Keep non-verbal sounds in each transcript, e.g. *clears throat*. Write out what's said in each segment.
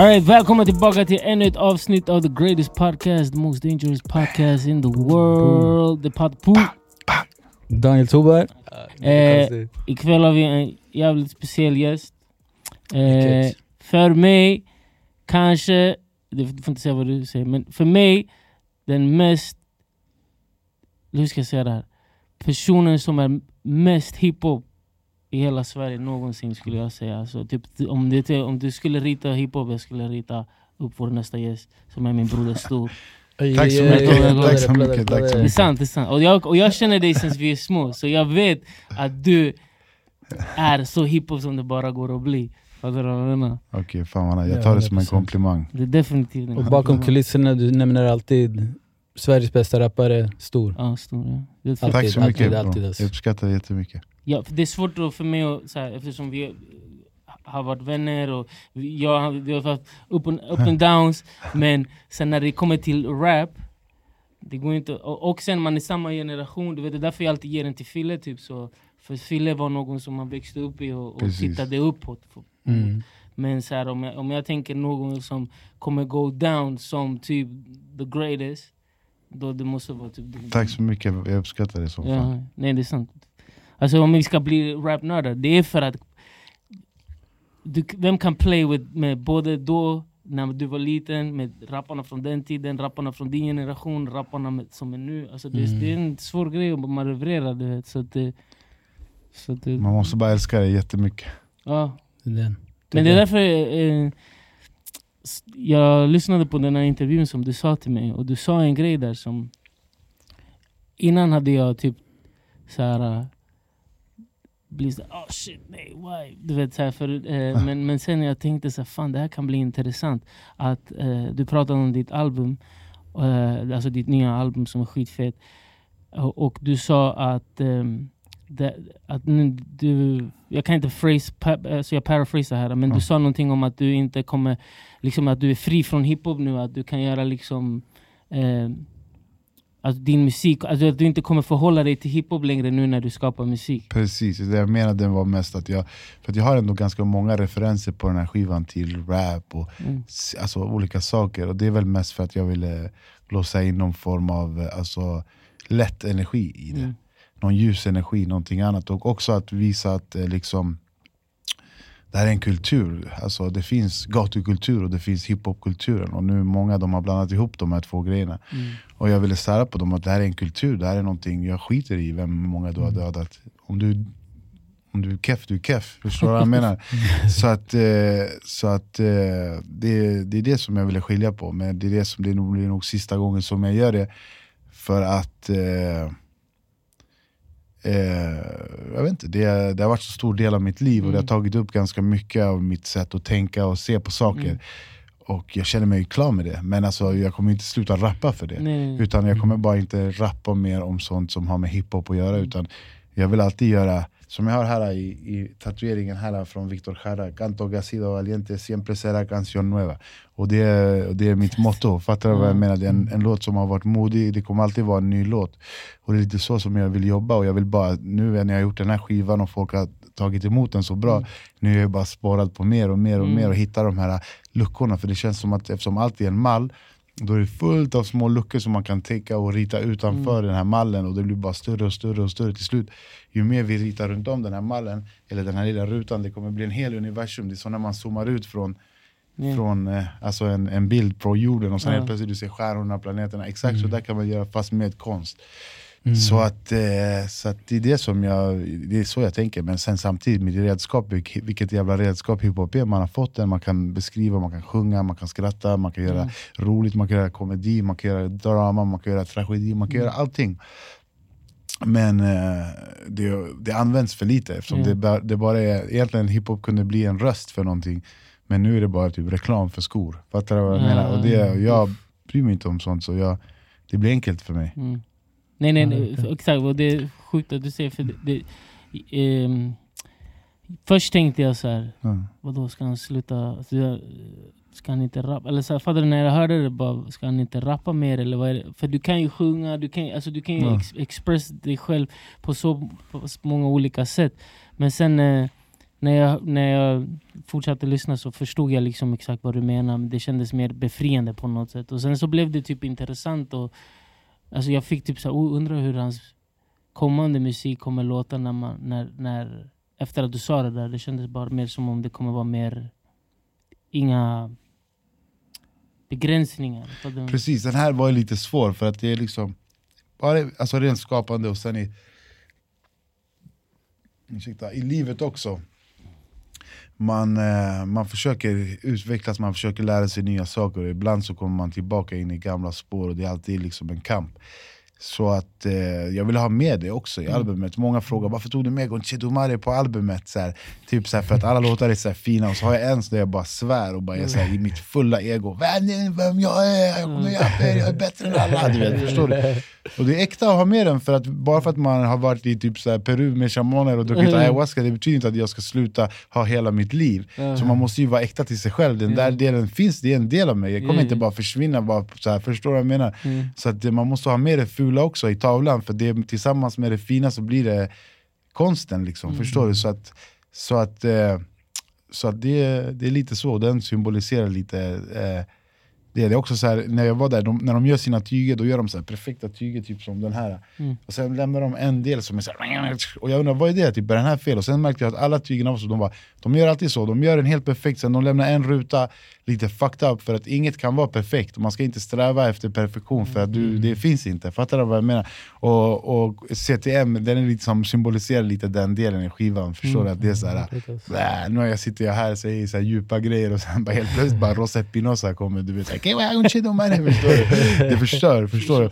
Alright, välkomna tillbaka till ännu ett avsnitt av the greatest podcast, the most dangerous podcast in the world. The pod Poo. Daniel Toberg. Eh, ikväll har vi en jävligt speciell gäst. Eh, för mig, kanske, du får inte säga vad du säger, men för mig, den mest, hur ska jag säga det här? Personen som är mest hiphop i hela Sverige någonsin skulle jag säga. Alltså, typ, om, det, om du skulle rita hiphop, jag skulle rita upp vår nästa gäst som är min broder Stor. Tack så mycket. Tack så mycket, tack så Det är sant, det är sant. Och jag, och jag känner dig sen vi är små, så jag vet att du är så hiphop som det bara går att bli. Fattar du vad jag menar? Okej, fan vad nice. jag tar det som en 100%. komplimang. Det är definitivt Och bakom kulisserna, du nämner alltid Sveriges bästa rappare, Stor. Ja, stor, ja. Det är för- Alltid, Tack så mycket alltid, bro. alltid, alltså. Jag uppskattar det jättemycket. Ja, det är svårt för mig att, så här, eftersom vi har varit vänner och jag, vi har haft up and, up and *laughs* downs Men sen när det kommer till rap det går inte, och, och sen man är samma generation, du vet, det är därför jag alltid ger den till Fille typ så För Fille var någon som man växte upp i och, och Precis. tittade uppåt Mm. Men så här, om, jag, om jag tänker någon som kommer go down som typ the greatest Då det måste vara typ. Tack så mycket, jag uppskattar det fan. Ja, nej det är sant. Alltså om vi ska bli rapnördar, det är för att du, vem kan play with, med både då, när du var liten, med rapparna från den tiden, rapparna från din generation, rapparna med, som är nu. Alltså det, är- Mm. det är en svår grej att manövrera, du vet. Så att det, så att det, Man måste bara älska det jättemycket. ja. Det är den. Men det är därför eh, jag lyssnade på den här intervjun som du sa till mig och du sa en grej där som Innan hade jag typ så här blivit såhär oh shit nej why? Du vet, så här, för, eh, men, men sen jag tänkte så här, fan det här kan bli intressant Att eh, du pratade om ditt album eh, Alltså ditt nya album som är skitfett och, och du sa att ehm, det, att nu, du, jag kan inte phrase, pa, alltså jag paraphrasar här, men Ja. du sa någonting om att du inte kommer, liksom att du är fri från hiphop nu, att du kan göra liksom att din musik, alltså att du inte kommer förhålla dig till hiphop längre nu när du skapar musik. Precis, det jag menade var mest att jag, för att jag har ändå ganska många referenser på den här skivan till rap och Mm. alltså, olika saker. Och det är väl mest för att jag ville blåsa in någon form av eh, alltså, lätt energi i det. Mm. Någon ljus energi, någonting annat. Och också att visa att eh, liksom, det här är en kultur. Alltså, det finns gatukultur och det finns hiphopkulturen. Och nu många de har blandat ihop de här två grejerna. Mm. Och jag ville sära på dem att det här är en kultur, det här är någonting, jag skiter i vem många du har dödat. Om du, om du är keff, du är keff. Förstår du vad jag menar? *laughs* Så att, eh, så att eh, det, det är det som jag ville skilja på, men det är det som det nog blir nog sista gången som jag gör det. För att eh, jag vet inte, det, det har varit så stor del av mitt liv och det har Mm. tagit upp ganska mycket av mitt sätt att tänka och se på saker. Mm. Och jag känner mig klar med det, men alltså, jag kommer inte sluta rappa för det. Nej. Utan jag kommer bara inte rappa mer om sånt som har med hiphop att göra utan jag vill alltid göra, som jag har här i, i tatueringen här från Victor Jara Canto Gasido Valiente siempre será canción nueva Och det, är- och det är mitt motto, fattar du vad jag Mm. menar? Det är en, en låt som har varit modig, det kommer alltid vara en ny låt Och det är lite så som jag vill jobba och jag vill bara, nu när jag har gjort den här skivan och folk har tagit emot den så bra Mm. Nu är jag bara sparat på mer och mer och Mm. mer och hittar de här luckorna för det känns som att eftersom allt är en mall då är det fullt av små luckor som man kan täcka och rita utanför Mm. den här mallen och det blir bara större och större och större till slut. Ju mer vi ritar runt om den här mallen, eller den här lilla rutan, det kommer bli en hel universum. Det är så när man zoomar ut från, Ja. från eh, alltså en, en bild på jorden och sen Ja. helt plötsligt du ser stjärnorna, planeterna. Exakt så Mm. där kan man göra fast med konst. Mm. Så, att, eh, så att det är det som jag, det är så jag tänker. Men sen samtidigt med redskap, vilk- vilket jävla redskap hiphop är. Man har fått den, man kan beskriva, man kan sjunga, man kan skratta, man kan göra Mm. roligt, man kan göra komedi, man kan göra drama, man kan göra tragedi, man kan Mm. göra allting. Men eh, det, det används för lite eftersom Ja. det, det bara är, egentligen hiphop kunde bli en röst för någonting. Men nu är det bara typ reklam för skor. Fattar du vad jag Ja. menar? Och det, jag bryr mig inte om sånt så jag, det blir enkelt för mig. Mm. Nej nej, nej exakt, och det är sjukt att du säger för det, det, ehm, Först tänkte jag så här, Ja. vadå ska han sluta, alltså, ska han inte rappa? Eller så här, fattar du när jag hörde det bara, ska han inte rappa mer eller vad är det? För du kan ju sjunga, du kan, alltså, du kan ju Ja. ex, express dig själv på så, på så många olika sätt Men sen eh, när jag, när jag fortsatte lyssna så förstod jag liksom exakt vad du menar. Men det kändes mer befriande på något sätt. Och sen så blev det typ intressant. Och, alltså jag fick typ så här, "Oh, undra hur hans kommande musik kommer låta när man, när, när, efter att du sa det där. Det kändes bara mer som om det kommer vara mer, inga begränsningar. Precis, den här var ju lite svår för att det är liksom bara, alltså rent skapande och sen i, ursäkta, i livet också. Man, eh, man försöker utvecklas, man försöker lära sig nya saker och ibland så kommer man tillbaka in i gamla spår och det är alltid liksom en kamp. Så att eh, jag vill ha med det också i albumet. Många frågar varför tog du med Gonchedo Mare på albumet? Så här, typ så här, för att alla låtar är så här fina och så har jag en där jag bara svär och bara är så här, i mitt fulla ego. Vem, vem jag är, jag kommer er, jag är bättre än alla. *laughs* Du vet, förstår du? Och det är äkta att ha med den, för att bara för att man har varit i typ så Peru med shamaner och druckit Mm. ayahuasca, det betyder inte att jag ska sluta ha hela mitt liv. Så man måste ju vara äkta till sig själv. Den där delen finns, det är en del av mig. Jag kommer Mm. inte bara försvinna, bara så här, förstår du vad jag menar? Mm. Så att man måste ha med det fula också i tavlan, för det, tillsammans med det fina så blir det konsten. Liksom, Förstår du? Så att, så att, eh, så att det, det är lite så, den symboliserar lite eh, det. är också så här, när jag var där, de, när de gör sina tyger, då gör de så här perfekta tyger, typ som den här. Mm. Och sen lämnar de en del som är så här, och jag undrar vad är det? Typ, är den här fel? Och sen märkte jag att alla tygerna var så, de, bara, de gör alltid så, de gör den helt perfekt, sen de lämnar en ruta lite fucked up för att inget kan vara perfekt. Man ska inte sträva efter perfektion för att du, det finns inte. Fattar du vad jag menar? Och, och CTM, den är lite som symboliserar lite den delen i skivan. Förstår du? Att det är så här, Nä, nu sitter jag här och säger så här djupa grejer och sen bara helt plötsligt bara Rosa Espinosa kommer du vet "Okay, well, I'm chill, man." Förstår du? Det förstör, förstår du?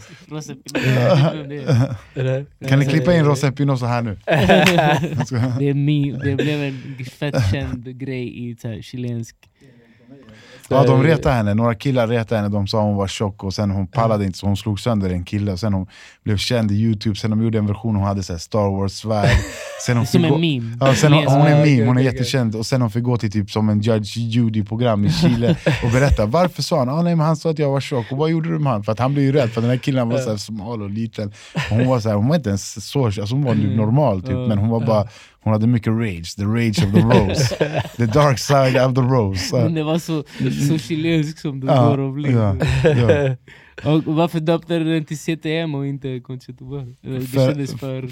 Kan ni klippa in Rosa Espinosa här nu? *laughs* Det, är det blev en fett känd grej i så här, chilensk... Ja de retade henne, några killar retade henne, de sa hon var tjock och sen hon pallade inte så hon slog sönder en kille och sen hon blev känd i youtube, sen de gjorde en version hon hade så här Star Wars-svärd Sen hon Som en gå- meme. Ja, sen hon, hon är meme, hon är jättekänd och sen hon fick gå till typ som en Judge Judy-program i Chile och berätta varför sa han? Ah, nej, men han sa att jag var tjock, och vad gjorde du med han? För att han blev ju rädd, för den här killen var så här smal och liten och Hon var så här, hon var inte ens så, alltså hon var Mm. normal typ, men hon var bara hon hade mycket rage, the rage of the rose The dark side of the rose Men det var så, så chilenskt som det Ja, går ja, ja. Och varför döpte du den till CTM och inte Conchito Bar? Det kändes för...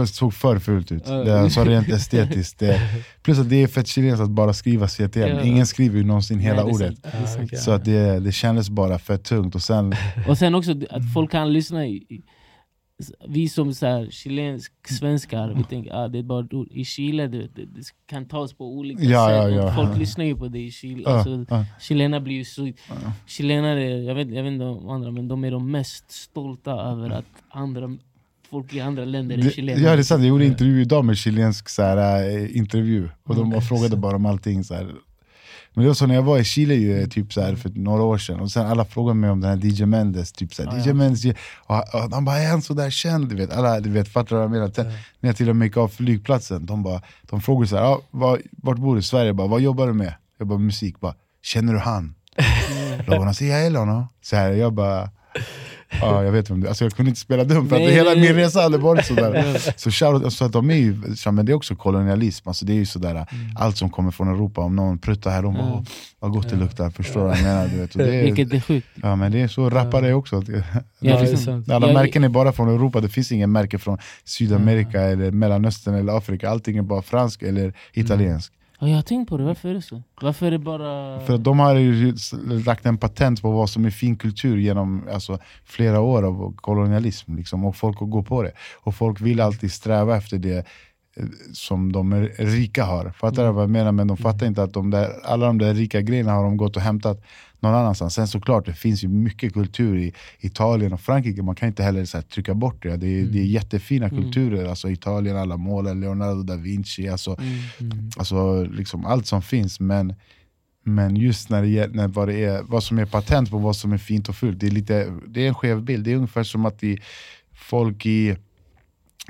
Det såg för fult ut, Ja. det är alltså rent estetiskt det, Plus att det är fett chilenskt att bara skriva CTM, Ja. ingen skriver ju någonsin hela Nej, ordet sant, sant. Så att det, det kändes bara för tungt och sen Och sen också att folk kan lyssna i, i- vi som så här, chilensk svenskar, vi tänker ah, det är bara ord. I Chile det, det, det kan tas på olika Ja, sätt. ja, och ja. Folk lyssnar ju på det i Chile. Ja, Alltså, ja. Chilenare blir ju så... Chilenare, jag vet, jag vet inte om andra, men de är de mest stolta över att andra folk i andra länder är chilenare. ja det är sant, jag gjorde en intervju idag med chilensk så här, eh, intervju och de bara frågade bara om allting så här. Men det var så när jag var i Chile ju, eh, typ så här, för några år sedan och sen alla frågade mig om den här DJ Mendes, typ så här, Ah, DJ ja. Mendes och, och de bara är han sådär känd? Du vet, alla du vet, fattar vad jag menar? Sen, när jag till och med gick av flygplatsen, de, bara, de frågade så här, ah, var, vart bor du Sverige? Jag bara, vad jobbar du med? Jag bara musik, bara, känner du han? *laughs* Logon säger jag eller honom? Så här, jag bara Ja, jag vet vem det är. Alltså jag kunde inte spela dum för att Nej, hela nej, min resa hade varit sådär. *laughs* Så shoutout, så att de är ju, men det är också kolonialism, alltså det är ju sådär, Mm. allt som kommer från Europa, om någon pruttar här, de bara Ja. "Åh, vad gott det luktar, förstår du vad jag menar? Du vet. Och det är, Vilket är sjukt. ja men det är så rappare är också. Att, *laughs* Ja, det sant. alla Jag- märken är bara från Europa, det finns ingen märke från Sydamerika Mm. eller Mellanöstern eller Afrika, allting är bara fransk eller italiensk. Ja, jag har tänkt på det, varför är det så? Varför är det bara... För att de har lagt en patent på vad som är fin kultur genom alltså, flera år av kolonialism. Liksom, och folk går på det. Och folk vill alltid sträva efter det eh, som de rika har. Fattar du vad jag menar? Men de fattar inte att de där, alla de där rika grejerna har de gått och hämtat någon annanstans. Sen såklart, det finns ju mycket kultur i Italien och Frankrike. Man kan inte heller så här, trycka bort det. Det är, det är jättefina kulturer. Alltså Italien, alla målen, Leonardo da Vinci. Alltså, Mm, mm. Alltså liksom allt som finns, men, men just när det när vad, det är, vad som är patent på vad som är fint och fult, det är, lite, det är en skev bild. Det är ungefär som att i, folk i,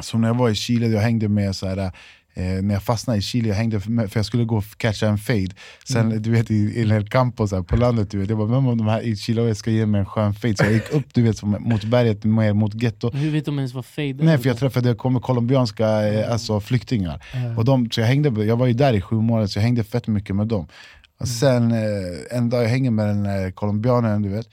som när jag var i Chile, jag hängde med så här, Eh, när jag fastnade i Chile, jag hängde för, för jag skulle gå och catcha en fade. Sen Mm. du vet i, i El Campo så här, på landet, du vet, jag bara vem av de här i Chile ska ge mig en skön fade? Så jag gick upp du vet, mot berget, mer mot getto. Hur vet de ens vad fade är? Nej för jag träffade kom, colombianska eh, alltså, flyktingar. Ja. Och de, så jag, hängde, jag var ju där i sju månader så jag hängde fett mycket med dem. Och sen eh, en dag jag hänger med den eh, colombianen, du vet.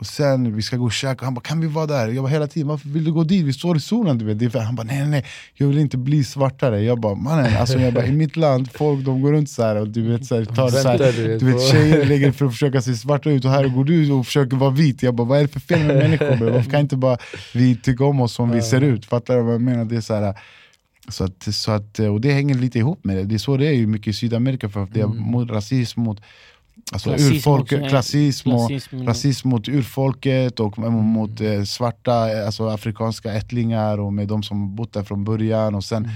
Och sen vi ska gå och käka, han bara kan vi vara där? Jag bara hela tiden, varför vill du gå dit? Vi står i solen du vet. Det är för, han bara nej nej nej, jag vill inte bli svartare. Jag bara mannen, alltså, jag bara, i mitt land, folk de går runt så här och du vet, så här, tar så här, du vet, du vet på- tjejer lägger för att försöka se svarta ut och här går du och försöker vara vit. Jag bara vad är det för fel med människor? Varför kan inte bara vi tycka om oss som vi ser ut? Fattar du vad jag menar? Det är så här, så att, så att, och det hänger lite ihop med det. Det är så det är ju mycket i Sydamerika, för att det är Mm. mot rasism mot alltså Klassism urfolk, också, ja. klassism, och, Klassism, rasism mot urfolket och mot eh, svarta, eh, alltså afrikanska ättlingar och med de som bott där från början och sen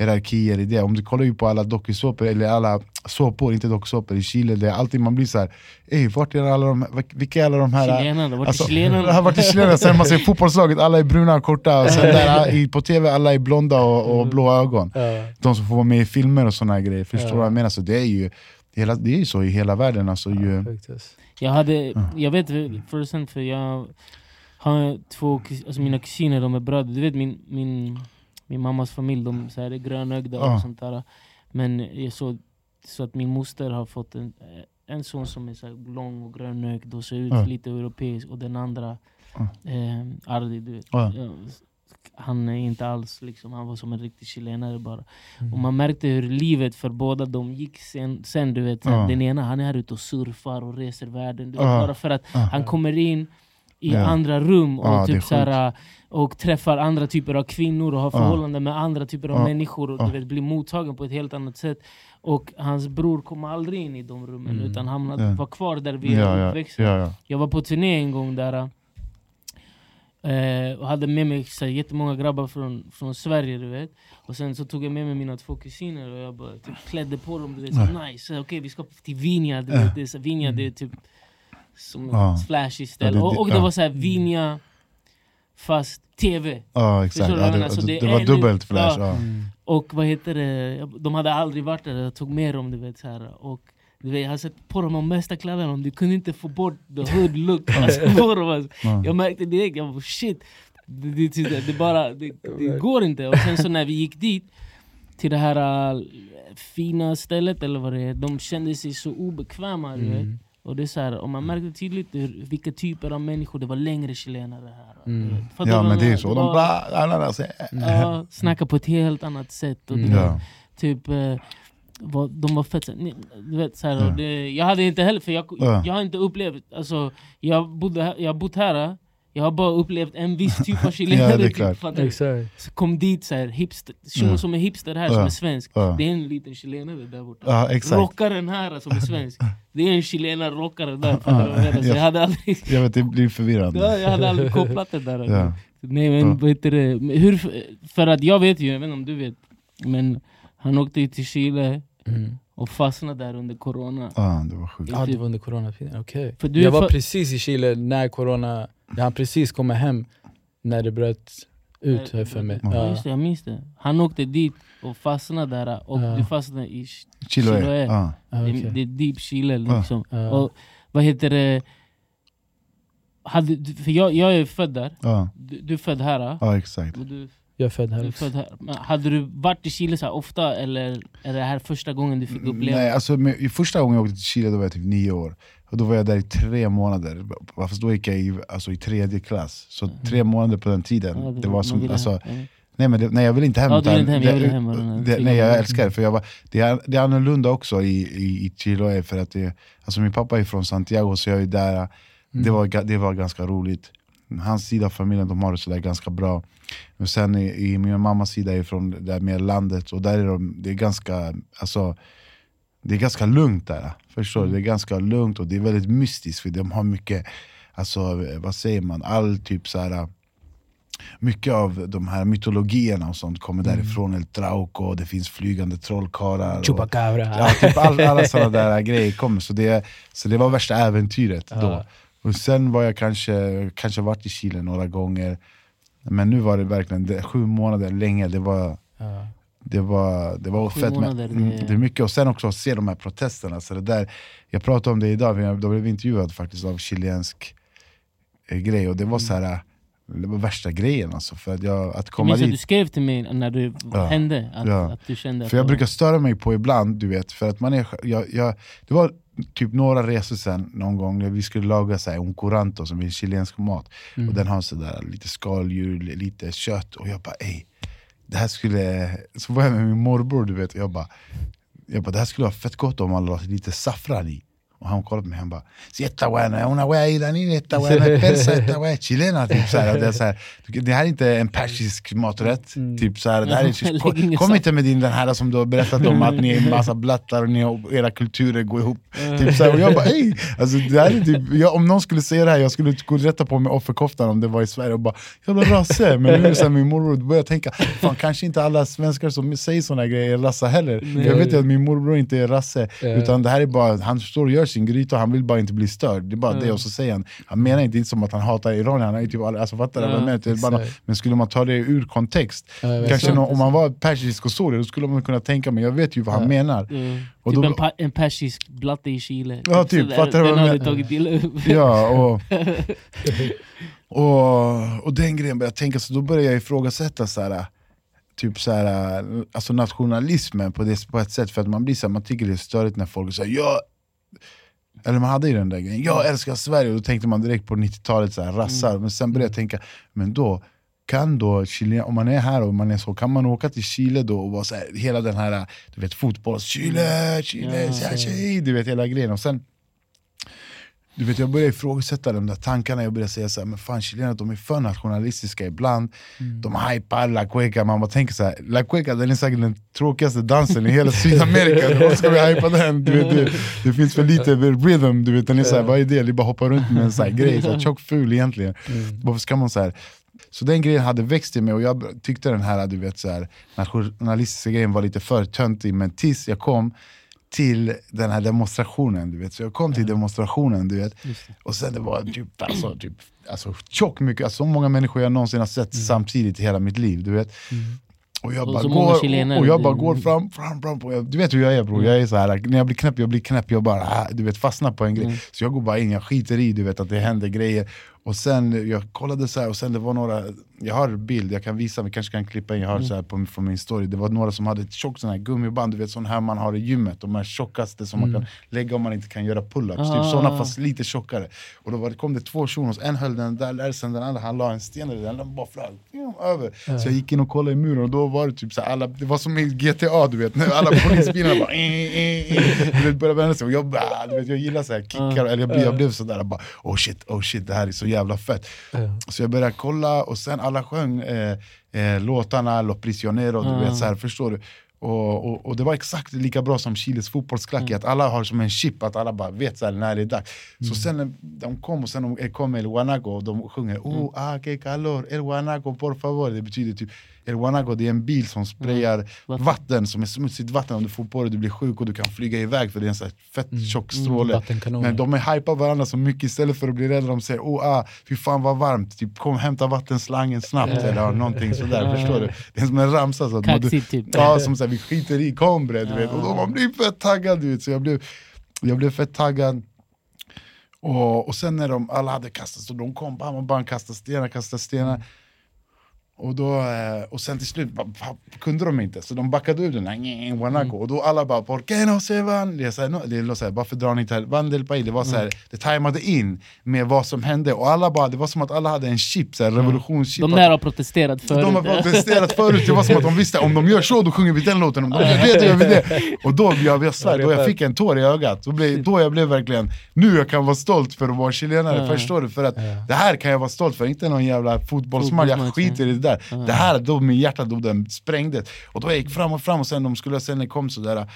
hierarkier i det. Om du kollar ju på alla dokusåpor, eller alla såpor, inte dokusåpor i Chile, det är alltid man blir så här, Ey, vart är alla de, vilka är alla de här Chilenarna, vart är Alltså, chilenarna? *laughs* chilenarna, sen man ser *laughs* fotbollslaget, alla är bruna och korta, och sen där, *laughs* på tv alla är blonda och, och blå ögon. De som får vara med i filmer och här grejer, förstår du vad jag menar? Så det är ju hela, det är ju så i hela världen. Alltså, ju, Sjukt, alltså. Jag hade, jag vet för sen för jag har två, alltså mina kusiner de är bröder, du vet min, min, min mammas familj, de så här, är grönögda Ja. och sånt där. Men jag såg så att min moster har fått en, en son som är så här lång och grönögd och ser ut Ja. lite europeisk och den andra, Ja. eh, Ardi du vet. Han är inte alls liksom, han var som en riktig chilenare bara. Mm. Och man märkte hur livet för båda dem gick sen, sen du vet, Ja. den ena han är här ute och surfar och reser världen. Du vet, Ja. Bara för att Ja. han kommer in i Ja. andra rum och, typ, såhär, och träffar andra typer av kvinnor och har förhållanden med andra typer av människor och du vet, blir mottagen på ett helt annat sätt. Och hans bror kom aldrig in i de rummen Mm. utan Ja. var kvar där vi ja, ja. Jag var på turné en gång där eh, och hade med mig så här, jättemånga grabbar från, från Sverige du vet Och sen så tog jag med mig mina två kusiner och jag bara typ, klädde på dem, du vet, så, nice, okej vi ska till Vinja, du vet, det är, så, Vinja det är typ som Ja. ett flashy Ja, ställe det- och, och det ja. var så här Vinja fast TV ja exakt. Ja, det, menar? Så det, det var dubbelt flash. ja. Ja. Mm. och vad heter det, de hade aldrig varit där, jag tog med dem du vet så här, och du vet, jag har sett på dem de bästa kläderna, du kunde inte få bort the hood look alltså, på dem, alltså. Ja. Jag märkte direkt, jag bara shit Det, det, det, det, bara, det, det går inte. Och sen så när vi gick dit till det här äh, fina stället eller vad det är, de kände sig så obekväma. Du vet. Mm. Och, det är så här, och man märkte tydligt hur, vilka typer av människor, det var längre chilenare här. Mm. ja men det är så, de bara, alla där säger Ja, snacka på ett helt annat sätt. Och Mm. typ, eh, var, de var fett så- ni- du vet, så här, och det, Jag hade inte heller, för jag, Ja. jag har inte upplevt, alltså, jag, bodde, här- jag har bott här, jag har bara upplevt en viss typ av *laughs* chilenare. Ja, typ, *laughs* du? Kom dit så här, hipster, Ja. som är hipster här, som är svensk, det är en liten chilenare där borta. ja. Rockaren här som är svensk, *laughs* det är en chilenare rockare där. fattar du jag hade aldrig, Jag vet, det blir förvirrande. ja, jag hade aldrig kopplat det där. Ja. Nej men det, Men hur, för att jag vet ju, jag vet inte om du vet, men han åkte till Chile Mm. och fastnade där under corona. Ja, det var sjukt. Ja, det var under coronatiden, okej. För du Jag var precis i Chile när corona, när han precis kom hem när det bröt ut här för mig. Ja, just det, jag minns det. Han åkte dit och fastnade där och Ja. du fastnade i Ch- Chiloé. Chiloé. Ja, det, det är deep Chile liksom. Ja. Och vad heter det? Hade, du- för jag, jag är född där, Ja. du, du är född här. ah? ja, exakt. Och du, Jag är född du här är också. född här. Men hade du varit i Chile så här ofta eller är det här första gången du fick uppleva? Nej, alltså, första gången jag åkte till Chile då var jag typ nio år. Och då var jag där i tre månader. Fast då gick jag i, alltså, i tredje klass. Så tre månader på den tiden. Mm. Ja, det var man som, ville- alltså, ja. nej, men det, nej jag vill inte hem. Ja, du vill utan inte hem, jag det- vill hem det. Nej jag älskar det, för jag var, det, är, det är annorlunda också i, i, i Chiloé. För att det, alltså min pappa är från Santiago så jag är där. Det, var, det var ganska roligt. Hans sida av familjen de har det sådär ganska bra. Men sen i, i min mammas sida är från där med landet och där är de, det är ganska alltså, det är ganska lugnt där. Förstår du? Det är ganska lugnt och det är väldigt mystiskt för de har mycket, alltså vad säger man, all typ så här mycket av de här mytologierna och sånt kommer därifrån, El Trauco, och det finns flygande trollkarlar. och- Chupacabra. Ja, typ all, alla sådana *laughs* där grejer kommer. Så det, så det var värsta äventyret då. Ja. Och sen var jag kanske, kanske varit i Chile några gånger. Men nu var det verkligen det, sju månader länge. Det var, Ja. det var, det var Sju fett. Men, månader, mm, det- det är mycket, och sen också att se de här protesterna. Så det där, jag pratade om det idag, jag- då blev vi intervjuad faktiskt av chilensk eh, grej, och det var så här, det var värsta grejen alltså. För att, jag, att Jag komma minns att du dit, skrev till mig när det Ja. hände, att, Ja. att du kände för jag det brukar störa mig på ibland, du vet, för att man är, jag, jag, det var typ några resor sen någon gång när vi skulle laga så här, un curanto som är chilensk mat, Mm. och den har så där, lite skaldjur, lite kött, och jag bara ey, det här skulle, så var jag med min morbror du vet, och jag bara, jag bara det här skulle vara fett gott om man la lite saffran i. Och han kollade på mig och bara "Si esta buena, una wea iraní, esta buena persa, esta wea chilena. Typ så här, det, är så här, det här är inte en persisk maträtt. Typ så här, det här är, kom, kom inte med din den här som du har berättat om, att ni är en massa blattar och ni har, era kulturer går ihop. Typ så här, och jag bara ey, alltså, det här är typ, jag, om någon skulle säga det här, jag skulle gå och rätta på mig offerkoftan om det var i Sverige och bara jävla rasse. Men nu är det så här, min morbror börjar jag tänka, fan kanske inte alla svenskar som säger såna grejer är rassa heller. Nej. Jag vet ju att min morbror inte är rasse, utan det här är bara, han står och gör sin gryta och han vill bara inte bli störd. Det är bara Ja. det, och så säger han, han menar inte, inte som att han hatar Iran, han är typ, alltså, fattar du jag Ja, är bara, men skulle man ta det ur kontext, Ja, jag kanske sant, nå- det är om man var persisk och så det, då skulle man kunna tänka, men jag vet ju vad han menar. Mm. Och typ då- en, pa en persisk blatte i Chile. Ja, typ, sådär. fattar du Den jag du menar? tagit illa *laughs* upp. Ja, och, *laughs* och, och den grejen började jag tänka, så då började jag ifrågasätta så här, typ så här, alltså nationalismen på, det, på ett sätt, för att man blir så här, man tycker det är störigt när folk säger ja eller man hade ju den där grejen, jag älskar Sverige, och då tänkte man direkt på 90-talet, så här, rassar, men sen började jag tänka, men då kan då Chile, om man är här och man är så, kan man åka till Chile då och vara så här, hela den här du vet fotbolls, Chile, Chile, Ja. ja. tjej, du vet hela grejen. Och sen du vet, jag började ifrågasätta de där tankarna, jag började säga så här, men fan chilenare de är för nationalistiska ibland, de hypar la cueca, man bara tänker så här, la cueca den är säkert den tråkigaste dansen i hela Sydamerika, *laughs* varför ska vi hypa den? Du vet, det, det finns för lite rhythm, du vet, den är så här, vad är det? Det bara hoppa runt med en sån här grej, så här, tjock ful egentligen. Varför ska man så här? Så den grejen hade växt i mig och jag tyckte den här, du vet, så här, nationalistiska grejen var lite för töntig, men tills jag kom till den här demonstrationen, du vet. Så jag kom till demonstrationen, du vet. Och sen det var typ, alltså, typ alltså, tjock mycket, alltså, så många människor jag någonsin har sett samtidigt i hela mitt liv, du vet. Och jag bara går, och jag bara går fram, fram, fram. Och jag, du vet hur jag är bror, jag är så här, när jag blir knäpp, jag blir knäpp, jag bara ah, du vet, fastnar på en grej. Mm. Så jag går bara in, jag skiter i du vet, att det händer grejer. Och sen, jag kollade så här, och sen det var några, jag har bild, jag kan visa, vi kanske kan klippa in, jag har Mm. så här på, från min story. Det var några som hade ett tjockt sån här gummiband, du vet sån här man har i gymmet, de här tjockaste som man kan lägga om man inte kan göra pull-ups. Typ Mm. Ah. såna fast lite tjockare. Och då var, kom det två shunos, en höll den där, där sen den andra han la en sten i den, den bara flög över. Så jag gick in och kollade i muren och då var det typ så här, alla, det var som i GTA du vet, när alla polisbilarna bara eh, eh, eh, du vet, började vända sig och jag du vet, jag gillar så här kickar, eller jag, blev- jag blev sådär bara oh shit, oh shit, det här är så jävla fett. Så jag började kolla och sen alla sjöng eh, eh, låtarna, Lo Prisionero, du Ah. vet så här, förstår du? Och, och, och det var exakt lika bra som Chiles fotbollsklack, att alla har som en chip, att alla bara vet så här, när det är dags. Så sen när de kom och sen de kom El Guanaco och de sjunger oh, ah, que calor, El Guanaco por favor. Det betyder typ, El Guanaco det är en bil som sprayar Vatten. vatten som är smutsigt vatten, om du får på det du blir sjuk och du kan flyga iväg för det är en så här fett tjock stråle. Vattenkanoner. Men de är hypar varandra så mycket istället för att bli rädda, de säger oh, ah, fy fan vad varmt, typ, kom hämta vattenslangen snabbt eller någonting sådär, förstår du? Det är som en ramsa. Så att Kaxigt typ. Ja, som såhär, vi skiter i, kom bre, du vet. Och då man blir fett taggad, du vet. Så jag blev, jag blev fett taggad. Och, och sen när de alla hade kastat, så de kom, bam, och bara kastade stenar, kastade stenar. Och, då, eh, och sen till slut bara, kunde de inte, så de backade ur den här "Nj, Guanaco. Och då alla bara “Por qué no se van?” Det är så här, det är så här, “Varför drar ni inte här?” Van del det var så här, det tajmade in med vad som hände. Och alla bara, det var som att alla hade en chip, så här, revolutionschip. De där har protesterat förut. de har protesterat förut, det var som att de visste om de gör så då sjunger vi den låten, om de gör det då gör vi det. Och då, jag, jag svär, då jag fick en tår i ögat, då, blev, då jag blev verkligen, nu jag kan vara stolt för att vara chilenare, förstår du? För att det här kan jag vara stolt för, inte någon jävla fotbollsmatch, jag skiter i det där. Det här, då min hjärta då den sprängdes. Och då jag gick fram och fram och sen de skulle sen när det kom sådär,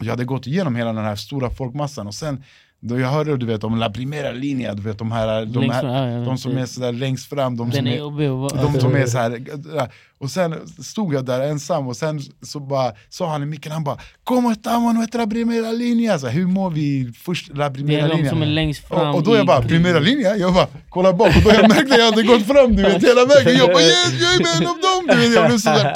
jag hade gått igenom hela den här stora folkmassan. Och sen då jag hörde du vet om La Primera Linea, du vet de här, de, här, fram, ja, de som är sådär längst fram, de som är de som är så här, och sen stod jag där ensam och sen så bara sa han i micken, han bara Como estamos nuestra primera línea? Så Hur mår vi först, la Det primera är de som är längst fram Och, och då jag bara, primera linja? Jag bara, kolla bak, och då jag märkte att jag hade gått fram du vet hela vägen Jag bara yes, jag är med en av dem! Du vet, jag blev sådär!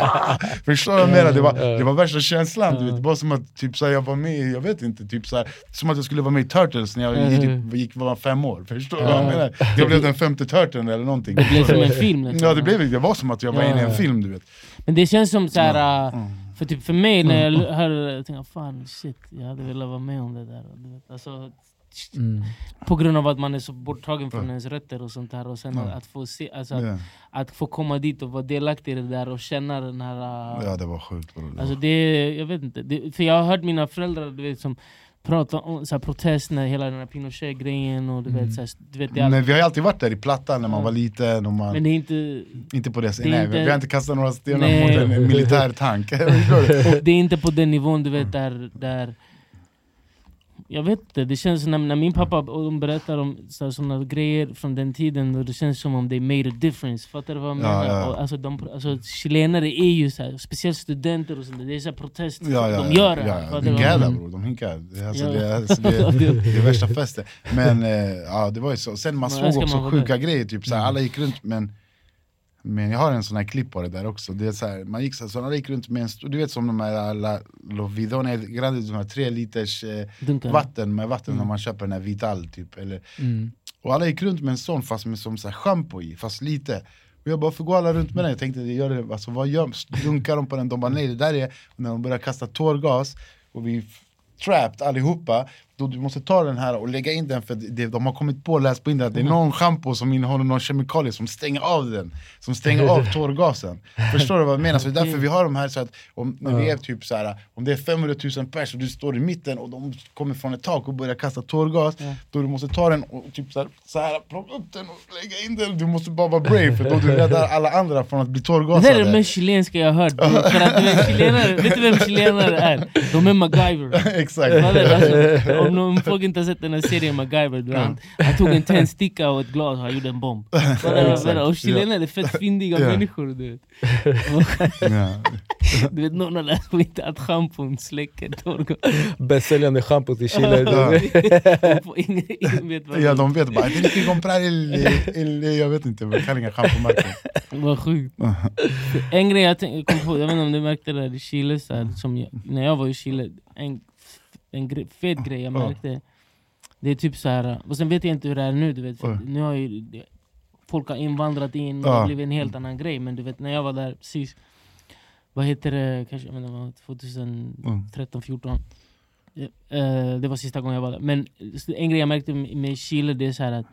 Förstår du vad jag menar? Det var, det var värsta känslan, du vet. det var som att typ, såhär, jag var med jag vet inte, typ, såhär, som att jag skulle vara med i Turtles när jag gick, gick, var fem år. Förstår du vad jag menar? Jag blev den femte Turteln eller någonting. Det blev som en film nästan. Ja det, blev, det var som att jag var inne i en film du vet. Men det känns som så här, äh, för typ för mig när jag det, jag tänkte fan shit, jag hade velat vara med om det där. Du vet. Alltså, Mm. på grund av att man är så borttagen från ens rötter och sånt här. Och sen Ja. att, få se, alltså, att, Ja, att få komma dit och vara delaktig i det där och känna den här... äh, ja det var sjukt. Det Alltså det, jag vet inte, det, för jag har hört mina föräldrar du vet, som pratar om så här, protest när hela den här Pinochet-grejen och du vet, så här, du vet det Men vi har ju alltid varit där i plattan när man Ja. var liten och man, Men det är inte, inte på det det nej inte- vi har inte kastat några stenar mot en militär tank. *laughs* Det är inte på den nivån du vet där, där jag vet inte, det känns när, när min pappa och de berättar om sådana grejer från den tiden och det känns som om they made a difference, fattar du vad jag Ja, menar? ja. Och, alltså, de, alltså, chilenare är ju så här, speciellt studenter och sånt det är så här protest, Ja, ja, de gör det ja, här, ja, De hinkar bror, de hinkar. Det, är alltså, Ja. det, alltså, *laughs* det, det är värsta festen. Men eh, ja, det var ju så. Sen man såg också man sjuka grejer, typ, såhär, alla gick runt men men jag har en sån här klipp på det där också, det är så här, man gick så, så alla gick runt med en stor, du vet som de här alla Lovidone Grande, de här tre liters eh, vatten med vatten Mm. när man köper den här Vital typ eller, Mm. Och alla gick runt med en sån fast med som så här schampo i, fast lite och jag bara, varför går alla runt med den? Jag tänkte, det gör det, alltså, vad gör, dunkar de på den? De bara, nej det där är och när de börjar kasta tårgas och vi trapped allihopa då du måste ta den här och lägga in den för det, de har kommit på, läst på internet, det är någon schampo som innehåller någon kemikalie som stänger av den Som stänger av *laughs* tårgasen Förstår du vad jag menar? Så det är därför vi har de här så att om, när vi är typ så här, om det är 500 000 pers och du står i mitten och de kommer från ett tak och börjar kasta tårgas Då du måste ta den och typ så här, så här plocka upp den och lägga in den Du måste bara vara brave för då du räddar alla andra från att bli Det där är det tårgasade mest chilenska jag har hört. *laughs* För att du vet, chilenare, vet du vem chilenare är? De är MacGyver. *laughs* Exakt om någon folk inte har sett den här serien MacGyver, du, han, han tog en tändsticka och ett glas och han gjorde en bomb. *laughs* Och chilenare är fett fyndiga människor. Du vet. *laughs* Du vet någon har lärt mig inte att schampon släcker tårgas. Bästsäljande schampot i Chile. *laughs* Ingen, ingen vet vad Ja det de vet bara, jag tänker comprar el, el, jag vet inte, jag kan inga schampomärken är. Vad sjukt. En grej jag, kom på, jag vet inte om du märkte det där i Chile, så här, som jag, när jag var i Chile, en, en gre, fet grej jag Ja. märkte Det är typ så här, och sen vet jag inte hur det är nu, du vet, Oj. nu har ju folk har invandrat in och det har blivit en helt annan grej Men du vet när jag var där precis, vad heter det, kanske jag vad, 2013, 14 Eh, Det var sista gången jag var där Men en grej jag märkte med Chile det är så att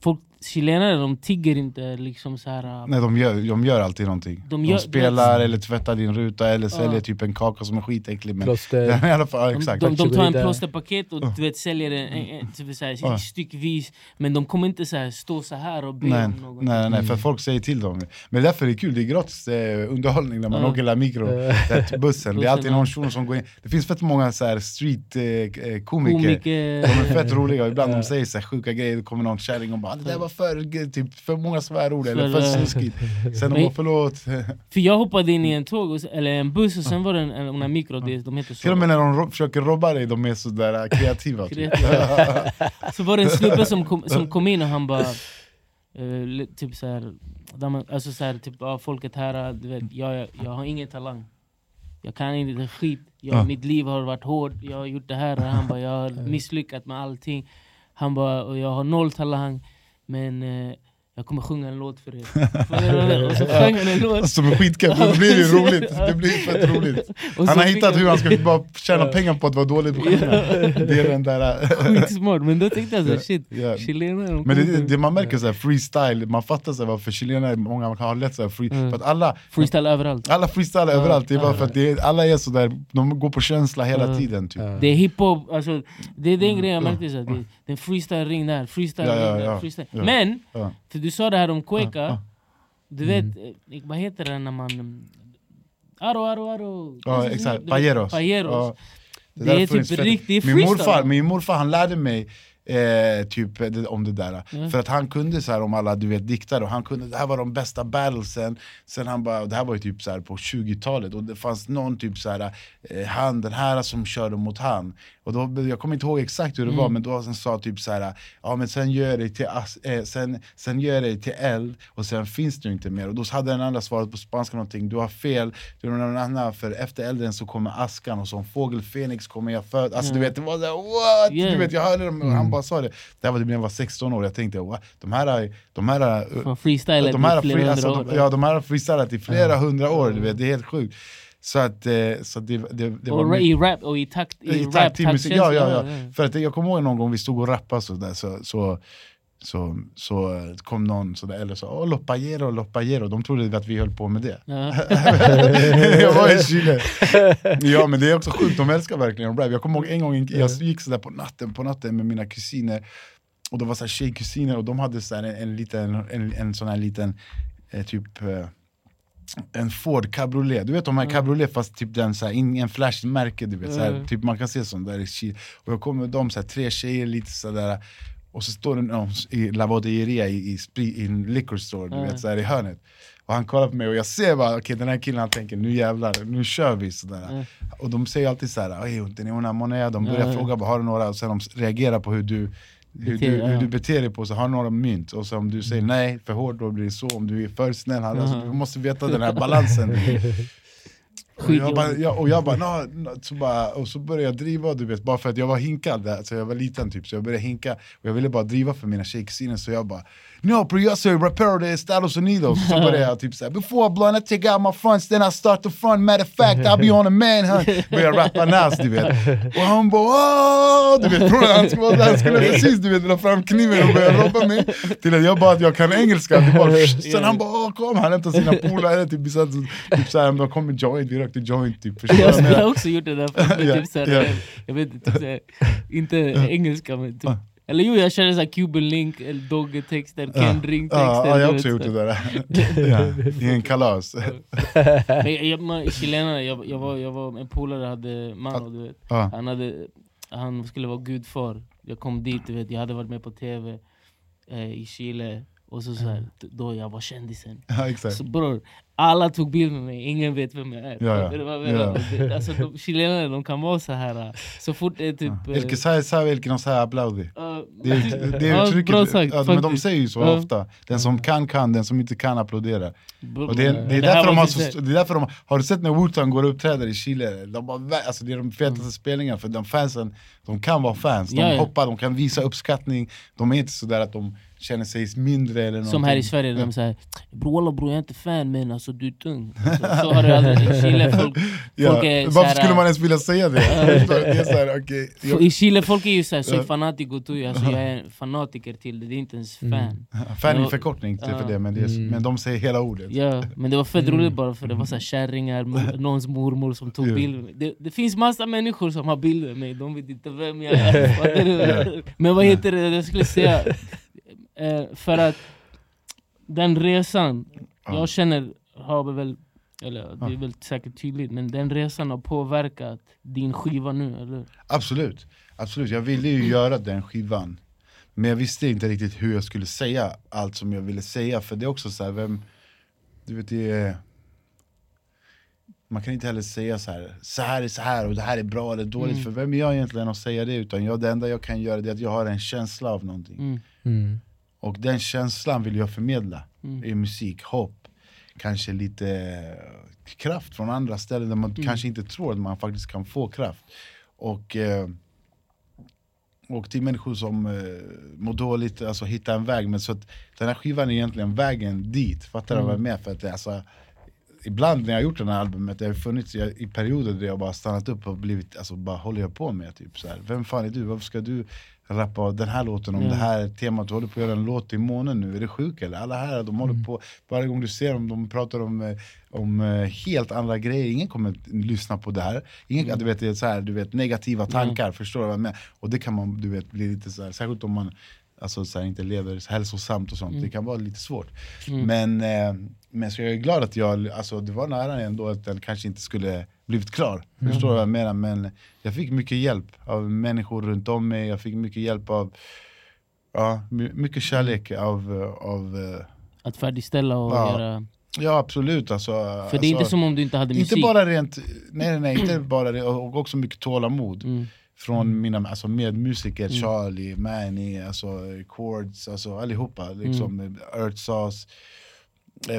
folk, chilenare de tigger inte liksom så här. Nej de gör, de gör alltid någonting. De De, gör- spelar eller tvättar din ruta eller säljer typ en kaka som är skitäcklig men Plåster. *laughs* I alla fall, ja, De, exakt. de, de tar en plåsterpaket och du vet, säljer en, en, en, typ så här, Ja. styckvis Men de kommer inte så här, stå så här och be Nej, om nej, något nej, för folk säger till dem. Men därför är det kul, det är gratis eh, underhållning när man Ja. åker La Micro. Eh, *laughs* till bussen, det är alltid Bussen, någon shuno som går in. Det finns fett många så här street eh, eh, komiker. Komiker. De är fett roliga, ibland de säger så här sjuka grejer, det kommer någon kärring och bara "Ah, det där var för, typ, för många svärord eller för eh, snuskigt. *laughs* Sen de bara förlåt För jag hoppade in i en tåg, och, eller en buss och sen var det en, en, en mikro, det, de heter så. Till och med när de ro- försöker robba dig, de är sådär eh, kreativa typ. Kreativa. *laughs* Så var det en snubbe som kom, som kom in och han bara li- Typ såhär, alltså så här, typ, ja, folket här, du vet, jag, jag, jag har ingen talang. Jag kan inte ett skit, jag, Ja. mitt liv har varit hårt, jag har gjort det här. Och han bara, jag har *laughs* misslyckats med allting. Han bara, och jag har noll talang men eh, jag kommer sjunga en låt för er. *laughs* Och så sjöng han en låt. Som är skitkul, då blir det roligt, det blir fett roligt. Han har hittat hur han ska bara tjäna pengar på att vara dålig på att Det är den där... Skitsmart, men då tänkte jag såhär shit, Ja. chilenare Men det, det, man märker så här, freestyle, man fattar så här, varför chilenare, många har lätt så här, free, Mm. för att alla, Freestyle överallt. Alla freestylar Ja, överallt, det är bara för att det är, alla är så där, de går på känsla hela Ja. tiden typ. Det är hiphop, alltså, det är den grejen jag ja. märkte, så att det, det är en freestyle ring där, freestyle Ja, ja, ring där, freestyle. Ja. Men, du sa det här om Cueca, ja. du vet, eh, vad heter det när man... mm, Aro, aro, aro Ja vet, exakt, pajeros. Pajeros. Det där är typ fett- riktig min freestyle. morfar, min morfar han lärde mig Eh, typ om det där. Ja. För att han kunde så här om alla du vet diktare, och han kunde, det här var de bästa battlesen. Sen han bara, det här var ju typ så här på 20-talet och det fanns någon typ så här eh, han, den här som körde mot han. Och då, jag kommer inte ihåg exakt hur det var men då han sa typ så här, ja men sen gör jag dig till, eh, sen, sen gör dig till eld och sen finns du inte mer. Och då hade den andra svarat på spanska någonting, du har fel, du har någon annan, för efter elden så kommer askan och som fågel Fenix kommer jag föda. Alltså du vet, det var såhär what? Yeah. Du vet, jag hörde dem och han bara sa det. Det här var typ när jag var 16 år, jag tänkte de här, de här här, i flera hundra år. de, ja, de här har freestylat i flera hundra år, du vet, det är helt sjukt. Så att, eh, så det, det, det var och mycket- i rap, och i takt, i, i rap, takt till musik, ja, ja, ja. ja. För att jag kommer ihåg någon gång vi stod och rappade så där, så, så, så, så eh, kom någon så där, eller så, åh Lopajero, Lopajero, de trodde att vi höll på med det. Ja. *laughs* jag var i Chile. Ja men det är också sjukt, de älskar verkligen rap. Jag kommer ihåg en gång, jag gick sådär på natten, på natten med mina kusiner, och de var så här tjejkusiner och de hade så här en, en, liten, en, en sån här liten, eh, typ eh, en Ford cabriolet, du vet de här cabriolet fast typ den så här, ingen flash märke du vet, så här, Mm. typ man kan se sånt där i Chile. Och jag kommer med dem, så här, tre tjejer lite sådär och så står det någon i Lavaderia i, i, spri- i en liquor store, du Mm. vet, så här, i hörnet. Och han kollar på mig och jag ser bara, okej den här killen han tänker nu jävlar, nu kör vi sådär. Mm. Och de säger alltid såhär, oj tenés una moneda, de börjar Mm. fråga bara, har du några? Och sen de reagerar på hur du hur du, Beter- hur ja. du beter dig på, så har du några mynt. Och så om du säger nej, för hårt då blir det så. Om du är för snäll, han- alltså, Mm. du måste veta den här balansen. *laughs* Och jag bara, jag, och jag bara, no, no, så bara, och så började jag driva, du vet, bara för att jag var hinkad, där, så jag var liten typ, så jag började hinka, och jag ville bara driva för mina tjejkusiner, så jag bara No bro, jag soy rapero de Estados Unidos, så *laughs* började jag typ såhär Before I blow I take out my fronts, then I start to front, matter of fact I'll be on a manhunt Började rappa Nas du vet, och han bara Åh! Du vet, bror, han, skulle, han skulle precis du vet, dra fram kniven och börja robba mig. Till att jag bara att jag kan engelska, det bara, sen han bara kom, han hämtade sina polare, typ, typ såhär, de kom med joint, vi rökte joint typ, Jag *laughs* skulle menar? också gjort det där, för, Ja, typ såhär, ja. jag vet inte, typ såhär, inte engelska men typ eller jo jag körde såhär Cuban Link, Dogge-texter, Kendring-texter Ja, ja, jag har också gjort det där. *laughs* ja, I en kalas. Men jag, man, chilenare, jag, jag, var, jag var en polare hade man och du vet. Han, hade, han skulle vara gudfar, jag kom dit, du vet, jag hade varit med på tv eh, i Chile och så, så här, då jag var kändisen Ja, exakt. Så bror, alla tog bild med mig, ingen vet vem jag är Ja, ja. Ja. *laughs* Alltså, de, chilenare de kan vara så här så fort det är typ... eh, El que sabe sabe, el que no sabe aplaudi. ja, Det är, *laughs* det är ja, uttrycket, bra sagt, ja, men de säger ju så Ja. ofta. Den som kan kan, den som inte kan Och det, är, men det, är här därför de var har så- så, det är därför de, har du sett när Wu-Tang går och uppträder i Chile? De bara, alltså det är de fetaste Mm. spelningarna, för de fansen, de kan vara fans, de Ja, ja. hoppar, de kan visa uppskattning, de är inte sådär att de känner sig mindre eller någonting. Som här i Sverige, de säger bror walla bror jag är inte fan men alltså du är tung *laughs* alltså, Så har det aldrig, i Chile folk, Ja, folk är varför såhär, skulle man ens vilja säga det? *laughs* Det är såhär, okej, jag- I Chile folk är ju såhär, soy fanatico tuyo, alltså jag är en fanatiker till det, det är inte ens fan *laughs* Fan är Ja. förkortning till för det, men, det är, Mm. men de säger hela ordet. Ja, men det var fett roligt bara för det var så här kärringar, mo- någons mormor som tog Ja. bilder det, det finns massa människor som har bilder med mig, de vet inte vem jag är? Men vad heter det, jag skulle säga eh, För att den resan, Ja. jag känner har väl eller det är väl säkert tydligt, men den resan har påverkat din skiva nu, eller? Absolut, absolut. Jag ville ju göra den skivan. Men jag visste inte riktigt hur jag skulle säga allt som jag ville säga. För det är också så här, vem... Du vet, det är... Man kan inte heller säga så här, så här är så här och det här är bra eller dåligt. Mm. För vem är jag egentligen att säga det? Utan jag, det enda jag kan göra det är att jag har en känsla av någonting. Mm. Mm. Och den känslan vill jag förmedla Mm. i musik, hopp, kanske lite eh, kraft från andra ställen där man Mm. kanske inte tror att man faktiskt kan få kraft. Och, eh, och till människor som eh, mår dåligt, alltså hitta en väg. Men så att den här skivan är egentligen vägen dit, fattar du vad jag Mm. menar? För att det, alltså, ibland när jag har gjort det här albumet, det har funnits i, i perioder där jag bara stannat upp och blivit, alltså bara håller jag på med? Typ, så här. Vem fan är du? Varför ska du rappa den här låten om Ja. det här temat? Du håller på att göra en låt i månen nu, är du sjuk eller? Alla här, de håller på, varje gång du ser dem, de pratar om, eh, om eh, helt andra grejer, ingen kommer lyssna på det här. Ingen, du vet, det är så här, du vet, negativa tankar, förstår du vad jag menar? Och det kan man du vet, bli lite så här, särskilt om man alltså, så här, inte lever hälsosamt och sånt, det kan vara lite svårt. Mm. Men, eh, men så jag är glad att jag, alltså, det var nära ändå att den kanske inte skulle blivit klar. Förstår du vad jag menar? Men jag fick mycket hjälp av människor runt om mig, jag fick mycket hjälp av Ja, my- mycket kärlek av, av eh, Att färdigställa och Ja. göra... Ja absolut alltså, För det är inte alltså, som om du inte hade musik. Inte bara rent, nej nej, inte bara det, och också mycket tålamod Mm. Från mina alltså, medmusiker, Mm. Charlie, Manny, alltså, Chords, alltså, allihopa liksom, Mm. Earth Sauce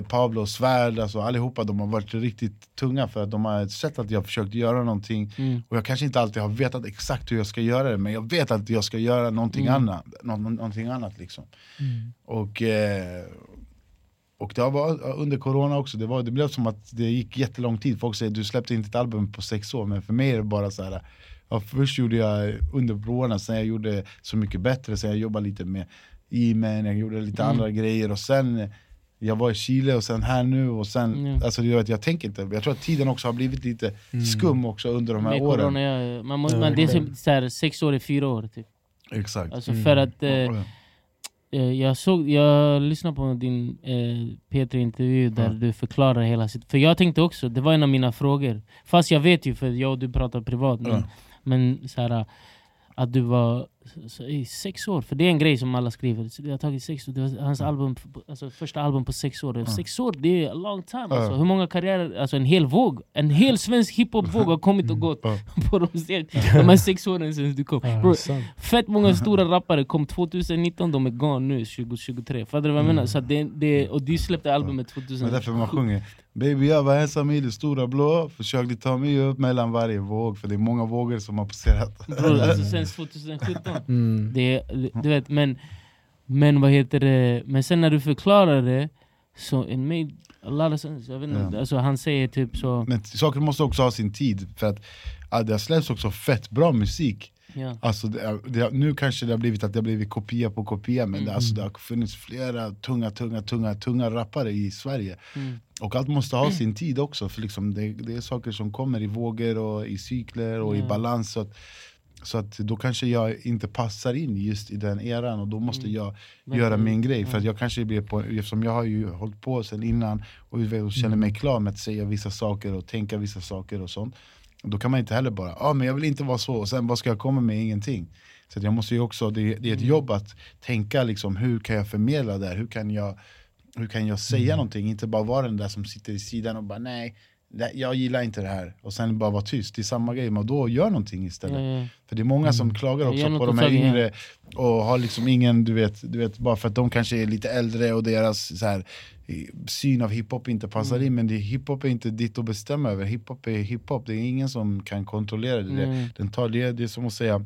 Pablo Svärd, alltså, allihopa de har varit riktigt tunga för att de har sett att jag försökt göra någonting Mm. och jag kanske inte alltid har vetat exakt hur jag ska göra det men jag vet att jag ska göra någonting Mm. annat, nå, nå- någonting annat liksom. Och, eh, och det var under corona också, det, var, det blev som att det gick jättelång tid. Folk säger du släppte inte ett album på sex år, men för mig är det bara så här. Ja, först gjorde jag under corona, sen jag gjorde Så mycket bättre, sen jag jobbade lite med E-man, jag gjorde lite Mm. andra grejer och sen eh, jag var i Chile och sen här nu och sen, Mm. alltså att jag tänker inte, jag tror att tiden också har blivit lite skum också under de här Med åren. corona, ja, man må, Ja, man, det är som så här, sex år är fyra år typ. Exakt. Alltså Mm. för att eh, Ja. eh, jag, såg, jag lyssnade på din eh, P3-intervju där Ja. du förklarar hela sitt... För jag tänkte också, det var en av mina frågor. Fast jag vet ju, för jag och du pratar privat. Men, Ja. men så här, att du var så, i sex år, för det är en grej som alla skriver. Så Det har tagit sex år, det var hans album, alltså första album på sex år. Ja. Sex år, det är a long time. Ja. Alltså. Hur många karriärer, alltså en hel våg, en hel svensk hiphop-våg har kommit och gått Ja. *laughs* på de, sex- de här sex åren sedan du kom. Bro. Fett många *laughs* stora rappare kom 2019, de är gone nu 2023. Fattar du vad jag menar? Så att det, det, och du släppte albumet Det är 2000. därför man sjunger Baby jag var ensam i det stora blå, försökte ta mig upp mellan varje våg För det är många vågor som har passerat Bro, alltså sen 2017. Mm. Det, du vet, men, men vad heter det? Men sen när du förklarar det, så it made a lot of sense. Jag vet inte, Ja. alltså, han säger typ så... Men saker måste också ha sin tid, för att ja, det har släppts också fett bra musik Ja. Alltså det, det, nu kanske det har blivit att det har blivit kopia på kopia men det, Mm. alltså, det har funnits flera tunga, tunga, tunga, tunga rappare i Sverige Mm. Och allt måste ha sin tid också, för liksom det, det är saker som kommer i vågor och i cykler och Ja. i balans så att, så att då kanske jag inte passar in just i den eran och då måste Mm. jag Men- göra min grej För att Ja. jag kanske blir på, eftersom jag har ju hållit på sen innan och Mm. känner mig klar med att säga vissa saker och tänka vissa saker och sånt Då kan man inte heller bara, ja ah, men jag vill inte vara så, och sen vad ska jag komma med? Ingenting Så jag måste ju också, det, det är ett Mm. jobb att tänka liksom, hur kan jag förmedla det här? Hur kan jag, hur kan jag säga Mm. någonting? Inte bara vara den där som sitter i sidan och bara nej, jag gillar inte det här och sen bara vara tyst, det är samma grej, men då gör någonting istället ja. För det är många som klagar Mm. Gör också på de här yngre och har liksom ingen, du vet, du vet, bara för att de kanske är lite äldre och deras så här, i- syn av hiphop inte passar Mm. in Men det, hiphop är inte ditt att bestämma över, hiphop är hiphop, det är ingen som kan kontrollera det Mm. Den tar det, det är som att säga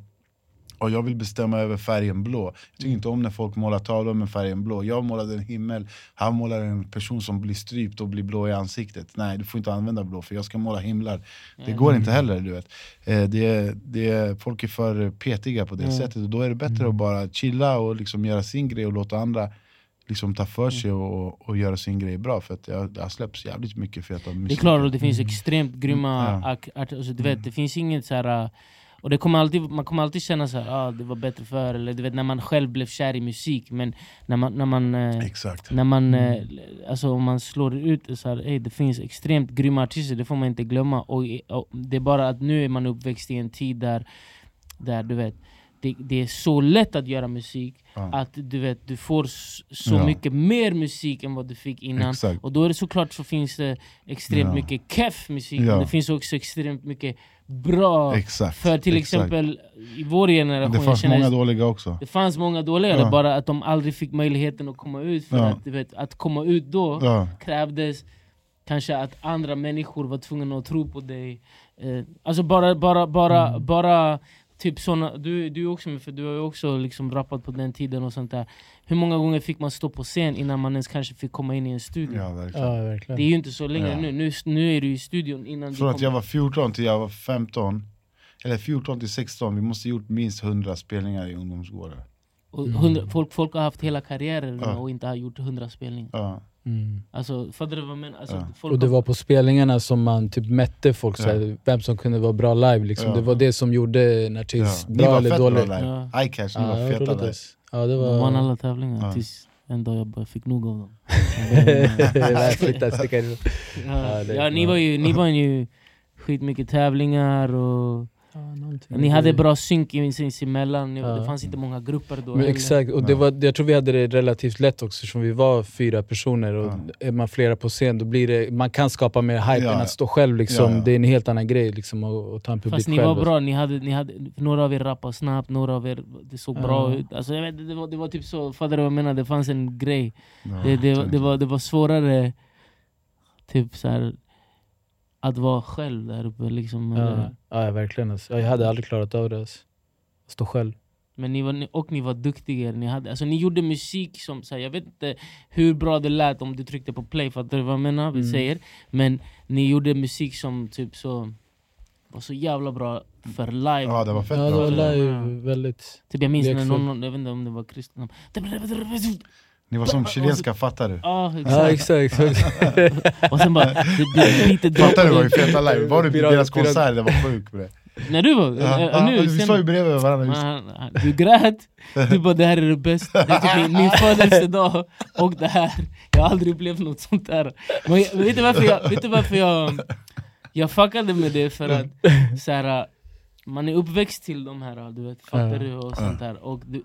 och jag vill bestämma över färgen blå. Jag tycker Mm. inte om när folk målar tavlor med färgen blå. Jag målade en himmel, han målar en person som blir strypt och blir blå i ansiktet. Nej, du får inte använda blå för jag ska måla himlar. Det går inte heller. du vet eh, det, det, Folk är för petiga på det Mm. sättet och då är det bättre att bara chilla och liksom göra sin grej och låta andra liksom ta för Mm. sig och, och göra sin grej bra. För att det har, det har släppts jävligt mycket feta Det är musik. klart, och det finns extremt grymma Mm, ja. ak- art, alltså, du vet, Det finns inget så här... Och det kommer alltid, man kommer alltid känna så här, ah, det var bättre förr, eller du vet när man själv blev kär i musik. Men när man, när man, eh, Exakt. när man eh, alltså, om man slår ut det så här, hey, det finns extremt grymma artister, det får man inte glömma. Och, och Det är bara att nu är man uppväxt i en tid där, där du vet det, det är så lätt att göra musik Ja. att du vet du får så Ja. mycket mer musik än vad du fick innan. Exakt. Och då är det såklart så finns det extremt Ja. mycket keff musik, men det finns också extremt mycket bra. Exakt. För till exakt. exempel i vår generation, Det fanns många dåliga också. det fanns många dåliga, Ja. bara att de aldrig fick möjligheten att komma ut. För att, du vet, att komma ut då krävdes kanske att andra människor var tvungna att tro på dig. Eh, alltså bara, bara, bara, Mm. bara typ såna, du, du är också för du har ju också liksom rappat på den tiden och sånt där. Hur många gånger fick man stå på scen innan man ens kanske fick komma in i en studio? Ja, verkligen. Ja, Det är verkligen. ju inte så länge Ja. nu. nu, nu är du i studion innan Från du att jag var 14 till jag var 15, eller 14 till 16, vi måste ha gjort minst 100 spelningar i ungdomsgårdar. Och hundra, folk, folk har haft hela karriärer Ja. och inte har gjort hundra spelningar. Ja. Mm. Alltså, fattar du vad jag menar? Alltså, Ja. folk Och det var på spelningarna som man typ mätte folk, Ja. såhär, vem som kunde vara bra live. Liksom. Ja. Det var det som gjorde en Ja. artist Ni bra var eller fett dålig. bra live. Ja. Icash, ni Ja, var var feta live. alltså. Ja, det De vann var... alla tävlingar Ja. tills en dag jag bara fick nog av dem. *laughs* Flytta, *laughs* sticka. Ja, ja, ni var ju, ni var ju skitmycket tävlingar och Ja, någonting. ni hade bra synk i- sinsemellan, Ja. det fanns inte många grupper då Men exakt, och det var, jag tror vi hade det relativt lätt också eftersom vi var fyra personer och är man flera på scen då blir det, man kan skapa mer hype Ja, än ja. att stå själv liksom. Ja, ja. Det är en helt annan grej liksom att, att ta en publik Fast ni själv. var bra, ni hade, ni hade, några av er rappade snabbt, några av er det såg Ja. bra ut alltså, jag vet, det, var, det var typ så, fattar du vad jag menar? Det fanns en grej Ja, det, det, det, var, det var svårare typ så här, att vara själv där uppe liksom. Ja, ja, verkligen. Alltså. Jag hade aldrig klarat av det. Alltså. Att stå själv. Men ni var, och ni var duktiga, ni, hade, alltså, ni gjorde musik som, så här, jag vet inte hur bra det lät om du tryckte på play, fattar du vad jag menar? Vi Mm. säger. Men ni gjorde musik som typ så var så jävla bra för live. Ja det var fett Ja, det bra. var Ja. ju väldigt... Typ jag minns när någon, jag vet inte om det var Kristen Ni var som chilenska fattare. Ja Ja exakt, exakt. *laughs* och sen bara, det, det, beatet Fattar du vad vi feta live? Var du på deras konsert? Det var sjukt bre. När du var, Ja, äh, ja, nu, vi sen- står ju bredvid varandra Du grät, du bara det här är det bästa, det är typ min, födelsedag och det här Jag har aldrig upplevt något sånt där Men jag- vet du varför jag, vet du varför jag, jag fuckade med det? För att så här, man är uppväxt till de här, du vet, fattar Ja. du? Och sånt där och du,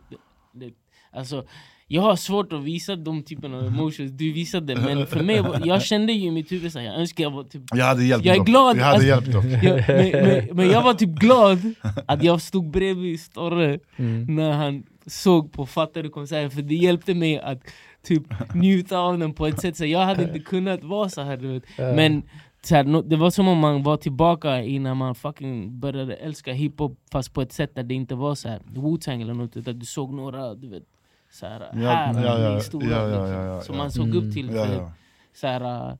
det, alltså, jag har svårt att visa de typerna av emotions du visade Men för mig, jag kände ju i mitt huvud här, jag önskar jag var typ Jag hade hjälpt Jag är dem. glad Jag hade att- hjälpt dem. jag, men, men, men jag var typ glad att jag stod bredvid Storre Mm. när han såg på Fattar du konserten för det hjälpte mig att typ njuta av den på ett sätt så jag hade inte kunnat vara så här du vet. Men så här, det var som om man var tillbaka i när man fucking började älska hiphop fast på ett sätt där det inte var så här Wu-Tang eller något utan du såg några du vet så här, Ja, här ja, ja, i stora ja, ja, liksom, ja, ja, som ja. man såg Mm. upp till Ja, för, ja. Så, här,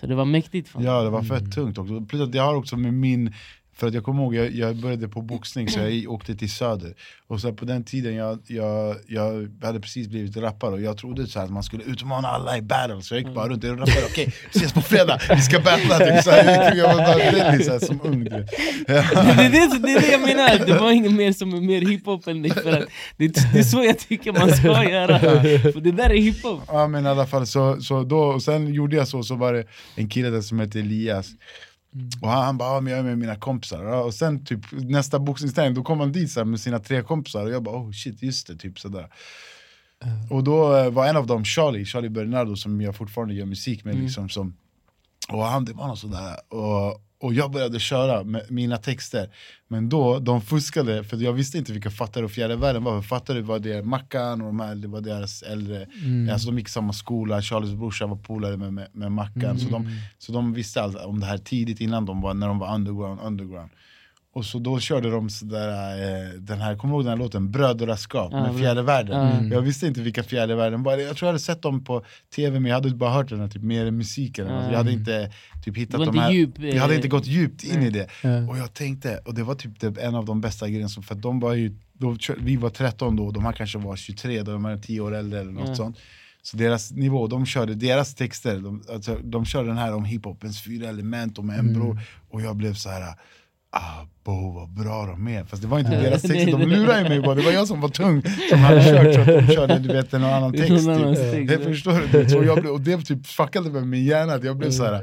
så det var mäktigt fan. Ja det var fett tungt också. Plus att jag har också med min, för att jag kommer ihåg jag, jag började på boxning så jag åkte till söder. Och så på den tiden jag, jag, jag hade precis blivit rappare och jag trodde så att man skulle utmana alla i battle. Så jag gick bara runt och rappade, okej vi ses på fredag, vi ska battla! Typ, så här, jag var bara väldigt så här, som ung. du vet. det, är det, det är det jag menar, det var inget mer som är mer hiphop än det, för att det, det är så jag tycker man ska göra. För det där är hiphop. Ja men i alla fall, så, så då, och sen gjorde jag så, så var det en kille där som hette Elias Och han, han bara, men jag är med mina kompisar. Och sen typ nästa boxningsträning, då kom han dit så här, med sina tre kompisar Och jag bara, oh shit, just det, typ sådär Och då eh, var en av dem Charlie, Charlie Bernardo som jag fortfarande gör musik med liksom, som, Och han, det var något sådär och, och jag började köra med mina texter. Men då, de fuskade, för jag visste inte vilka fattare och fjärde världen var. Fattare var det Mackan och de här, det var deras äldre. Alltså de gick i samma skola, Charlies brorsa var polare med, med, med Mackan. Så, de, så de visste allt om det här tidigt innan de var, när de var underground, underground och så då körde de sådär, eh, den här, kommer du ihåg den här låten? Brödraskap Ja, med fjärde världen Mm. Jag visste inte vilka fjärde världen var, jag tror jag hade sett dem på tv men jag hade bara hört den här, typ, mer musiken Mm. Jag hade inte typ, hittat de här, djup, jag hade eh, inte gått djupt in nej. i det Ja. Och jag tänkte, och det var typ det, en av de bästa grejerna, som- för de var ju, då, vi var 13 då, de här kanske var 23, de var 10 år äldre eller något Ja. sånt Så deras nivå, de körde deras texter, de, alltså, de körde den här om hiphopens fyra element, om en bror Och jag blev så här. Ah, bo, vad bra de är. Fast det var inte Ja. deras texter, de det- lurade mig bara. Det var jag som var tung, som hade kört så att de körde du vet, en annan Det text. Typ. text, Jag ja. förstår du? Så jag blev, och det typ fuckade med min hjärna, att jag blev så här.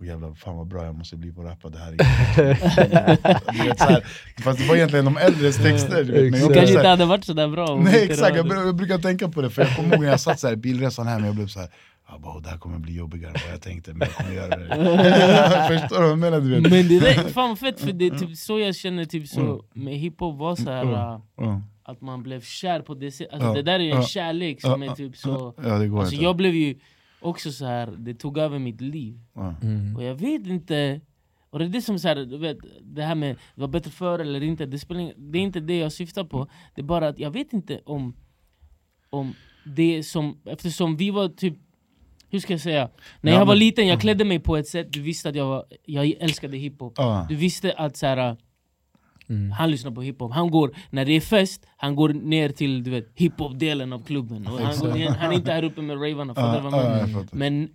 Oh, jävlar, fan vad bra jag måste bli på att rappa, det här *laughs* vet, så här, Fast det var egentligen de äldres texter du vet, men jag Det kanske inte hade varit sådär bra Nej exakt, det jag, jag brukar tänka på det, för jag kommer ihåg när jag satt så här bilresan hem, jag blev så här. Jag bara, "Oh, det här kommer bli jobbigare än vad jag tänkte, men jag kommer göra det *laughs* Förstår du vad jag menar? Du vet? Men det där, fan fett, för det är typ så jag känner typ så med hiphop var så här äh, Ja. att man blev kär på det sättet. Alltså, Ja, Det där är ju en ja, kärlek som ja, är typ så... Ja det går Alltså, jag blev ju också så här, det tog över mitt liv. ja. Mm. Och jag vet inte... Och det är det som så här, du vet, det här med var bättre förr eller inte, det, spelar, det är inte det jag syftar på. Det är bara att jag vet inte om, om det som, eftersom vi var typ hur ska jag säga? När Ja, jag var men- liten, jag klädde mig på ett sätt, du visste att jag, var, jag älskade hiphop Ja. Du visste att så här, Mm. han lyssnar på hiphop, han går, när det är fest, han går ner till du vet, hiphop-delen av klubben han, går, han är inte här uppe med ravarna, fattar du vad jag menar? Men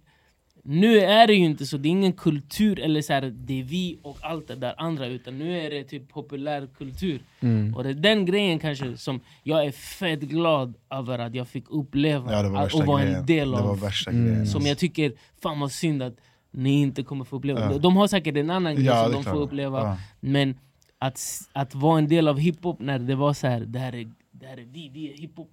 nu är det ju inte så, det är ingen kultur eller så här, det är vi och allt det där andra utan nu är det typ populärkultur Mm. Och det är den grejen kanske som jag är fett glad över att jag fick uppleva Ja, var att, och vara en del av Mm. Som jag tycker, fan vad synd att ni inte kommer få uppleva. Ja. De har säkert en annan grej Ja, som de klart. får uppleva. Ja. Men att, att vara en del av hiphop när det var så här, det här är, det här är vi, vi är hiphop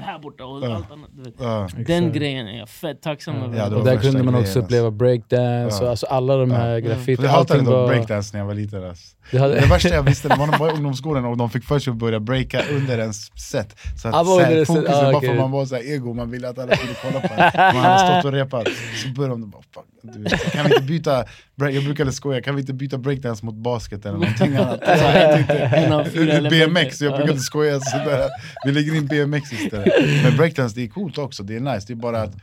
här borta och Ja. allt annat. Ja. Den Exakt. grejen är jag fett tacksam Ja. över. Ja, Och där kunde man också grejen, uppleva breakdance, och alltså alla de här Ja. graffiti, För jag hatade dock var... breakdance när jag var liten alltså. Det hade, Det värsta jag visste när man var i ungdomsskolan och de fick för sig att börja breaka under ens set. Så att Ah, set, fokuset, ah, bara okej. för att man var så här ego, man ville att alla skulle kolla på en. Man hade stått och repat. Så började de bara, fuck, du vet, kan vi inte byta, jag brukade skoja, kan vi inte byta breakdance mot basket eller någonting annat? *laughs* Så jag tänkte, En av fyra elementer. BMX, jag brukade skoja sådär. Vi lägger in BMX istället. *laughs* Men breakdance det är coolt också, det är nice. Det är bara att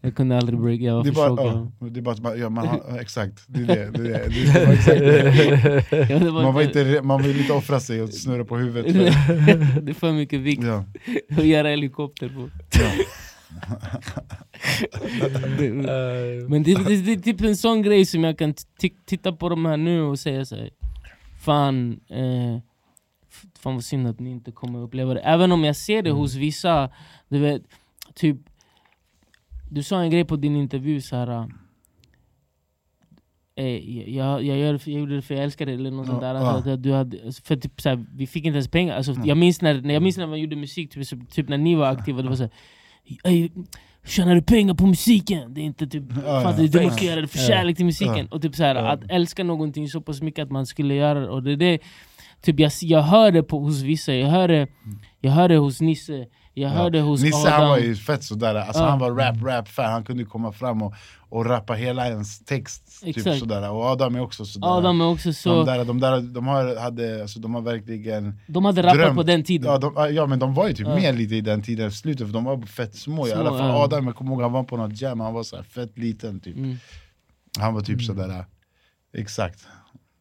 Jag kunde aldrig break, jag var det är för bara, ja, det är bara ja, man har, ja, *laughs* exakt, det är det. det, är det. det, var exakt det. *laughs* Ja, det var Man, var inte- man vill inte offra sig och snurra på huvudet. det är för mycket vikt Ja. att göra helikopter på. Det- Eh, Men det, det, det är typ en sån grej som jag kan titta på de här nu och säga såhär Fan, eh, fan vad synd att ni inte kommer uppleva det Även om jag ser det Mm. hos vissa, du vet, typ Du sa en grej på din intervju såhär Eh, jag, jag, gör, jag gjorde det för jag älskar det eller något Ja, sånt där. ja. Alltså, att du hade, för typ, såhär, vi fick inte ens pengar. Alltså, Mm. jag, minns när, när jag minns när man gjorde musik, typ, så- typ när ni var aktiva, det var såhär "Ey, Tjänar du pengar på musiken? Det är inte typ, Ja, fan, ja. du måste göra det för Ja. kärlek till musiken. Ja. Och typ såhär, Ja. att älska någonting så pass mycket att man skulle göra det. Och det, är det typ, jag, jag hör det på, hos vissa, jag hör det, jag hör det hos Nisse, jag hör det hos Nisse Adam. han var ju fett sådär, alltså, Ja. han var rap-rap-fan, han kunde komma fram och, och rappa hela ens text. Typ, sådär. Och Adam är också sådär. Adam är också så, de, där, de, där, de, har, hade, alltså, de har verkligen de hade rappat drömt. på den tiden. Ja, de, ja men de var ju typ Ja. med lite i den tiden, slutet, för de var fett små, i Små, alla fall ja. Adam, jag kommer ihåg han var på något jam, han var så fett liten typ Mm. Han var typ sådär, exakt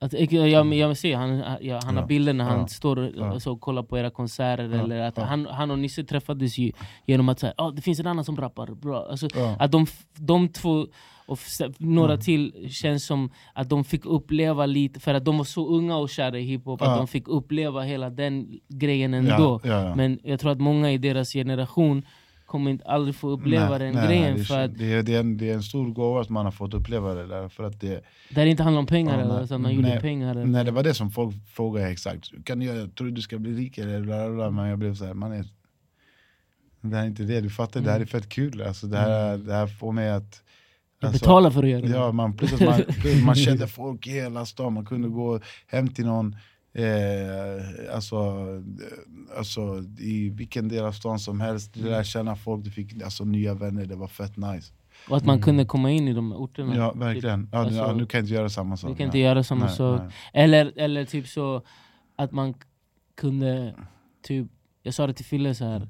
Att, jag, jag, jag ser, han, ja, han har Ja. bilder när han Ja. står och, Ja. så, och kollar på era konserter, eller att han, han och Nisse träffades ju genom att säga, ah, det finns en annan som rappar bra. Alltså. Att de, de två och några Mm. till känns som att de fick uppleva lite, för att de var så unga och kära i hiphop, att de fick uppleva hela den grejen ändå. Men jag tror att många i deras generation kommer inte aldrig få uppleva Nej, den nej, grejen, det, för att det, är, det, är en, det är en stor gåva att man har fått uppleva det där, för att det där det inte handlar om pengar, Ja, eller att man gjorde Nej. pengar. eller- Nej det var det som folk frågade exakt, kan du göra, tror du du ska bli rik eller bla, bla, bla. Men jag blev såhär, man är Det här är inte det, du fattar, det här är fett kul alltså, det, här, det här får mig att Jag alltså, betalar för att göra det. Ja, man, plus man, man kände folk i hela stan, man kunde gå hem till någon eh, alltså, eh, alltså, i vilken del av stan som helst, du lär känna folk, du fick alltså, nya vänner, det var fett nice Och att man Mm. kunde komma in i de orterna. Ja Typ. verkligen, ja, Alltså, ja, nu kan jag inte göra samma sak Vi kan inte göra samma Nej, sak. nej. Eller, eller typ så att man kunde, typ, jag sa det till Fille så här.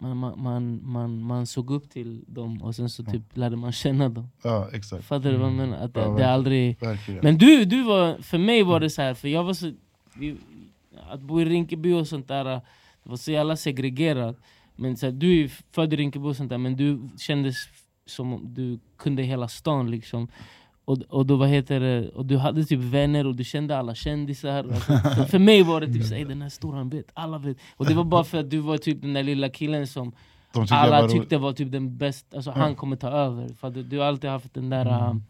Man, man, man, man, man såg upp till dem och sen så typ lärde man känna dem. Ja exakt, Fattar du vad jag menar? Att det, Ja, det aldrig... verkligen Men du, du var, för mig var det så här, för jag var så... Vi, att bo i Rinkeby och sånt där, det var så jävla segregerat. Men så här, du är född i Rinkeby och sånt där, men du kändes som om du kunde hela stan liksom. Och, och, då, vad heter det, och du hade typ vänner och du kände alla kändisar. Alltså, så för mig var det typ såhär, den här stora vet, alla vet. Och det var bara för att du var typ den där lilla killen som tyckte alla var tyckte var typ den bästa, alltså han kommer ta över. För att du, du har alltid haft den där Mm.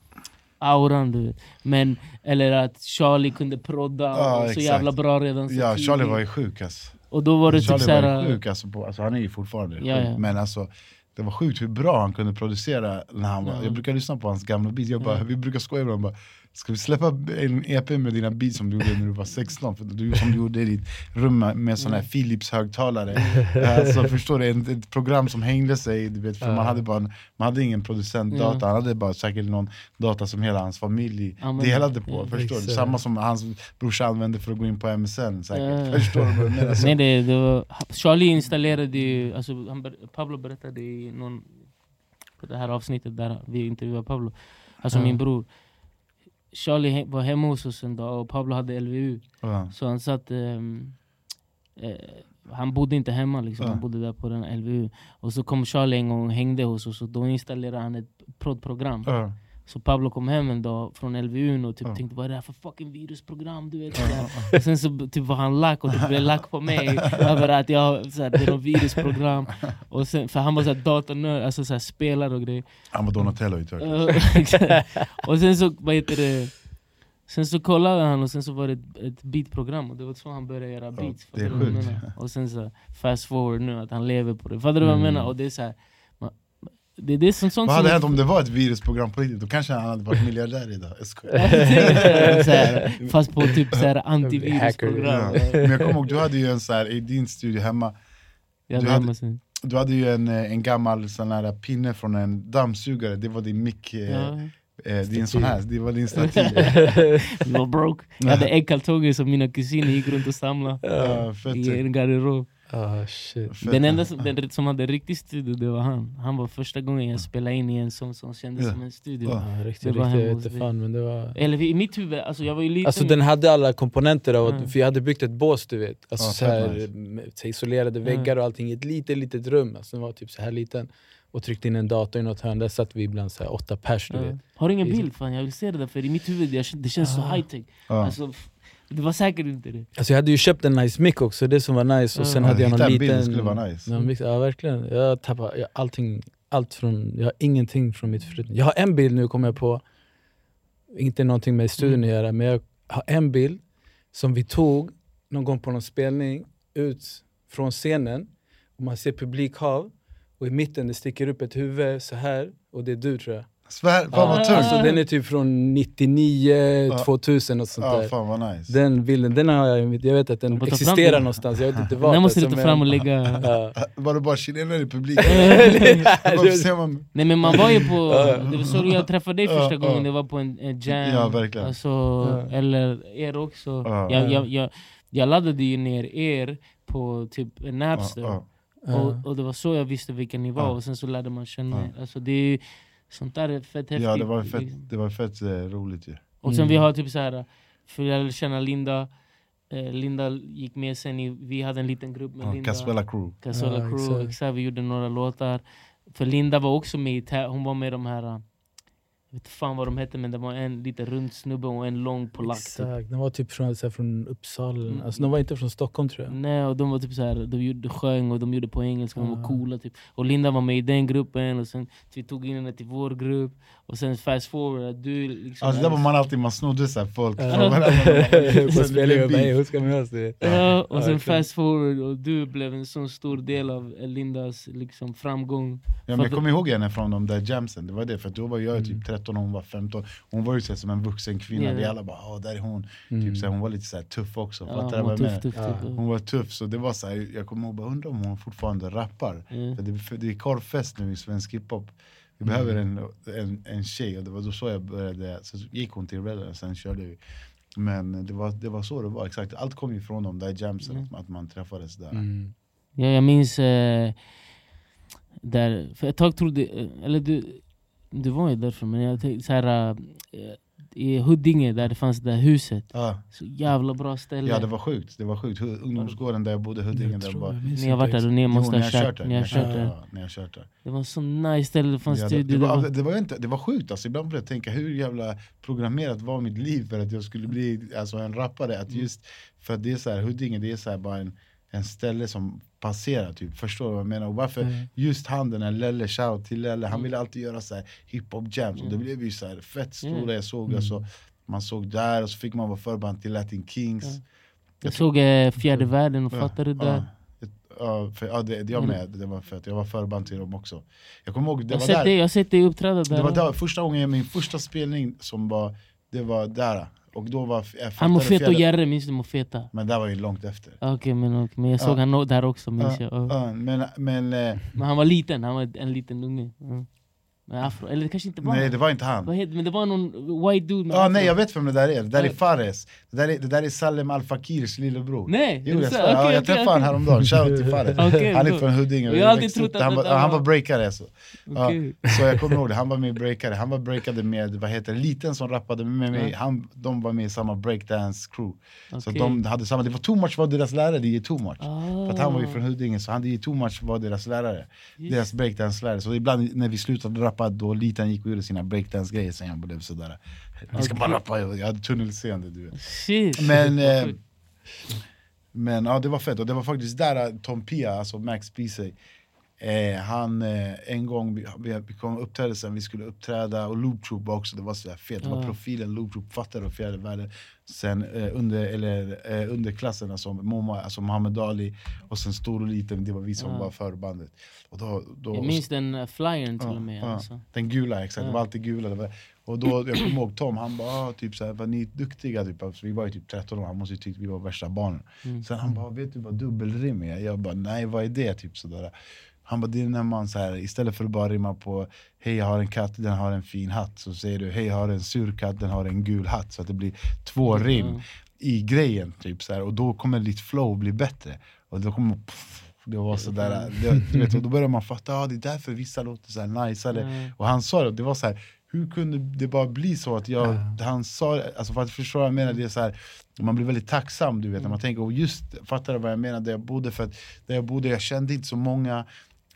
Auran du vet. Men, eller att Charlie kunde prodda, och så exakt. jävla bra redan så Ja tidigt. Charlie var ju sjuk alltså. Och då var det Charlie typ var såhär... ju sjuk, alltså, på, alltså, han är ju fortfarande Ja, sjuk, ja. men alltså det var sjukt hur bra han kunde producera när han var, Ja. jag brukar lyssna på hans gamla beats, jag bara, vi brukar skoja ibland bara Ska vi släppa en EP med dina beats som du gjorde när du var 16? För du, som du gjorde i ditt rum med, sån här Mm. Philips högtalare *laughs* alltså, Förstår du? Ett, ett program som hängde sig, du vet, för man, hade bara, en- man hade ingen producentdata, Ja. han hade bara säkert någon data som hela hans familj Ja, men- delade på, ja, förstår du? Samma som hans brorsa använde för att gå in på MSN säkert, förstår du vad jag menar? *laughs* Så- Nej, det, det var, Charlie installerade ju, alltså, Pablo berättade i någon, på det här avsnittet där vi intervjuade Pablo, alltså min bror. Charlie var hemma hos oss en dag och Pablo hade LVU. Ja. Så han satt... ehm, eh, han bodde inte hemma, liksom. Han bodde där på den LVU. Och så kom Charlie en gång och hängde hos oss och då installerade han ett proddprogram. Ja. Så Pablo kom hem en dag från LVU och typ Ja. tänkte vad är det här för fucking virusprogram? Du vet, och sen så typ var han lack och det blev lack på mig *laughs* över att jag, såhär, det är något virusprogram. Och sen, för han var såhär datornörd, alltså såhär, spelare och grejer. Han var Donatello i *laughs* och sen så, vad heter det? Sen så kollade han och sen så var det ett, ett beatprogram och det var så han började göra beats. det är sjukt. Och sen så fast forward nu att han lever på det. Fattar du vad jag Mm. menar? Och det är så här, det, det är sånt, sånt Vad hade som- hänt om det var ett virusprogram på riktigt? Då kanske han hade varit miljardär idag. Jag skojar. *laughs* Fast på typ antivirusprogram. Ja. Men jag kommer ihåg, du hade ju en så här, i din studio hemma, Jag Du hade- du hade ju en, eh, en gammal sån här pinne från en dammsugare, det var din mick, eh, Ja. eh, din sån här, det var din stativ. *laughs* Vi var broke. Jag hade äggkalsonger som mina kusiner gick runt och samlade Ja, i en garderob. Ah, shit. Den enda som, den som hade riktig studio det var han. Han var första gången jag spelade in i en sån som kändes Ja. som en studio. Ja. Ja, riktigt, Det var riktigt, jag vet inte fan men det var... Eller i mitt huvud, alltså jag var ju liten. Alltså den hade alla komponenter av, Mm. för jag hade byggt ett bås du vet alltså, Ja, så här, nice. med så isolerade väggar och allting i ett litet litet rum, alltså, den var typ så här liten Och tryckte in en dator i något hörn, där satt vi ibland så här, åtta pers du Ja. vet Har du ingen bild? Fan, jag vill se det där för i mitt huvud jag, det känns så Ah. high tech. Ja. Alltså, det var säkert inte det. Alltså jag hade ju köpt en nice mic också, det som var nice, och sen Ja, hade jag någon liten... skulle vara nice. någon mix, ja verkligen, jag tappade jag, allting, allt från, jag har ingenting från mitt förflutna Jag har en bild nu kommer jag på, inte någonting med studion att göra, men jag har en bild som vi tog någon gång på någon spelning ut från scenen och man ser publikhav och i mitten det sticker upp ett huvud så här och det är du tror jag. Svär, fan vad Ah. tungt! Alltså, den är typ från 99, Ja. 2000 och sånt Ja, där. fan vad nice. Den bilden, den har jag, jag vet att den fram existerar någonstans, jag vet inte var. Den måste du alltså, ta fram och lägga... *laughs* Ja. *laughs* Var det bara chilenare i publiken? *laughs* Ja? Nej men man var ju på, Ja. det var så jag träffade dig första Ja, gången, ja. det var på en, en jam. Ja, verkligen. Alltså, Ja. Eller er också. Ja. Jag, jag, jag, jag laddade ju ner er på typ Napster. Ja, Och, och det var så jag visste vilken ni var, Ja. och sen så lärde man känna Ja. er. Alltså det är, sånt där är fett häftigt. ja det var liksom. fett, det var fett eh, roligt ju. Och sen Mm. vi har typ så här för jag lärde känna Linda, eh, Linda gick med sen, i, vi hade en liten grupp med Ja, Linda. Casuela crew. Casola Ja, Crew, exakt. exakt. vi gjorde några låtar. För Linda var också med i hon var med i de här, uh, jag vet fan vad de hette men det var en lite rund snubbe och en lång polack. Typ. Exakt, den var typ från, så här, från Uppsala, Mm. alltså, de var inte från Stockholm tror jag. Nej, och de var typ så här, de gjorde, sjöng och de gjorde på engelska, de var Ja. coola typ. Och Linda var med i den gruppen och sen vi tog in henne till vår grupp. Och sen fast forward, du liksom... Alltså där var man alltid, man snodde så här folk spelning blev med mig, hon ska med oss. Ja, och sen fast forward och du blev en sån stor del av Lindas liksom, framgång. Ja, men jag kommer ihåg henne från de där jamsen, det var det, för då var jag Mm. typ 13 och hon var 15 Hon var ju så som en vuxen kvinna, Ja. vi alla bara åh där är hon Mm. typ, så Hon var lite så här, tuff också, Ja, hon var tuff, tuff, Ja. tuff. Hon var tuff, så det var så här, jag kommer ihåg, bara, undrar om hon fortfarande rappar Ja. för det, för det är korvfest nu i svensk hiphop Vi Mm. behöver en, en, en tjej, och det var då så jag började, så gick hon till Red sen körde vi Men det var, det var så det var, exakt, allt kom ju från de där jamsen, Mm. att man träffades där Mm. Ja, jag minns eh, där, för ett tag trodde, eh, eller du, du var ju därför men jag tänkte så här, eh, i Huddinge där det fanns det där huset, Ja, så jävla bra ställe. ja det var sjukt, det var sjukt, ungdomsgården där jag bodde, Huddinge, Jag där bara ni har varit där och ni Jo, måste ni ha har kört, kört där, ni har kört där. Ja, ni har kört där. Det var så nice ställe, det fanns Ja, det, det, det var, var- det, var inte, det var sjukt, alltså, ibland började jag tänka hur jävla programmerat var mitt liv för att jag skulle bli alltså, en rappare. Att just, för att det är så här, Huddinge det är så här bara en, en ställe som passerar, typ. förstår du vad jag menar? Och varför Mm. just han den här Lelle, shout till Lelle, han Mm. ville alltid göra så här hiphop jams och det Mm. blev ju så här fett stora, Mm. jag såg Mm. alltså, man såg där och så fick man vara förband till Latin Kings. Ja. Jag Jag såg eh, Fjärde världen och Ja, fattade det där. Ja, för, ja det, det jag med, det var fett, jag var förband till dem också. Jag kommer ihåg, det Jag var sett där. dig- jag har sett dig uppträda där. Det var där, första gången, min första spelning som var, det var där. Och då var, jag Han Mofeta och Jerre, minns du Mofeta? Men det var ju långt efter. Okej men, okej, men jag Ja. såg han nå- där också minns Ja, jag. Ja. ja, men, men eh, Men han var liten, han var en liten unge. Ja. Med afro, eller det kanske inte var nej det var inte han. Vad heter, men det var någon white dude med Ja, afro. nej jag vet vem det där är, det där är Ja. Fares. Det där är, det där är Salem Al Fakirs lillebror. Nej! Jo, det jag, så? svär. ja, Okej, jag träffade honom okej. häromdagen, shoutout till Fares. *laughs* Okej, han är från Huddinge, Jag alltid trott att han, det var, ja, han var- breakare så. Ja, Okej. så jag kommer ihåg det, han var med breakare, han var breakade med, vad heter det, Liten som rappade med mig, Ja. han, de var med i samma breakdance crew. Så de hade samma, det var Too Much var deras lärare i Too Much. Ah. För att han var ju från Huddinge, så han Too Much var deras lärare. Deras breakdance-lärare. Så ibland när vi slutade rappa, då Litan gick och gjorde sina breakdance-grejer, sen jag blev sådär Vi ska bara rappa, jag hade tunnelseende du vet. Shit. Men, eh, men ja, det var fett, och det var faktiskt där eh, Tom Pia, alltså Max Beasley Eh, han, eh, en gång, vi, vi, vi kom uppträdde sen, vi skulle uppträda och Loop Troop var också, det var så där fett, det var profilen Loop Troop, fattade och fjärde världen Sen eh, under, eller, eh, underklasserna som Momo, alltså Muhammad Ali och sen stor och liten, det var vi som Ja. var förbandet och då, då, Jag minns den uh, flyern till Ja, och med. ja. Alltså. Den gula, exakt. Det var alltid gula. Var, och då, jag kommer ihåg Tom, han bara ah, typ såhär, var ni duktiga? Typ. Alltså, vi var ju typ 13 år, han måste ju tyckt vi var värsta barnen. Mm. Sen han bara, vet du vad dubbelrim är? Jag bara, nej vad är det? Typ sådär. Han bara, det är när man så här, istället för att bara rimma på Hej jag har en katt, den har en fin hatt. Så säger du, hej jag har en sur katt, den har en gul hatt. Så att det blir två rim Ja. i grejen. Typ, så här. Och då kommer ditt flow bli bättre. Och då kommer pff, det var sådär, det, vet, och då börjar man fatta, ah, det är därför vissa låter så här nice. Ja. och han sa det, det var så här, hur kunde det bara bli så att jag, han sa, alltså för att förstå vad jag menar, det är så här, man blir väldigt tacksam du vet när man tänker, och just, fattar du vad jag menar, där jag bodde, för att där jag bodde, jag kände inte så många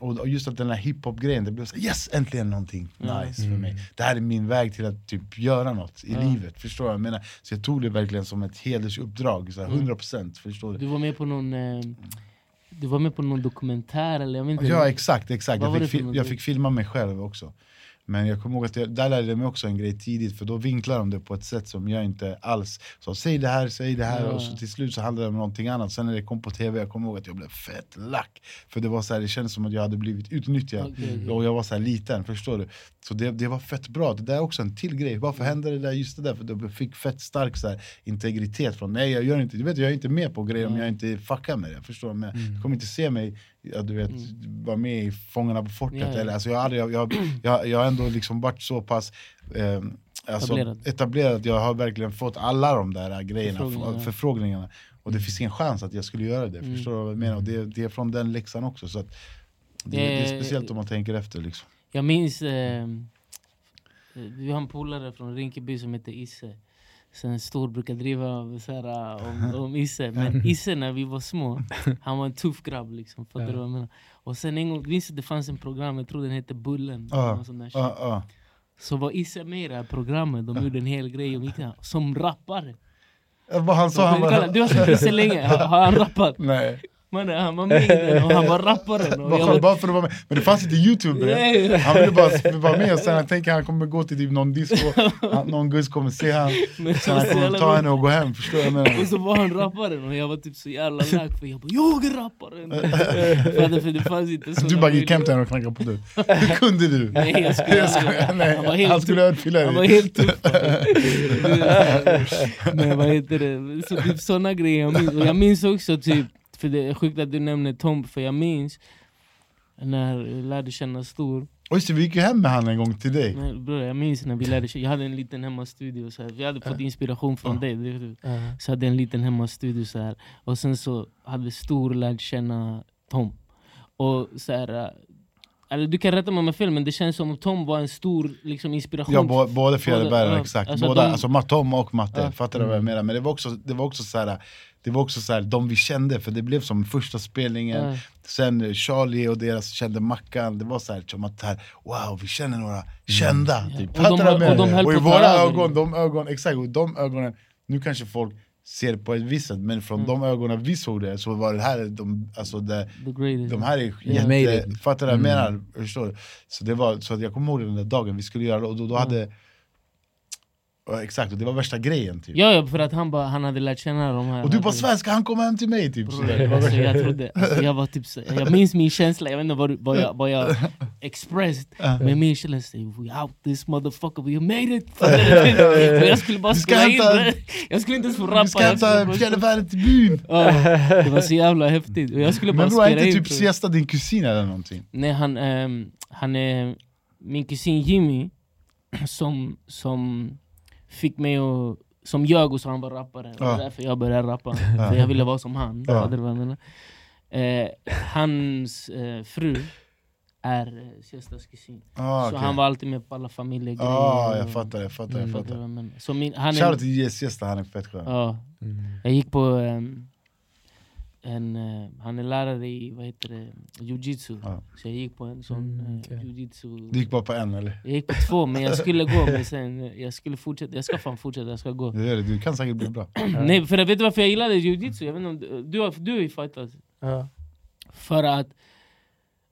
och just att den här hiphop-grejen, det blev så yes äntligen någonting nice för mig. Det här är min väg till att typ göra något i Ja. livet, förstår du vad jag menar? Så jag tog det verkligen som ett hedersuppdrag, så här, Mm. 100% förstår du? Du var med på någon eh, Du var med på någon dokumentär eller jag vet inte. Ja exakt, exakt. Jag fick, jag fick filma mig själv också. Men jag kommer ihåg att jag, där lärde jag mig också en grej tidigt, för då vinklar de det på ett sätt som jag inte alls sa säg det här, säg det här, Ja. och så till slut så handlade det om någonting annat. Sen när det kom på tv, jag kommer ihåg att jag blev fett lack. För det var så här, det kändes som att jag hade blivit utnyttjad. Okej. Och jag var så här liten, förstår du? Så det, det var fett bra, det där är också en till grej. Varför hände det där just det där? För jag fick fett stark så här, integritet från, nej jag gör inte, du vet jag är inte med på grejer om jag inte fuckar med det. Förstår du? Men Du kommer inte se mig ja, du vet, vara med i Fångarna på fortet. Ja, ja. Eller, alltså, jag, har aldrig, jag, jag, jag, jag har ändå liksom varit så pass eh, alltså, Etablerad. etablerad att jag har verkligen fått alla de där grejerna, Förfrågningarna. förfrågningarna. Och det finns ingen chans att jag skulle göra det. Mm. Förstår du vad jag menar? Och det, det är från den läxan också. Så att det, det är Eh, speciellt om man tänker efter. Liksom. Jag minns, eh, vi har en polare från Rinkeby som heter Isse. Sen Stor brukar driva så här, om, *laughs* om Isse. Men Isse när vi var små, *laughs* han var en tuff grabb. Liksom, fattar du vad jag menar? Och sen en gång, minns jag det fanns en program, jag tror den hette Bullen. Shit. Ja, ja. Så var Isse med i det här programmet, de gjorde en hel grej om Isse som rappare. Vad han sa, han bara... du har sett Isse länge, *laughs* har han rappat? Nej, Mannen, han var med och han var rapparen. Och bara, bara för att vara med. Men det fanns inte youtube Nej. Han ville bara vara med och sen han tänker han kommer gå till typ någon disco, han, någon guzz kommer se han, Men sen han kommer ta henne och gå hem. Förstår jag menar? Och så var han rapparen och jag var typ så jävla lack för jag bara 'Jag är rapparen' för, det, för det fanns inte så Du bara gick hem till henne och knackade på dörren. Det kunde du. Nej jag skulle Jag skojar, nej. Han var helt Han skulle örfila Han var dig. helt tuff *laughs* Men vad heter det, så typ såna grejer jag minns Och jag minns också typ, för det är sjukt att du nämner Tom För jag minns när jag lärde känna Stor Och just det, vi gick ju hem med han en gång till dig. Men bror, Jag minns när vi lärde känna, jag hade en liten hemmastudio så här. Vi hade fått inspiration från dig du. Så hade en liten hemmastudio så här. Och sen så hade Stor lärt känna Tom Och så här, äh, eller du kan rätta mig om jag fel men det känns som att Tom var en stor liksom, inspiration Ja, bo, båda exakt. Alltså Båda, de- alltså Tom och Matte, Ja. fattar du vad jag menar? Men det var också, det var också så här, det var också så här, de vi kände, för det blev som första spelningen, Ja. sen Charlie och deras kände Mackan, det var så här, som att här, wow vi känner några kända. Typ. Och de- och de och i våra ögon, de ögon, exakt, och de ögonen, nu kanske folk ser på ett visst sätt, men från de ögonen vi såg det så var det här, de, alltså det, de här är Yeah. Jätte... it. Fattar du vad jag menar? Förstår du? Så, det var, så att jag kommer ihåg den där dagen vi skulle göra det, och då, då hade... Ja, exakt, och det var värsta grejen typ. Ja, ja för att han, bara, han hade lärt känna de här Och du bara 'svenska, han kommer hem till mig' typ. Det var alltså, jag, trodde, alltså, jag var typ så, jag minns min känsla, jag vet inte vad, vad, jag, vad jag expressed Men min känsla var we out this motherfucker, we made it! Och jag skulle bara spela in det Jag skulle inte ens få rappa Du ska hämta fjällvärdet till byn! Det var så jävla häftigt, och jag skulle bara Men bror, är spela inte in typ. Siesta din kusin eller någonting? Nej han, ehm, han är min kusin Jimmy som, som fick mig att som jag och så han var rappare, och det Ja. var därför jag började rappa För jag ville vara som han, Ja. Eh, hans eh, fru är eh, Siestas kusin Ah, Så okej. han var alltid med på alla familjegrejer ah, jag fattar, jag fattar, jag Fattar du fattar. Så min, han är, Shoutout till. Siesta, han är fett skön. ja, Jag gick på ehm, en, eh, han är lärare i vad heter det, jujitsu. Ja. Så jag gick på en sån Mm, eh, okej. jujitsu. Du gick bara på en eller? Jag gick på två men jag skulle gå men sen eh, jag skulle fortsätta, jag ska fan fortsätta, jag ska gå. Du, gör det, du kan säkert bli bra. *clears throat* Nej för vet du varför jag gillade jujitsu? Jag vet inte om du, du, har ju fightat. Ja. För att,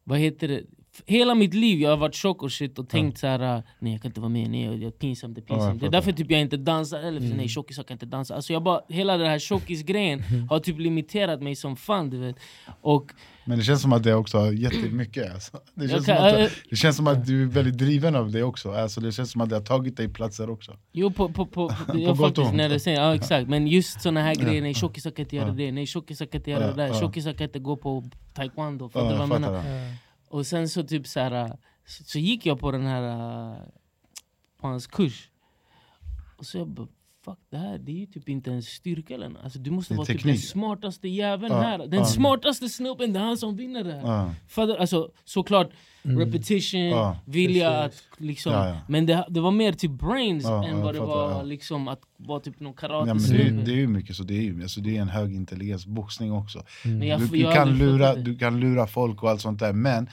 vad heter det? Hela mitt liv jag har varit tjock och shit och tänkt så här, nej jag kan inte vara med, nej jag är pinsamt, det är pinsamt. det är därför typ jag inte dansar, eller för Mm. nej tjockisar kan inte dansa. Alltså jag bara, hela den här tjockisgrejen *laughs* har typ limiterat mig som fan du vet. Och Men det känns som att det också har gett dig mycket. Alltså. Det, känns kan, som att, äh, det känns som att du är väldigt driven av det också. Alltså, det känns som att det har tagit dig platser också. Jo på, på, på, *laughs* På jag gott och faktiskt ont. när det ja exakt, men just såna här grejer, nej tjockisar kan inte göra Ja. det, nej tjockisar kan inte göra Ja, det där, ja. tjockisar kan inte gå på taekwondo, fattar Ja, du vad jag jag menar? Och sen så typ så, här, så, så gick jag på den här eh, på hans kurs. Och så jag bara, fuck det här det är ju typ inte en styrka eller alltså, Du måste vara typ den smartaste jäveln Ja, här. Den ja. smartaste snubben, det är han som vinner det här. Ja. Fattar, alltså, såklart Mm. repetition, Ja, vilja precis. att liksom Ja, ja. Men det, det var mer typ brains Ja, än ja, vad det var fattar, ja. liksom att vara typ någon Ja, men det, är, det är ju mycket så, det är, ju, alltså, det är en hög intelligens, boxning också. Mm. Jag- Du, du, kan lura, du kan lura folk och allt sånt där, men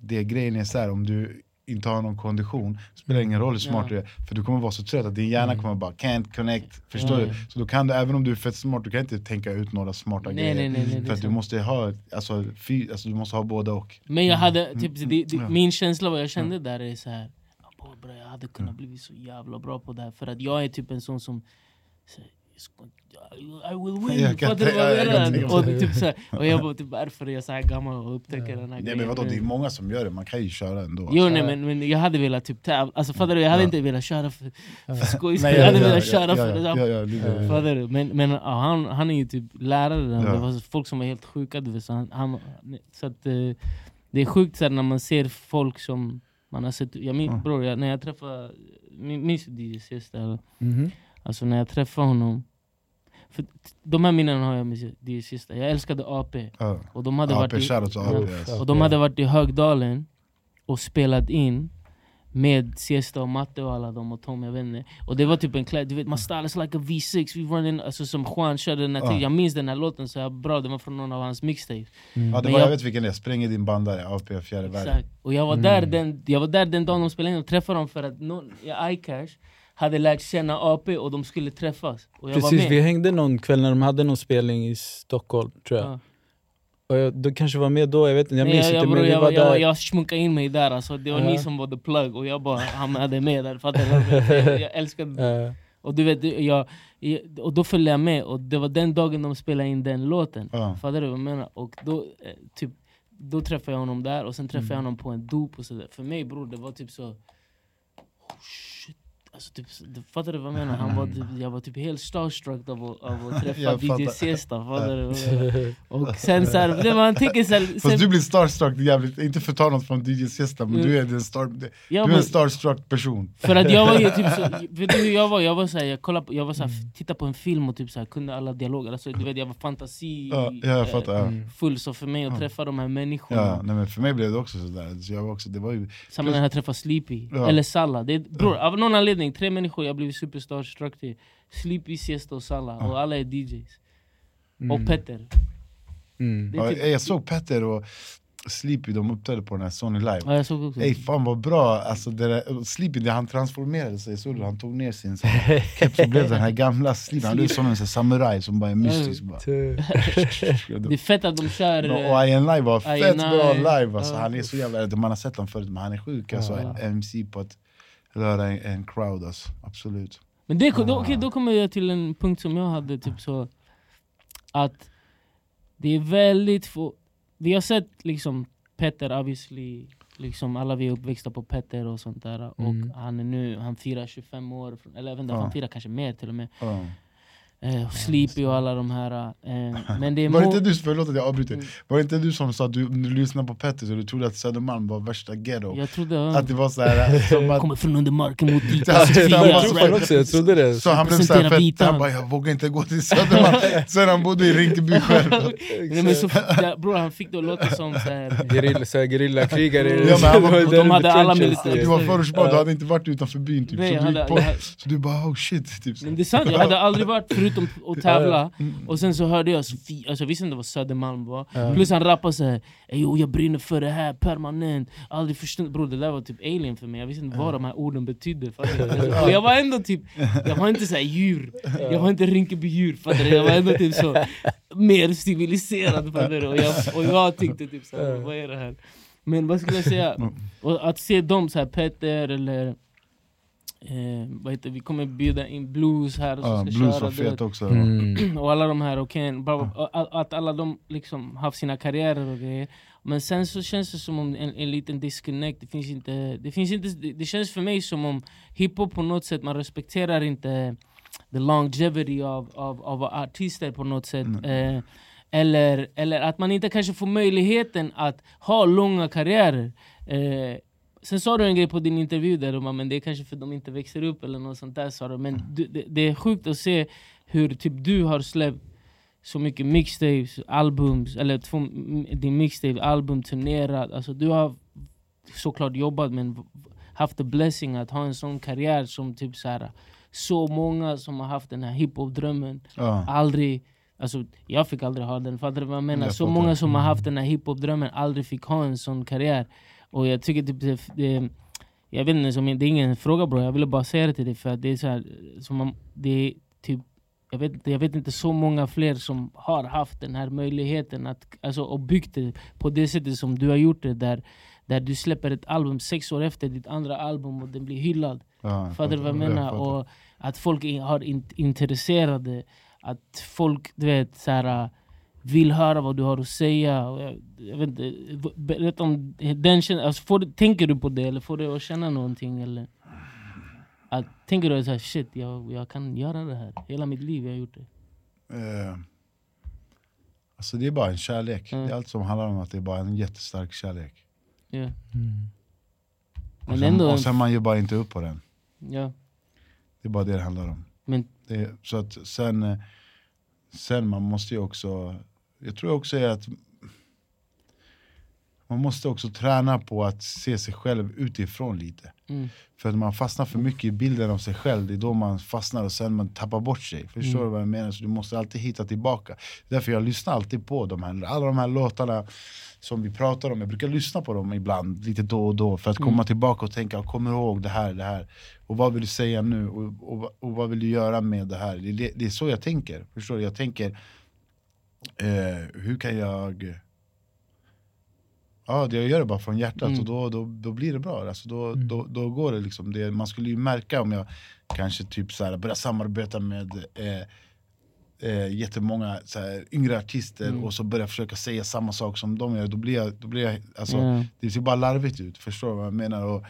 det grejen är så här, om du inte har någon kondition, spelar ingen roll hur smart Ja. du är, för du kommer vara så trött att din hjärna Mm. kommer bara can't connect, förstår Ja, du? Så då kan du, även om du är fett smart, du kan inte tänka ut några smarta Nej, grejer. nej, nej, för att du måste ha, alltså, fy, alltså, du måste ha båda och. Men jag hade, Mm, typ, mm, det, det, ja. min känsla vad jag kände där är så här. "Ah, bro, Jag hade kunnat bli så jävla bra på det här För att jag är typ en sån som så här, "Jag ska- I will win, Jag kan fattar du vad jag menar? Och, typ och jag bara, typ, varför är jag så här gammal och upptäcker den här Nej men vadå, det är grejen? många som gör det, man kan ju köra ändå. Jo nej men, men jag hade velat typ tävla, alltså fattar du? Jag hade Ja. inte velat köra för, för skojs skull, jag hade ja, velat ja, köra ja, för ja, ja, ja, Fattar du? Men, men ja, han, han är ju typ lärare. Ja. Det var folk som var helt sjuka. Du vet, så han, han, så att, eh, det är sjukt så här, när man ser folk som man har sett. Jag min, Ja. bror, jag, när jag träffade, min- minns du DJ sist? eller? Mhm. Alltså när jag träffade honom. För de här minnen har jag med DJ sista. Jag älskade AP. Ja. Och de hade varit AP, i, shoutout till ja, AP. Alltså. och de hade varit i Högdalen och spelat in med Siesta och Matte och alla dem och Tom, jag vet inte. Och det var typ en kläd, du vet man styles like a V6, we running, alltså som Juan körde den här tiden. Jag minns den här låten så här bra, den var från någon av hans mixtapes. Mm. Ja, det var, jag- jag vet vilken det är, Spränger din bandare, AP fjärde världen. Och jag var, Mm. där den, jag var där den dagen de spelade in och träffade dem för att någon, ja, iCash hade lärt känna AP och de skulle träffas. Och jag var Precis, med. vi hängde någon kväll när de hade någon spelning i Stockholm tror jag. Ja. Och jag, du kanske var med då, jag vet inte, jag Nej, minns jag, inte jag, men jag, var jag, där. jag, jag smunkade in mig där alltså. det var Ja. ni som var the plug och jag bara hamnade med där, fattar du? Jag, jag älskade Eh, Och du vet, jag, jag, och då följde jag med och det var den dagen de spelade in den låten. Ja. Fattar du vad jag menar? Och då, eh, typ, då träffade jag honom där och sen träffade jag Mm. honom på en dop och sådär. För mig bror, det var typ så... Oh. Alltså, typ, så- fattar du vad jag menar? Han var typ, jag var typ helt starstruck av att, av att träffa *laughs* DJ. Siesta. Fattar du? Och sen så här, man tänker så här, sen, Fast du blir starstruck, jävligt, inte ta något från DJ Siesta, men Mm. du är en, star, du är bara- en starstruck person. För att jag var ju typ så, *laughs* vet du hur jag var? Jag var såhär, jag kollade på, jag var såhär, Mm. tittade på en film och typ såhär, kunde alla dialoger, alltså, du vet jag var fantasi Ja, ja, jag fattar. Ja. mm. full, så för mig att Ja. träffa de här människorna, Ja, nej, men för mig blev det också sådär. Så jag var också, det var ju, samma när jag träffade Sleepy, Ja. eller Salla. Det bror, av någon anledning, tre människor jag blivit superstar struck till. Sleepy, Siesta och Salla, Ja. och alla är DJs. Mm. Och Petter. Mm. Det är ja, typ, jag såg Petter och Sleepy, de uppträdde på den här Sony Live. ja, jag såg också. Ey fan vad bra, alltså det där, Sleepy det, han transformerade sig, så han tog ner sin *laughs* keps och blev den här gamla Sleepy, han blev som en samuraj som bara är mystisk bara. *laughs* Det är fett att de kör... Och eh, Ian Live var fett bra Live. alltså. Ja. Han är så jävla, man har sett honom förut men han är sjuk alltså, Ja. MC på att röra en, en crowd alltså. absolut. Men det, då, Ah. okej, då kommer jag till en punkt som jag hade, typ så att det är väldigt få, vi har sett liksom Petter obviously, liksom alla vi är uppväxta på Petter och sånt där och Mm. han är nu, han firar 25 år, från- eller jag vet inte, Ja. han firar kanske mer till och med. Ja. Eh, och Sleepy och alla de här. Eh, *laughs* men det är Var inte du, förlåt att jag avbryter, Mm. var det inte du som sa att du, du lyssnade på Petter så du trodde att Södermalm var värsta ghetto? Jag trodde han Att det var såhär, *laughs* som att kommer från under marken mot *laughs* dit. Ja, Jag trodde det. Så han blev såhär fett, han bara jag vågar inte gå till Södermalm, sen han bodde i Rinkeby själv Nej, men så, där, bror, han fick det att låta som såhär, Gerilla, så här, gerillakrigare. Ja, men och de hade alla trenches, militär- Du var förortsbarn, du hade inte varit utanför byn typ, Nej, så, du så du bara oh shit typ. så. men det är sant, jag hade aldrig varit, förut, ut och, tävla, och sen så hörde jag, Sofie, alltså jag visste inte vad Södermalm var Ja. Plus han rappade såhär, jo jag brinner för det här permanent Aldrig förstått, bror det där var typ alien för mig, jag visste inte vad de här orden betydde fattar? *laughs* Och jag var ändå typ, jag var inte såhär djur, jag var inte Rinkeby-djur fattar du? Jag var ändå typ så *laughs* mer civiliserad fattar? Och jag, och jag tyckte typ såhär, vad är det här? Men vad skulle jag säga? Och att se dem, så här, Petter eller eh, vad heter, vi kommer bjuda in Blues här som Ja, ska blues köra fet också. Mm. *clears throat* och alla de här, och Ken, bla, bla, och att alla de liksom haft sina karriärer och grejer. Men sen så känns det som om en, en liten disconnect, det finns inte, det, finns inte det, det känns för mig som om hiphop på något sätt, man respekterar inte the longevity av, av, av artister på något sätt. Mm. eh, eller, eller att man inte kanske får möjligheten att ha långa karriärer. Eh, Sen sa du en grej på din intervju där, om, men det är kanske för att de inte växer upp eller något sånt där sa du. Men du, det, det är sjukt att se hur typ du har släppt så mycket mixtapes, albums, eller två, din mixtape, album, turnerat. Alltså du har såklart jobbat men haft the blessing att ha en sån karriär som typ så här, så många som har haft den här hiphop-drömmen Ja. aldrig Alltså, jag fick aldrig ha den, fattar du vad jag menar? Jag så många som har haft den här hiphop-drömmen aldrig fick ha en sån karriär Och jag tycker typ det, det Jag vet inte, som, det är ingen fråga bror, jag ville bara säga det till dig för att det är så här, som om, det är typ jag vet, jag vet inte så många fler som har haft den här möjligheten att, alltså, och byggt det på det sättet som du har gjort det där, där du släpper ett album sex år efter ditt andra album och den blir hyllad Ja, jag Fattar du vad jag menar? fattar. Och att folk har in, intresserade, att folk du vet, så här, vill höra vad du har att säga. Jag, jag vet inte, berätta om den känslan. Alltså, får, tänker du på det eller får du att känna någonting? Eller? Att, tänker du här, shit, jag, jag kan göra det här. Hela mitt liv jag har gjort det. Eh, alltså det är bara en kärlek. Mm. Det är allt som handlar om att det är bara en jättestark kärlek. Ja. Mm. Och Men sen, ändå, och sen man ger bara inte upp på den. ja. Det är bara det det handlar om. Men, Det så att sen, eh, sen man måste ju också, jag tror också är att man måste också träna på att se sig själv utifrån lite. mm, För att man fastnar för mycket i bilden av sig själv, det är då man fastnar och sen man tappar bort sig. Förstår Mm. du vad jag menar? Så du måste alltid hitta tillbaka. Därför jag lyssnar alltid på de här, alla de här låtarna som vi pratar om. Jag brukar lyssna på dem ibland, lite då och då, för att komma Mm. tillbaka och tänka, kommer ihåg det här, det här? Och vad vill du säga nu? Och, och, och vad vill du göra med det här? Det, det, det är så jag tänker. Förstår du? Jag tänker, eh, hur kan jag Ja, det jag gör det bara från hjärtat Mm. och då, då, då blir det bra. Alltså då, Mm. då, då går det liksom. Det, man skulle ju märka om jag kanske typ så här, börjar samarbeta med eh, eh, jättemånga så här, yngre artister Mm. och så börjar försöka säga samma sak som de gör. Då blir jag, då blir jag alltså, ja. det ser bara larvigt ut, förstår du vad jag menar? Och,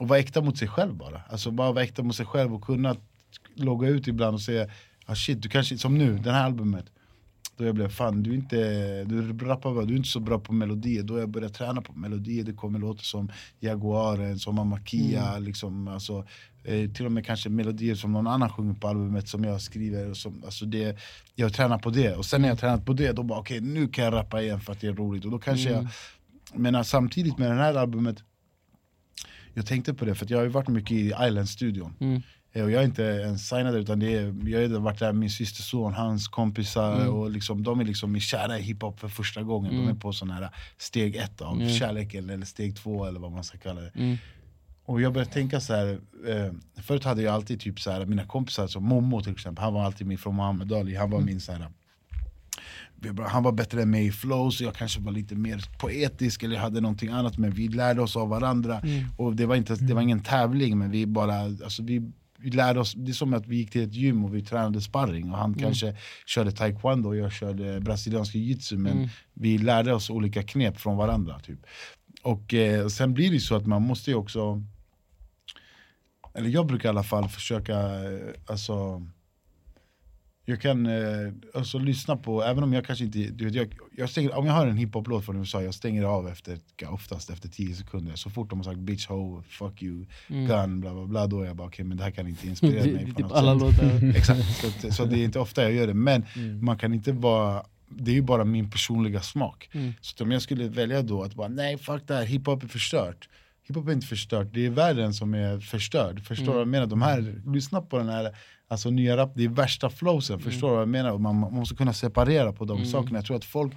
och vara äkta mot sig själv bara. Alltså bara vara äkta mot sig själv och kunna logga ut ibland och säga ah, shit, du kanske, som nu, det här albumet. Då jag blev fan, du inte, du rappar bra, du är inte så bra på melodier. Då jag började träna på melodier, det kommer låtar som Jaguaren, som Amakia, liksom, alltså, eh, till och med kanske melodier som någon annan sjunger på albumet som jag skriver. Och som, alltså det, jag tränar på det, och sen när jag tränat på det, då bara okej nu kan jag rappa igen för att det är roligt. Och då kanske Mm. jag, men samtidigt med det här albumet, jag tänkte på det för att jag har ju varit mycket i Island-studion. Mm. Eh, Och jag är inte ens signad utan det är, jag har varit där med min systerson, hans kompisar Mm. och liksom, de är liksom kära i hiphop för första gången. De Mm. är på sån här steg ett av Mm. kärleken, eller steg två eller vad man ska kalla det. Mm. Och jag började tänka så här. Eh, förut hade jag alltid typ så här, mina kompisar, som Momo till exempel, han var alltid min från Muhammad Ali, han var min så här. bara- Han var bättre än mig i flow, så jag kanske var lite mer poetisk eller hade någonting annat Men vi lärde oss av varandra, Mm. och det var, inte, det var ingen tävling men vi bara, alltså vi, vi lärde oss, det är som att vi gick till ett gym och vi tränade sparring och han Mm. kanske körde taekwondo och jag körde brasiliansk jiu-jitsu men Mm. vi lärde oss olika knep från varandra typ. Och eh, sen blir det så att man måste ju också eller jag brukar i alla fall försöka, eh, alltså jag kan eh, alltså, lyssna på, även om jag kanske inte, du vet, jag, jag stänger, om jag hör en hiphop-låt från USA, jag stänger av efter, oftast efter 10 sekunder. Så fort de har sagt bitch, ho, fuck you, Mm. gun, bla bla bla, då är jag bara okej men det här kan inte *laughs* inspirera Det- mig på typ något alla sätt. låtar. *laughs* Exakt, så, att, så det är inte ofta jag gör det, men Mm. man kan inte vara, det är ju bara min personliga smak. Mm. Så om jag skulle välja då att bara nej fuck det här, hiphop är förstört. Hiphop är inte förstört, det är världen som är förstörd. Förstår du Mm. vad jag menar? De här, lyssna på den här Alltså nya rap, det är värsta flowsen, förstår du vad jag menar? Och man, man måste kunna separera på de Mm. sakerna. Jag tror att folk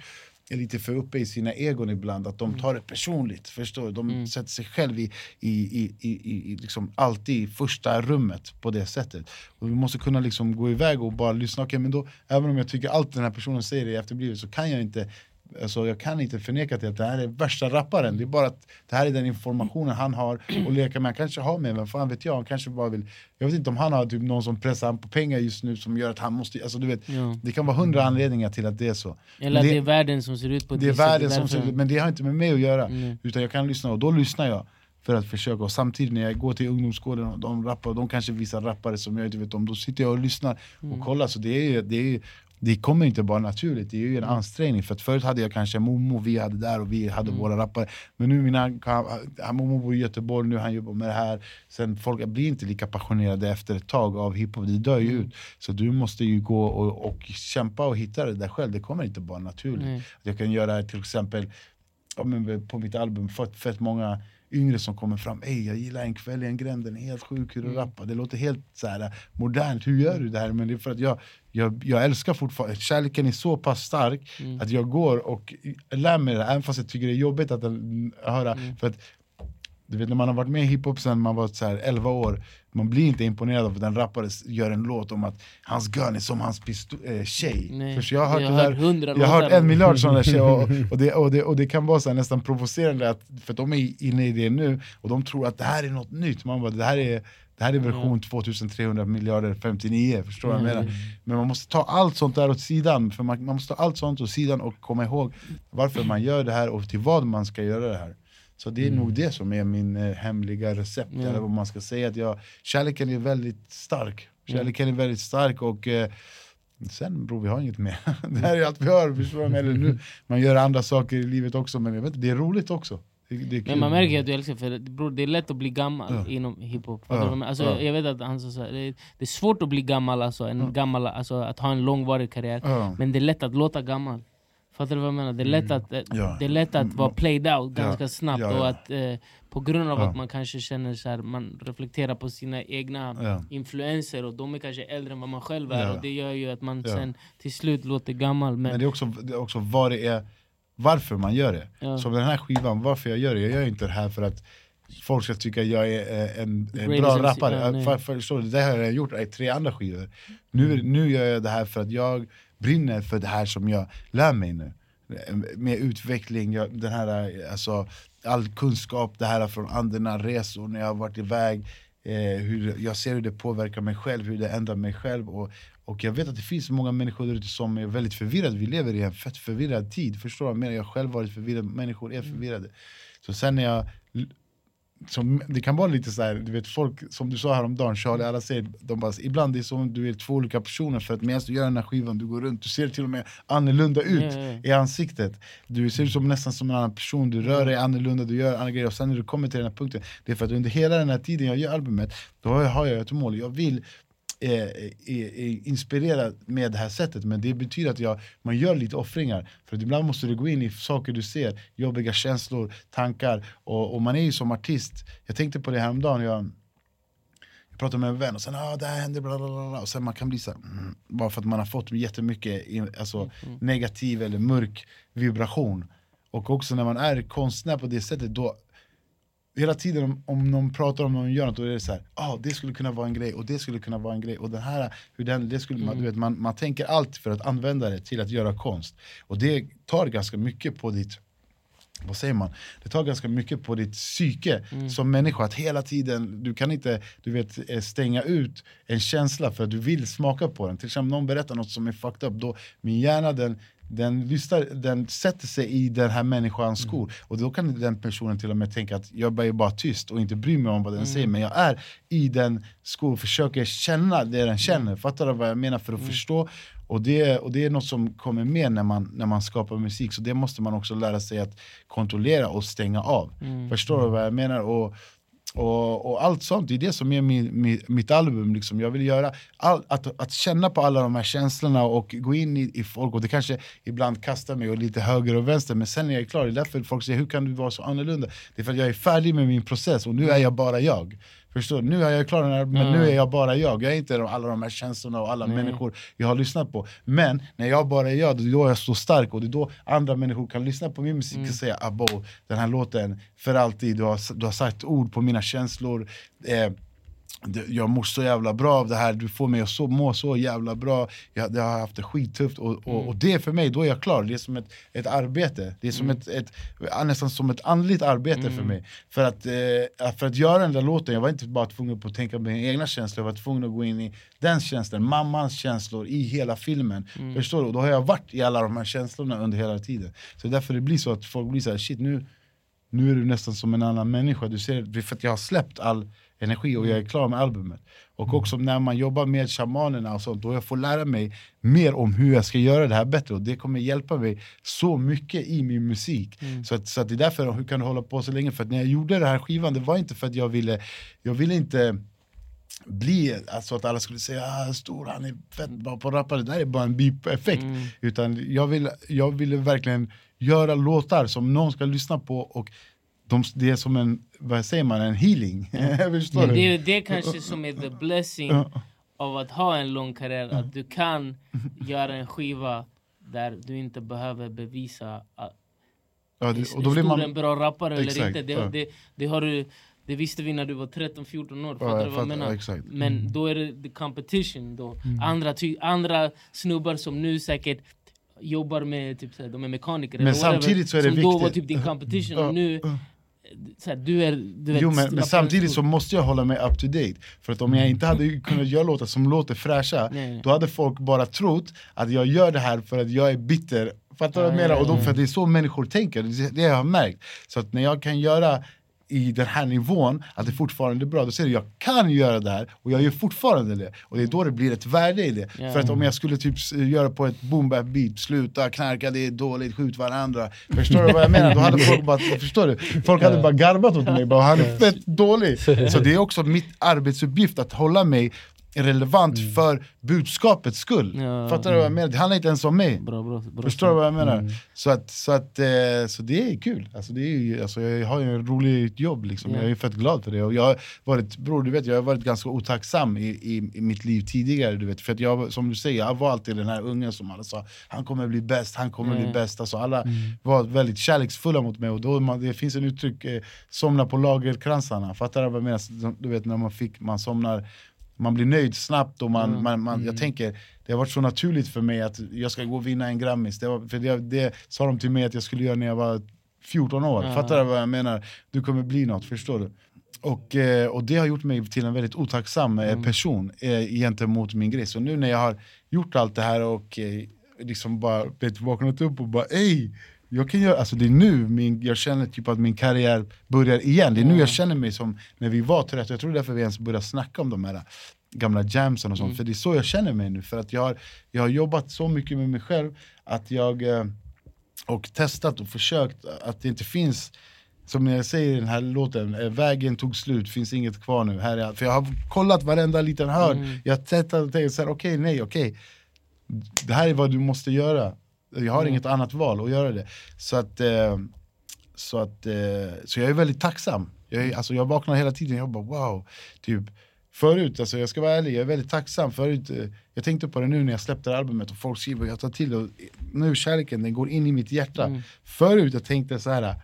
är lite för uppe i sina egon ibland, att de tar det personligt. Förstår du? De Mm. sätter sig själv i, i, i, i, i, liksom alltid i första rummet på det sättet. Och vi måste kunna liksom gå iväg och bara lyssna. Okej, men då, även om jag tycker allt den här personen säger är efterblivet så kan jag inte Alltså jag kan inte förneka till att det här är värsta rapparen. Det är bara att det här är den informationen han har att leka med. Han kanske har med, vem fan vet jag. Han kanske bara vill, jag vet inte om han har typ någon som pressar han på pengar just nu som gör att han måste, alltså du vet. Ja. Det kan vara hundra anledningar till att det är så. Eller det- det är världen som ser ut på ett Det är världen som ser ut, men det har inte med mig att göra. Mm. Utan jag kan lyssna och då lyssnar jag för att försöka. Och samtidigt när jag går till ungdomsgården och de rappar, och de kanske visar rappare som jag inte vet om, då sitter jag och lyssnar Mm. och kollar. Så det, är, det, är, det kommer inte bara naturligt, det är ju Mm. en ansträngning. För att förut hade jag kanske Momo, vi hade där och vi hade Mm. våra rappare. Men nu mina, Momo bor i Göteborg, nu han jobbar med det här. Sen folk blir inte lika passionerade efter ett tag av hiphop, det dör ju Mm. ut. Så du måste ju gå och, och kämpa och hitta det där själv, det kommer inte bara naturligt. Nej. Jag kan göra till exempel på mitt album fått fett många yngre som kommer fram. Ey, jag gillar En kväll i en gränd, den är helt sjuk hur du Mm. rappar. Det låter helt så här, modernt, hur gör du det här? Men det är för att jag, jag, jag älskar fortfarande, kärleken är så pass stark Mm. att jag går och lär mig det, även fast jag tycker det är jobbigt att höra. Mm. För att, du vet när man har varit med i hiphop sen man var så här 11 år, man blir inte imponerad av att en rappare gör en låt om att hans gun är som hans pisto- äh, tjej. Nej. Jag har hört, Jag har hört hundra jag har hört en miljard sådana tjejer och, *laughs* och, det, och, det, och det kan vara så nästan provocerande, att, för att de är inne i det nu och de tror att det här är något nytt. Man bara, det här är, det här är version 2300 miljarder 59, förstår vad jag Mm. menar? Men man måste ta allt sånt där åt sidan, för man, man måste ta allt sånt åt sidan och komma ihåg varför man gör det här och till vad man ska göra det här. Så det är nog det som är min eh, hemliga recept, Mm. eller vad man ska säga. Att jag, kärleken är väldigt stark. Kärleken är väldigt stark och eh, sen bror, vi har inget mer. *laughs* det här är allt vi har, förstår du? Eller nu, man gör andra saker i livet också, men jag vet, det är roligt också. Det, det. Men man märker att du älskar för bror, det är lätt att bli gammal Ja. inom hiphop. Ja? Alltså, ja. Jag vet att han sa det, är, det är svårt att bli gammal, alltså, en gammal alltså, att ha en långvarig karriär. Ja. Men det är lätt att låta gammal. Fattar du vad jag menar? Det är lätt att, eh, Mm. Ja. det är lätt att vara played out Ja. ganska snabbt. Ja. Och att, eh, på grund av att man kanske känner så här, man reflekterar på sina egna influenser och de är kanske äldre än vad man själv är. Och det gör ju att man sen till slut låter gammal. Men, Men det är också, det är också vad det är, varför man gör det. Som den här skivan, varför jag gör det. Jag gör inte det här för att folk ska tycka jag är en, en bra rappare. ja, för, för, du, det här har jag gjort i tre andra skivor. Nu, nu gör jag det här för att jag brinner för det här som jag lär mig nu. Med utveckling, jag, den här, alltså, all kunskap, det här från andra resor när jag har varit iväg. Eh, hur, jag ser hur det påverkar mig själv, hur det ändrar mig själv. Och, och jag vet att det finns många människor där ute som är väldigt förvirrade. Vi lever i en fett förvirrad tid. Förstår du vad jag menar? Jag har själv varit förvirrad, människor är förvirrade. Så sen när jag som, det kan vara lite så här, du vet folk som du sa häromdagen, Charlie, alla säger, de bara, ibland det är som du är två olika personer för att medan du gör den här skivan, du går runt, du ser till och med annorlunda ut ja. i ansiktet. Du ser ut som nästan som en annan person, du rör dig annorlunda, du gör andra grejer. Och sen när du kommer till den här punkten, det är för att under hela den här tiden jag gör albumet, då har jag ett mål. Jag vill eh, eh, eh, inspirera med det här sättet, men det betyder att jag, man gör lite offringar. För att ibland måste du gå in i saker du ser, jobbiga känslor, tankar. Och, och man är ju som artist, jag tänkte på det häromdagen, jag, jag pratade med en vän och sen ah, det här hände, bla, bla, bla, och sen man kan bli så här, mm, bara för att man har fått jättemycket alltså, negativ eller mörk vibration. Och också när man är konstnär på det sättet, då hela tiden om, om någon pratar om någon gör något, då är det så här, ah, det skulle kunna vara en grej och det skulle kunna vara en grej och den här, hur den, det skulle man, du vet, man, man tänker allt för att använda det till att göra konst. Och det tar ganska mycket på ditt vad säger man? Det tar ganska mycket på ditt psyke som människa att hela tiden, du kan inte du vet, eh, stänga ut en känsla för att du vill smaka på den. Till exempel någon berättar något som är fucked up, då min hjärna den, den, lyssnar, den sätter sig i den här människans skor. Och då kan den personen till och med tänka att jag är bara tyst och inte bryr mig om vad den säger men jag är i den skor och försöker känna det den känner, fattar du vad jag menar? För att förstå. Och det, och det är något som kommer med när man, när man skapar musik, så det måste man också lära sig att kontrollera och stänga av. Förstår du vad jag menar? Och, och, och allt sånt, det är det som är min, min, mitt album. Liksom. Jag vill göra all, att, att känna på alla de här känslorna och gå in i, i folk. Och det kanske ibland kastar mig och lite höger och vänster, men sen när jag är klar, det är därför folk säger hur kan du vara så annorlunda? Det är för att jag är färdig med min process och nu är jag bara jag. Förstår? Nu är jag klar här, men Ja. nu är jag bara jag. Jag är inte alla de här känslorna och alla Nej. människor jag har lyssnat på. Men när jag bara är jag, det är då jag står stark och det är då andra människor kan lyssna på min musik Mm. och säga abo, den här låten, för alltid, du har, du har sagt ord på mina känslor. Eh, jag mår så jävla bra av det här, du får mig att så, må så jävla bra, jag, jag har haft det skittufft och, och, Mm. och det för mig, då är jag klar. Det är som ett, ett arbete, det är som Mm. ett, ett, nästan som ett andligt arbete för mig. För att, eh, för att göra den där låten, jag var inte bara tvungen på att tänka på mina egna känslor, jag var tvungen att gå in i den känslan, mammans känslor i hela filmen. Mm. Förstår du? Och då har jag varit i alla de här känslorna under hela tiden. Så därför det blir så att folk blir så här, shit nu, nu är du nästan som en annan människa. Du ser, för att jag har släppt all energi och jag är klar med albumet. Och också när man jobbar med shamanerna och sånt, då jag får lära mig mer om hur jag ska göra det här bättre. Och det kommer hjälpa mig så mycket i min musik. Så, att, så att det är därför, hur kan du hålla på så länge? För att när jag gjorde den här skivan, det var inte för att jag ville, jag ville inte bli, alltså att alla skulle säga ah, stor, han är fett bra på att rappa, det där är bara en beep-effekt. Mm. Utan jag ville, jag ville verkligen göra låtar som någon ska lyssna på och de, det är som en, vad säger man, en healing. *laughs* Förstår du? det är det kanske som är the blessing Ja. av att ha en lång karriär, att du kan göra en skiva där du inte behöver bevisa att Ja, det, och då blir man, en bra rappare eller Exakt, inte. Det, ja. det, det, har du, det visste vi när du var 13-14 år, Ja, fattar jag du vad jag menar? ja, exakt. Men då är det the competition då. Andra, ty, andra snubbar som nu säkert jobbar med, typ, såhär, de är mekaniker Men eller whatever, samtidigt så är det som då var viktigt. typ din competition Ja, och nu, såhär, du är... Du vet, Jo men, men samtidigt så måste jag hålla mig up to date. För att om jag inte hade kunnat göra låtar som låter fräscha Nej, nej. Då hade folk bara trott att jag gör det här för att jag är bitter. Fattar du vad jag Ja, menar? Och då, för att det är så människor tänker, det, det har jag märkt. Så att när jag kan göra i den här nivån, att det fortfarande är bra, då säger du jag kan göra det här och jag gör fortfarande det Och det är då det blir ett värde i det Ja. För att om jag skulle typ s- göra på ett boom bap beat, sluta knarka, det är dåligt, skjut varandra Förstår du vad jag menar? Då hade folk bara, *laughs* förstår du? Folk hade bara garvat åt mig, bara, han är fett dålig *laughs* Så det är också mitt arbetsuppgift att hålla mig relevant för budskapets skull Ja. Fattar du vad jag menar? Det handlar inte ens om mig Bra, bra, bra Förstår du vad jag menar? Så, att, så, att, eh, så det är kul, alltså, det är, ju- alltså, jag har ju en rolig jobb liksom. Ja. jag är fett glad för det och jag har varit, bror du vet, jag har varit ganska otacksam i, i, i mitt liv tidigare du vet. För att jag, som du säger, jag var alltid den här ungen som alla sa Han kommer bli bäst, han kommer Ja. bli bäst alltså, Alla var väldigt kärleksfulla mot mig och då man, det finns en uttryck, eh, somna på lagerkransarna Fattar du vad jag menar? Du vet när man, fick, man somnar man blir nöjd snabbt och man, Mm. man, man, jag tänker det har varit så naturligt för mig att jag ska gå och vinna en Grammis. Det, var, för det, det sa de till mig att jag skulle göra när jag var 14 år. Ja. Fattar du vad jag menar? Du kommer bli något, förstår du? Och, eh, och det har gjort mig till en väldigt otacksam eh, Mm. person eh, gentemot min grej. Så nu när jag har gjort allt det här och liksom bara vet, vaknat upp och bara ey, jag kan göra, alltså det är nu min, jag känner typ att min karriär börjar igen. Det är nu Ja. jag känner mig som när vi var 30, jag tror därför vi ens började snacka om de här gamla jamsen och sånt. Mm. För det är så jag känner mig nu. För att jag har, jag har jobbat så mycket med mig själv att jag eh, och testat och försökt att det inte finns som jag säger i den här låten, eh, vägen tog slut, finns inget kvar nu. Här är. För jag har kollat varenda liten hörn, Mm. jag har testat och tänkt såhär, okej, nej, okej. Det här är vad du måste göra. Jag har Mm. inget annat val att göra det. Så att, eh, så att eh, så jag är väldigt tacksam. Jag, är, alltså jag vaknar hela tiden, jag bara wow. Typ, förut, alltså jag ska vara ärlig, jag är väldigt tacksam. Förut, eh, jag tänkte på det nu när jag släppte albumet och folk skriver, jag tar till det. Och nu kärleken, den går in i mitt hjärta. Mm. Förut jag tänkte så här.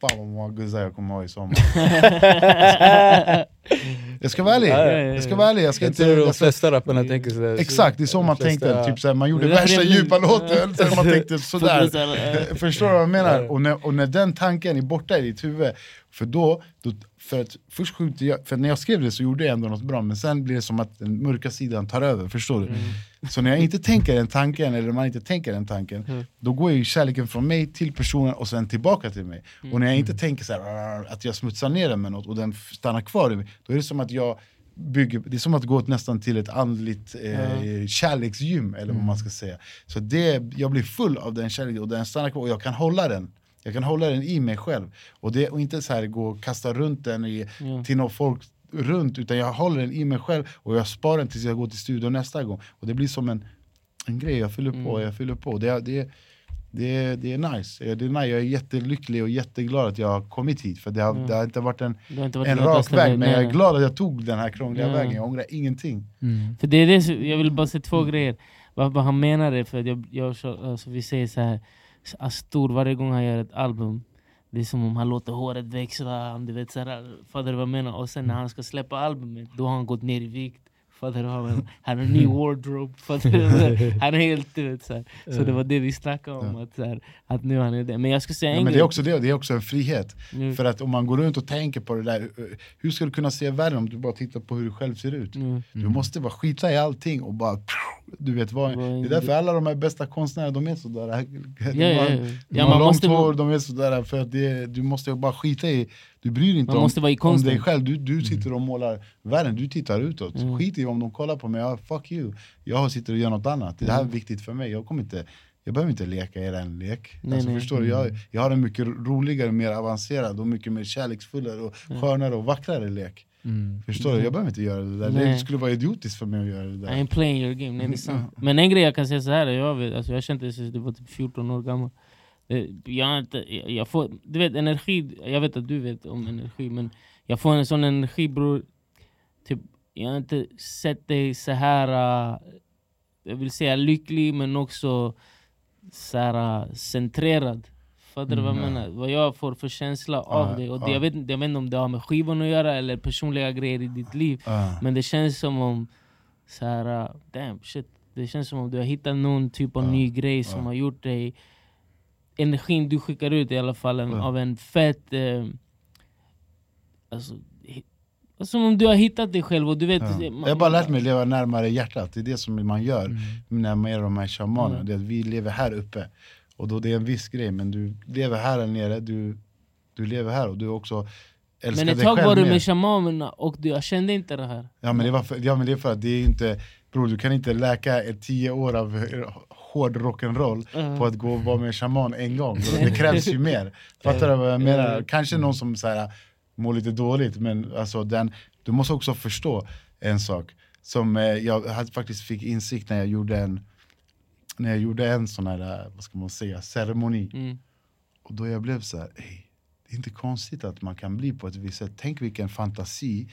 Fan vad många guzzar jag kommer ha i sommar. *laughs* jag ska vara ärlig, Ja, ja, ja, ja. jag ska vara ärlig. Jag ska Jag inte, tror de jag ska, flesta rapparna tänker sådär. Exakt, det är så man flesta- tänkte. Typ såhär, man gjorde värsta *laughs* djupa låten, sen man tänkte sådär. Så eh, Förstår du vad jag menar? Och när, och när den tanken är borta i ditt huvud, för då, då för att först skjuter jag, för när jag skrev det så gjorde jag ändå något bra, men sen blir det som att den mörka sidan tar över, förstår du? Så när jag inte tänker den tanken, eller man inte tänker den tanken, Mm. då går ju kärleken från mig till personen och sen tillbaka till mig. Och när jag inte tänker så här, att jag smutsar ner den med något och den stannar kvar i mig, då är det som att jag bygger, det är som att gå nästan till ett andligt eh, kärleksgym, eller vad man ska säga. Så det, jag blir full av den kärleken och den stannar kvar och jag kan hålla den. Jag kan hålla den i mig själv. Och, det, och inte så här gå och kasta runt den i, Ja. till någon folk runt, utan jag håller den i mig själv och jag sparar den tills jag går till studion nästa gång. Och det blir som en, en grej, jag fyller på, Mm. jag fyller på. Det, det, det, är- det är nice. Det är nice. Jag är jättelycklig och jätteglad att jag har kommit hit. För det har, Mm. det har inte varit en, inte varit en rak väg, vägen. men jag är glad att jag tog den här krångliga Ja. vägen. Jag ångrar ingenting. Mm. För det är det, jag vill bara säga två grejer. Vad, vad han menar är, för jag, jag, så- alltså, vi säger så här, Astor varje gång han gör ett album, det är som om han låter håret växa, du vet, så här, fattar du vad jag menar? Och sen när han ska släppa albumet, då har han gått ner i vikt. Fattar du vad jag menar? Han har en ny wardrobe, fattar du? Han är helt du vet, så, här. så det var det vi snackade om, att, så här, att nu han är det. Men jag ska säga en Ja, men det är också det, det är också en frihet. Mm. För att om man går runt och tänker på det där, hur ska du kunna se världen om du bara tittar på hur du själv ser ut? Mm. Du måste bara skita i allting och bara... Du vet vad, det är därför alla de här bästa konstnärerna, de är sådär. *laughs* De Ja, ja, ja. har, Ja, de har man långt måste- hår, de är sådär. För att det, du måste bara skita i, du bryr dig inte Man om, måste vara i om dig själv. Du, du sitter och målar världen, du tittar utåt. Mm. Skit i om de kollar på mig, ja, fuck you. Jag sitter och gör något annat. Det här är Mm. viktigt för mig. Jag kommer inte... Jag behöver inte leka er en lek. Nej, alltså, nej. Förstår du? Jag, jag har en mycket roligare, mer avancerad och mycket mer kärleksfullare och skönare och vackrare lek. Mm. Förstår du? Jag behöver inte göra det där. Nej. Det skulle vara idiotiskt för mig att göra det I där. ain't playing your game, nej det är sant. Men en grej jag kan säga så här, jag, vet, alltså jag har känt det sedan jag var typ 14 år gammal. Jag, har inte, jag, jag får, du vet energi, jag vet att du vet om energi men jag får en sån energi bror, typ, jag har inte sett dig så här äh, jag vill säga lycklig men också så här, äh, centrerad. Fattar du vad jag Mm, menar? Vad jag får för känsla av dig. Och det, ja. jag, vet, jag vet inte om det har med skivan att göra eller personliga grejer i ditt liv. Men det känns som om, så här, uh, damn shit. Det känns som om du har hittat någon typ av ny grej som har gjort dig, energin du skickar ut i alla fall, en, av en fett, eh, alltså, som om du har hittat dig själv och du vet... Ja. det- Jag har bara lärt mig att leva närmare hjärtat, det är det som man gör Mm. när man är de här shamanerna. Mm. Det är att vi lever här uppe, och då det är en viss grej, men du lever här eller nere, du, du lever här och du också älskar Men ett dig tag själv var du med shamanerna och du, jag kände inte det här. Ja men, det var för, ja men det är för att det är inte, bror du kan inte läka ett tio år av *laughs* hård rock'n'roll Mm. på att gå och vara med shaman en gång. *laughs* Det krävs ju mer. Fattar du vad jag menar? Mm. Kanske någon som så här, mår lite dåligt, men alltså den, du måste också förstå en sak som eh, jag faktiskt fick insikt när jag gjorde en när jag gjorde en sån här, vad ska man säga, ceremoni. Mm. Och då jag blev så här, "Ey, det är inte konstigt att man kan bli på ett visst sätt. Tänk vilken fantasi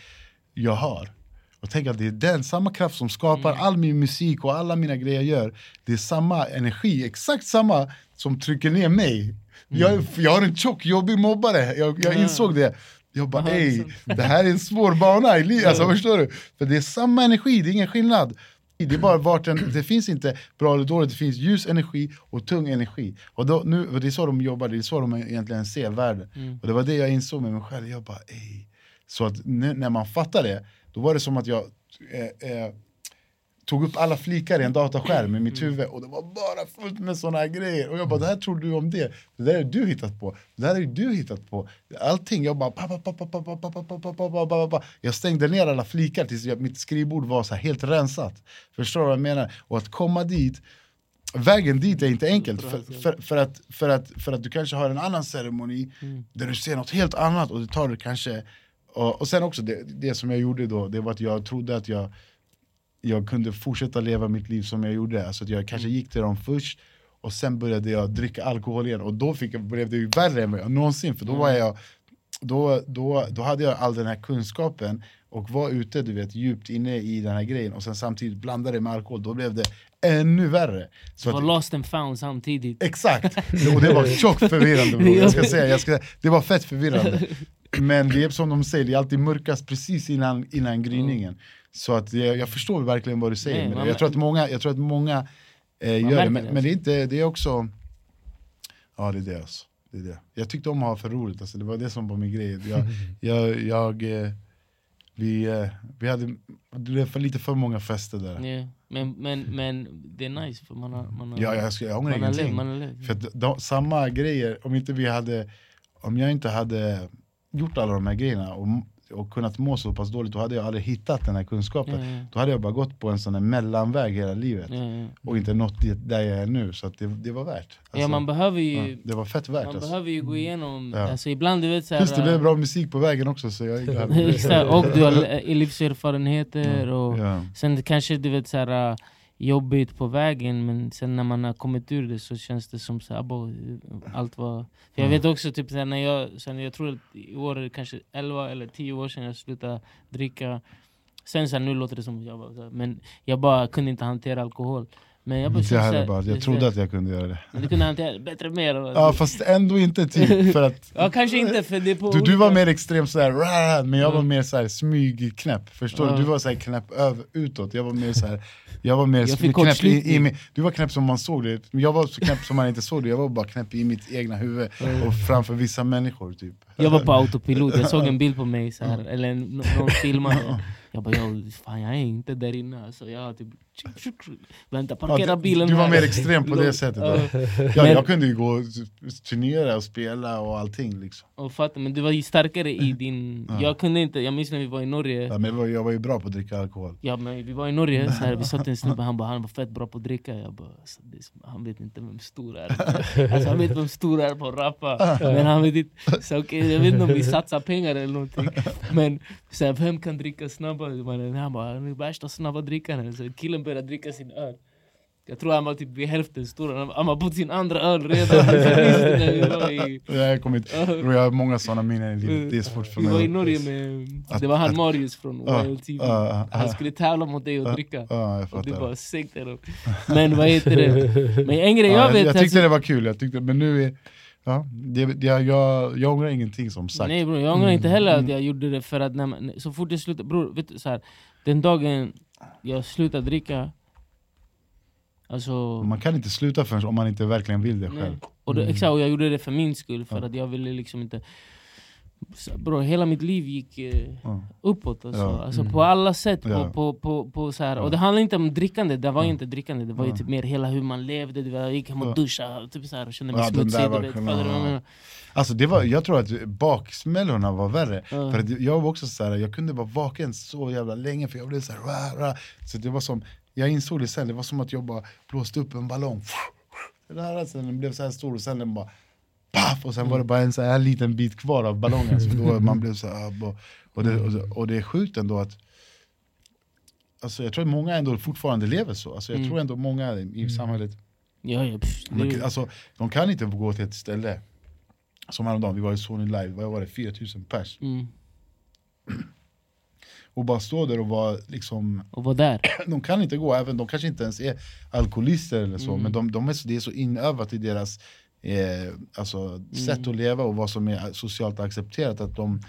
jag har. Och tänk att det är den, samma kraft som skapar Mm. all min musik och alla mina grejer jag gör. Det är samma energi, exakt samma som trycker ner mig. Jag, jag har en tjock, jobbig mobbare, jag, jag Mm. insåg det. Jag bara sant. det här är en svår bana i livet, alltså, förstår du? För det är samma energi, det är ingen skillnad. Det, är bara vart en, det finns inte bra eller dåligt, det finns ljus energi och tung energi. Och då, nu, och det är så de jobbar, det är så de egentligen ser världen. Mm. Och det var det jag insåg med mig själv, jag bara ey. Så att när man fattar det, då var det som att jag eh, eh, tog upp alla flikar i en dataskärm i mitt huvud och det var bara fullt med sådana här grejer. Och jag bara, det här tror du om det. Det där har du hittat på. Det där är du hittat på. Allting. Jag bara, pappa, pappa, pappa, pappa, pappa, pappa, pappa. Jag stängde ner alla flikar tills jag, mitt skrivbord var så helt rensat. Förstår du vad jag menar? Och att komma dit vägen dit är inte enkelt. För, för, för, att, för, att, för att du kanske har en annan ceremoni mm. där du ser något helt annat och det tar du kanske... Och, och sen också det, det som jag gjorde då, det var att jag trodde att jag jag kunde fortsätta leva mitt liv som jag gjorde. Alltså att jag kanske gick till dem först och sen började jag dricka alkohol igen och då fick jag, blev det ju värre än någonsin för då var jag då, då, då hade jag all den här kunskapen och var ute du vet, djupt inne i den här grejen och sen samtidigt blandade det med alkohol, då blev det ännu värre. Så Det var att, lost and found samtidigt. Exakt! Och det var tjockt förvirrande jag ska säga, jag ska, det var fett förvirrande. Men det är som de säger, det är alltid mörkast precis innan, innan gryningen. Så att jag, jag förstår verkligen vad du säger. Nej, men man- jag, tror att många, jag tror att många eh, gör det, men, det, men det är inte, det är också... Ja det är det alltså. Det är det. Jag tyckte om att ha för roligt, alltså, det var det som var min grej. Jag, *laughs* jag, jag, eh, vi, eh, vi hade det blev för lite för många fester där. Ja. Men, men, men det är nice för man har, man har, Ja, jag, ska- jag ångrar man har ingenting. Man har. För att de, samma grejer, om inte vi hade, om jag inte hade gjort alla de här grejerna och, och kunnat må så pass dåligt, då hade jag aldrig hittat den här kunskapen. Ja, ja. Då hade jag bara gått på en sån här mellanväg hela livet Ja, ja. och inte nått dit där jag är nu. Så det, det var värt. ja, Alltså, man behöver ju, ja, det var fett värt. man Alltså. behöver ju gå igenom, Ja. alltså ibland du vet såhär Plus det blev bra musik på vägen också så jag är glad. *laughs* Och du har li- livserfarenheter och ja. sen kanske du vet såhär jobbigt på vägen men sen när man har kommit ur det så känns det som så, abo, allt var... För jag Mm. vet också, typ, när jag, sen jag tror att i år kanske 11 eller 10 år sedan jag slutade dricka. Sen så här, nu låter det som jag här, men jag bara kunde inte hantera alkohol. Men jag Inte jag här, bara, jag trodde att jag kunde göra det. Men du kunde hantera det bättre mer. Ja fast ändå inte typ *laughs* för att ja kanske inte för det är på du, du var mer extrem såhär, "Rah", men jag var Mm. mer såhär smygknäpp, förstår Ja. du? Du var såhär knäpp över, utåt, jag var mer såhär Jag var mer Jag fick knäpp i, i, min- Du var knäpp som man såg det, jag var så knäpp som man inte såg det Jag var bara knäpp i mitt egna huvud och framför vissa människor typ Jag var på autopilot, jag såg en bild på mig så här, *laughs* eller någon filmade Jag bara jag, fan jag är inte där inne alltså. Jag typ, vänta parkera Ja, du- bilen Du var här. mer extrem på det sättet Ja. då. ja, Men- Jag kunde ju gå och turnera och spela och allting liksom. Och fatta, men du var ju starkare i din... Ja. Jag kunde inte, jag minns när vi var i Norge ja, men jag var, ju bra på att dricka alkohol Ja men vi var i Norge, så här, vi satt en snubbe, han bara han var fett bra på att dricka Jag bara, alltså, det han vet inte vem stor är Alltså han vet vem stor är på att rappa Men han vet inte, så okej, jag vet inte om vi satsar pengar eller någonting Men så här, vem kan dricka snabbare? Man, han bara, han är värsta snabba drickaren Så killen började dricka sin öl. Jag tror han var typ vid hälften stor, han- var på sin andra öl redan. *laughs* Jag vi kommer inte, jag har många sådana minnen i livet, det är svårt för vi mig var i att- Norge med, Att- det var han att- Marius från Wild TV Han skulle tävla mot dig och dricka. och du bara sänkte dem Men vad heter det? Men en grej Ja, jag vet jag tyckte det var kul, jag tyckte, men nu är... Ja, det, det, jag, jag, jag ångrar ingenting som sagt. Nej bror, jag ångrar inte heller att mm. jag gjorde det för att när man, så fort jag slutade, bror, vet du, så här, den dagen jag slutade dricka Alltså, Man kan inte sluta förrän om man inte verkligen vill det nej. själv och, det, Mm. exakt, och jag gjorde det för min skull, för att jag ville liksom inte så, Bror, hela mitt liv gick eh, uppåt alltså, Ja. alltså Mm. på alla sätt. Ja. På, på, på, på så här. Och det handlar inte om drickande, det var ju inte drickande, det var ju typ mer hela hur man levde. Jag gick hem och duschade typ så här, och kände mig Ja, den smutsig. vet? Alltså det var, jag tror att baksmällorna var värre. För jag var också så här, jag kunde vara vaken så jävla länge för jag blev så här, rah, rah. Så det var som, jag insåg det sen, det var som att jag bara blåste upp en ballong *laughs* det där, sen den blev så här stor och sen den bara Paff! Och sen var det bara en så här liten bit kvar av ballongen, så då man blev så här, och, och, det, och, det, och det är sjukt ändå att Alltså jag tror att många ändå fortfarande lever så, alltså jag Mm. tror ändå många i samhället Ja, ja, pff, de, alltså, de kan inte gå till ett ställe Som häromdagen, vi var i Sony live, vad var det? 4000 pers mm. *clears throat* Och bara stå där och vara liksom *clears throat* Och var där. *clears throat* De kan inte gå, även de kanske inte ens är alkoholister eller så Mm. Men de, de är så, det är så inövat i deras eh, alltså, sätt att leva och vad som är socialt accepterat att de,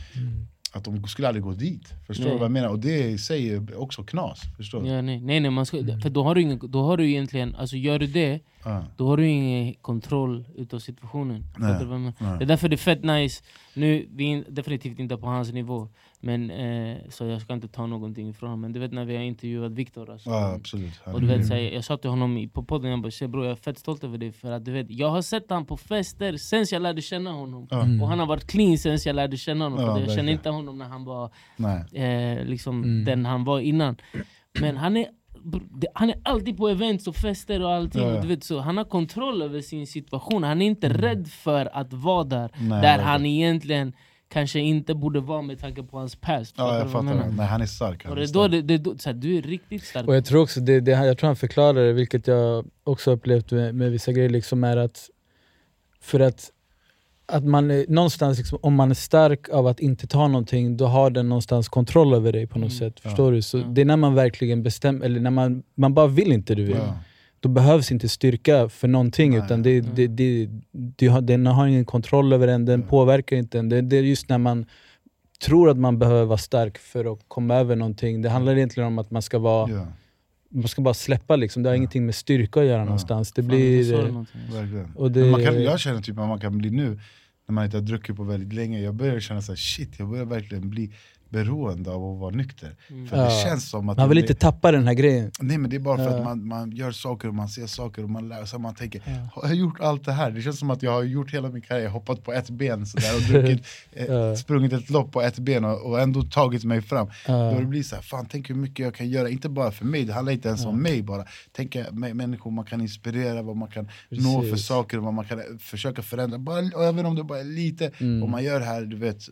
att de skulle aldrig gå dit Förstår Nej. du vad jag menar? Och det i sig är också knas, förstår du? Ja, nej, nej, nej man ska, för då har, du ingen, då har du egentligen, alltså gör du det, Ja. då har du ingen kontroll utav situationen. Nej. Det är därför det är fett nice, nu vi är definitivt inte på hans nivå, men, eh, så jag ska inte ta någonting ifrån honom. Men du vet när vi har intervjuat Viktor, alltså, Ja, absolut och du vet, så här, jag sa till honom på podden, jag bara "Tjej, bror jag är fett stolt över dig för att du vet, jag har sett honom på fester sen jag lärde känna honom. Mm. Och han har varit clean sen jag lärde känna honom, för jag kände inte honom när han var eh, liksom Mm. den han var innan. Men han är, han är alltid på events och fester och allting. Ja, ja. Du vet, så han har kontroll över sin situation, han är inte rädd för att vara där. Nej, där han egentligen kanske inte borde vara med tanke på hans past. Ja, jag fattar, nej han är stark, han Och det är är då, stark. det, det, så här, du är riktigt stark. Och jag tror också det, det, jag tror han förklarar det, vilket jag också upplevt med, med vissa grejer, liksom är att för att, att man är, någonstans, liksom, om man är stark av att inte ta någonting, då har den någonstans kontroll över dig på något Mm. sätt. Ja. Förstår du? Så Ja. Det är när man verkligen bestämmer, eller när man, man bara vill inte du vill. Ja. Då behövs inte styrka för någonting, Nej. utan det, det, det, det, har- den har ingen kontroll över en, den Ja. påverkar inte en. Det, det är just när man tror att man behöver vara stark för att komma över någonting. Det handlar egentligen om att man ska vara Ja, man ska bara släppa liksom. Det har Ja. ingenting med styrka att göra Ja. någonstans. Det Fan, blir... det och det, man kan, jag känner typ att man kan bli nu, när man inte har druckit på väldigt länge, jag börjar känna så här, shit, jag börjar verkligen bli beroende av att vara nykter. Mm. För att det Ja. känns som att man vill det, inte tappa den här grejen. Nej men det är bara för Ja. att man, man gör saker och man ser saker och man lär sig, man tänker Ja. Har jag gjort allt det här? Det känns som att jag har gjort hela min karriär, hoppat på ett ben sådär och druckit, *laughs* eh, Ja. sprungit ett lopp på ett ben och, och ändå tagit mig fram. Ja. Då det blir så här, fan tänk hur mycket jag kan göra, inte bara för mig, det handlar inte ens om mig bara. Tänk eh, mä- människor man kan inspirera, vad man kan nå för Precis. saker, vad man kan eh, försöka förändra. Bara, och även om det bara är lite, Mm. och man gör det här, du vet,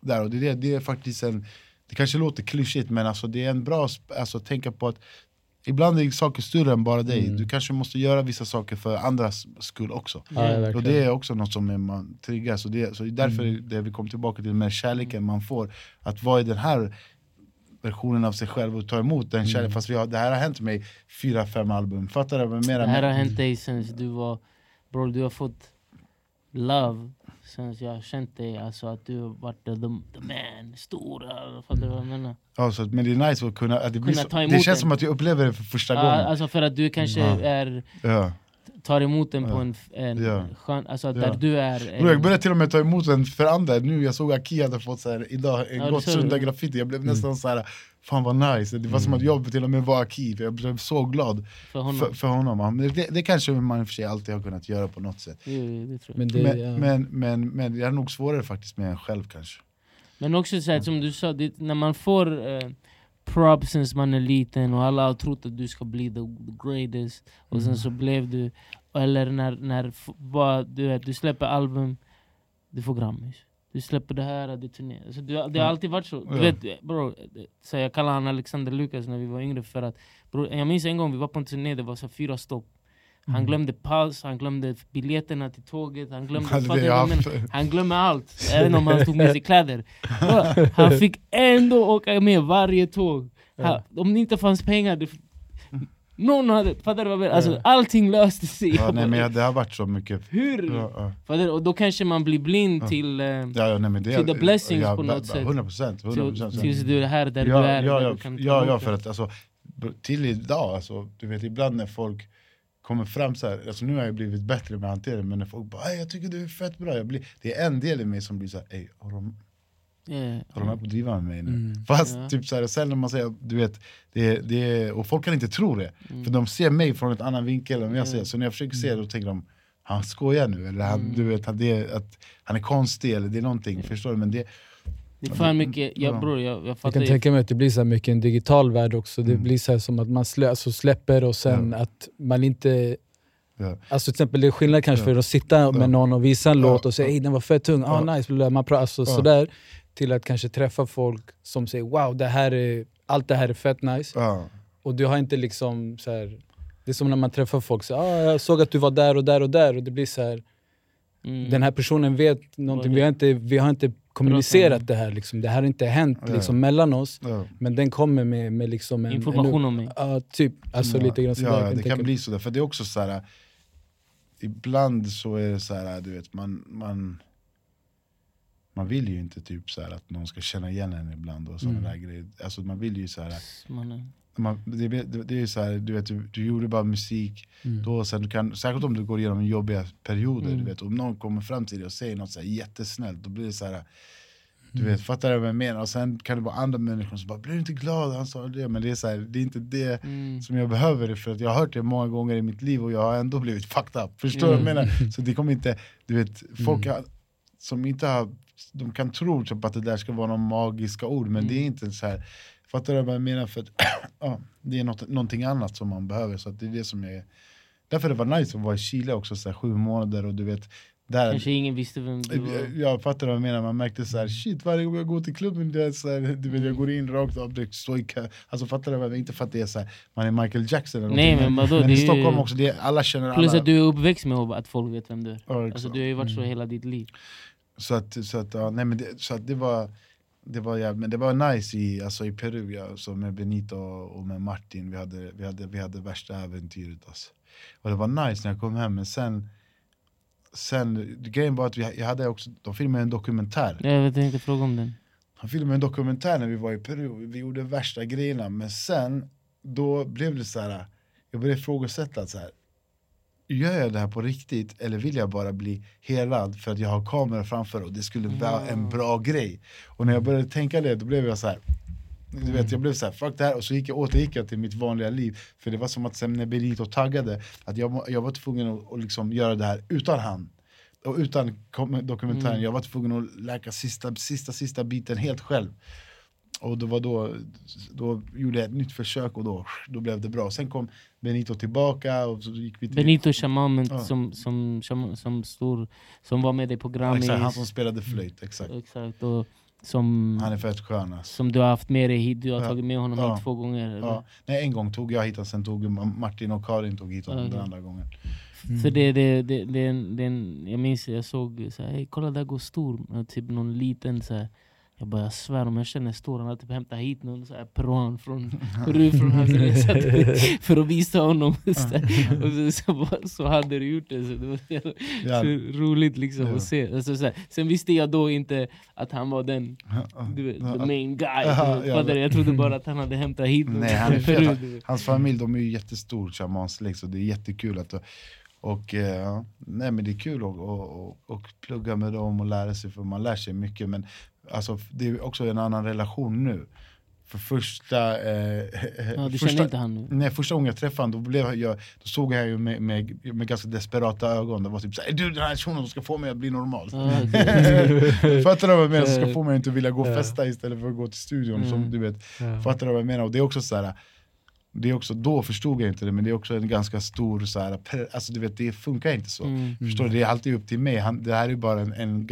där. Och det, är det, är faktiskt en, det kanske låter klyschigt men alltså det är en bra, alltså tänka på att ibland är saker större än bara dig. Mm. Du kanske måste göra vissa saker för andras skull också. Ja, Yeah. verkligen. Och det är också något som är man triggas, och det, så därför Mm. det vi kommer tillbaka till med kärleken man får. Att vara i den här versionen av sig själv och ta emot den kärleken. Mm. Fast vi har, det här har hänt mig fyra, fem album. Fattar du? Det här har hänt dig sen du var... Bror, du har fått love sen jag har känt dig. Alltså att du har varit the, the man, stora. Fattar du vad jag menar? Ja, så, men det är nice att kunna, att det, Kunna så, ta det emot känns den. som att jag upplever det för första gången. alltså för att du kanske Ja. är, Ja. tar emot den på Ja. en, en Ja. skön... Alltså Ja. där du är... Bro, jag började till och med ta emot den för andra, nu jag såg Aki hade fått så här, idag en Ja, det gott såg du. sunda graffiti, jag blev Mm. nästan så här. Fan vad nice, det var som att jag till och med var för jag blev så glad för honom. för, för honom. Det, det kanske man i och för sig alltid har kunnat göra på något sätt. Jo, jo, det tror jag. Men det, Men, ja. men, men, men jag är nog svårare faktiskt med en själv kanske. Men också så här, som du sa, det, när man får eh, props sen man är liten och alla har trott att du ska bli the, greatest och sen Mm. så blev du, eller när, när bara, du, vet, du släpper album, du får Grammis. Du släpper det här, det är turné. Alltså, du, det har alltid varit så. Du Ja. vet, bro, så jag kallar han Alexander Lukas när vi var yngre för att bro, Jag minns en gång vi var på en turné, det var så fyra stopp. Han Mm. glömde pass, han glömde biljetterna till tåget, han glömde... Fattar det? Han glömmer allt, även om han tog med sig *laughs* kläder. Bro, Han fick ändå åka med varje tåg. Han, om det inte fanns pengar, det, någon hade... Fattar du vad jag menar? Alltså, allting löste sig. Ja, nej, men jag- det har varit så mycket. Hur? Ja, ja. Fattar du? Och då kanske man blir blind till... Eh, Ja, ja, nej, men det, To the blessings ja, på något sätt. 100 procent. till, tills du är här där ja, du är. Ja, där ja, du kan ta ja, ja, emot för det. att alltså, till idag, alltså, du vet ibland när folk kommer fram så här, alltså nu har jag blivit bättre med det, men när folk bara "Ey, jag tycker du är fett bra, jag blir, det är en del i mig som blir så här, "Ey, har de, Yeah. har de här på att driva med mig nu? Mm. Fast Ja. typ så här, sen när man säger, du vet, det, det, och folk kan inte tro det, Mm. för de ser mig från ett annan vinkel än jag Ja. ser, så när jag försöker se det då tänker de han skojar nu, eller han, Mm. du vet, han, det, att, han är konstig eller det är någonting, förstår du? Men det, Det är fan mycket, Ja. ja, bror jag, jag Jag fattar kan ju. tänka mig att det blir så mycket en digital värld också. Det Mm. blir så här som att man slä, alltså släpper och sen att man inte... Ja. Alltså till exempel det är skillnad kanske Ja. för att sitta med Ja. någon och visa en Ja. låt och säga ey den var fett tung, ah Ja. nice, man pratar, alltså, Ja. sådär. Till att kanske träffa folk som säger wow, det här är, allt det här är fett nice. ja. Och du har inte liksom så här, det är som när man träffar folk, så, ah, jag såg att du var där och där och där och det blir så här, Mm. den här personen vet någonting, vi har inte, vi har inte kommunicerat om. det här, liksom. det här har inte hänt Ja. liksom, mellan oss. Ja. Men den kommer med, med liksom en... Information en, om mig. Ja, typ. Alltså Ja, lite grann sådär. Ja, jag det kan bli sådär, för det är också så här. Ibland så är det så här, du vet, man, man, man vill ju inte typ så här att någon ska känna igen en ibland och sådana Mm. där grejer. Alltså man vill ju så här, man, det, det, det är så här, du vet, du, du gjorde bara musik, Mm. då sen du kan, särskilt om du går igenom jobbiga perioder, Mm. du vet, om någon kommer fram till dig och säger något så här jättesnällt, då blir det så här. Du Mm. vet, fattar du vad jag menar? Och sen kan det vara andra människor som bara, blir du inte glad? Han sa det, men det är, så här, det är inte det Mm. som jag behöver för att jag har hört det många gånger i mitt liv och jag har ändå blivit fucked up. Förstår du vad jag Mm. menar? Så det kommer inte, du vet, folk Mm. har, som inte har, de kan tro typ att det där ska vara någon magiska ord men det är Mm. inte så här. Fattar du vad jag menar? För att, *clears throat* ja, det är något, någonting annat som man behöver så det är det som är Därför det var nice att vara i Chile också så här, sju månader och du vet där, Kanske ingen visste vem du var. jag, jag fattar vad jag menar, man märkte så här, shit varje gång jag går till klubben, det är så här, du vet, jag går in rakt av, direkt, står i kö. Alltså fattar du vad jag menar? Inte för att det är så här, man är Michael Jackson eller Nej, men vadå, men det i är ju- Stockholm också, det är, alla känner Plus alla. att du är uppväxt med att folk vet vem du är. Ja, Alltså du har ju varit så Mm. hela ditt liv. Så att, så att, ja, nej, men det, så att det var det var, jävligt, men det var nice i, alltså i Peru, ja, så med Benito och med Martin, vi hade, vi hade, vi hade värsta äventyret. Alltså. Och det var nice när jag kom hem, men sen, sen grejen var att vi, jag hade också, de filmade en dokumentär. Jag vet inte fråga om den. Han filmade en dokumentär när vi var i Peru, vi gjorde värsta grejerna, men sen då blev det så här. jag började ifrågasätta så här. Gör jag det här på riktigt eller vill jag bara bli helad för att jag har kamera framför och det skulle vara en bra grej? Och när jag började tänka det, då blev jag så här. Du vet, jag blev så här, fuck det här, och så gick jag, återgick jag till mitt vanliga liv För det var som att sen när Benito taggade, att jag, jag var tvungen att, att liksom göra det här utan han och utan dokumentären, Mm. jag var tvungen att läka sista, sista, sista biten helt själv. Och det var då, då gjorde jag ett nytt försök och då, då blev det bra. Sen kom Benito tillbaka och så gick vi till... Benito Shamamen Ja. som, som, som, som, stor, som var med i programmet. Exakt, han som spelade flöjt, exakt. Exakt. Och Som, Han är fett skön alltså. som du har haft med dig hit, du har Ja. tagit med honom Ja. hit två gånger? Ja. Nej, en gång tog jag hit sen tog Martin och Karin tog hit honom den andra gången. För det, det, det, det, det, en- jag minns jag såg så här, hey, kolla där går stor, typ någon liten så här, jag bara jag svär om jag känner stor, han har typ hämtat hit någon så här peruan från Peru från hans resa *laughs* för att visa honom. *laughs* Så, och så, så, så hade du gjort det, så det var så, Ja. så roligt liksom Ja. att se. Alltså, så här. Sen visste jag då inte att han var den du vet, the main guy. Ja, ja, men- jag trodde bara att han hade hämtat hit någon Nej, han Peru. *laughs* Hans familj de är ju jättestor shamansläkt så det är jättekul att och, eh, nej, men det är kul att och, och, och plugga med dem och lära sig för man lär sig mycket men alltså, det är också en annan relation nu. För första... Eh, *laughs* Ja, du första inte han nu? Nej, första gången jag träffade honom då, blev jag, då såg jag ju med, med, med ganska desperata ögon. Det var typ såhär, du den här shunon ska få mig att bli normal. *laughs* Fattar du vad jag menar? Som ska få mig att inte vilja gå och festa istället för att gå till studion. Som, Mm. du vet. Ja. Fattar du vad jag menar? Och det är också så här. Det är också, då förstod jag inte det, men det är också en ganska stor, så här, alltså du vet det funkar inte så. Mm. Förstår du? Det är alltid upp till mig, Han, det här är bara en, en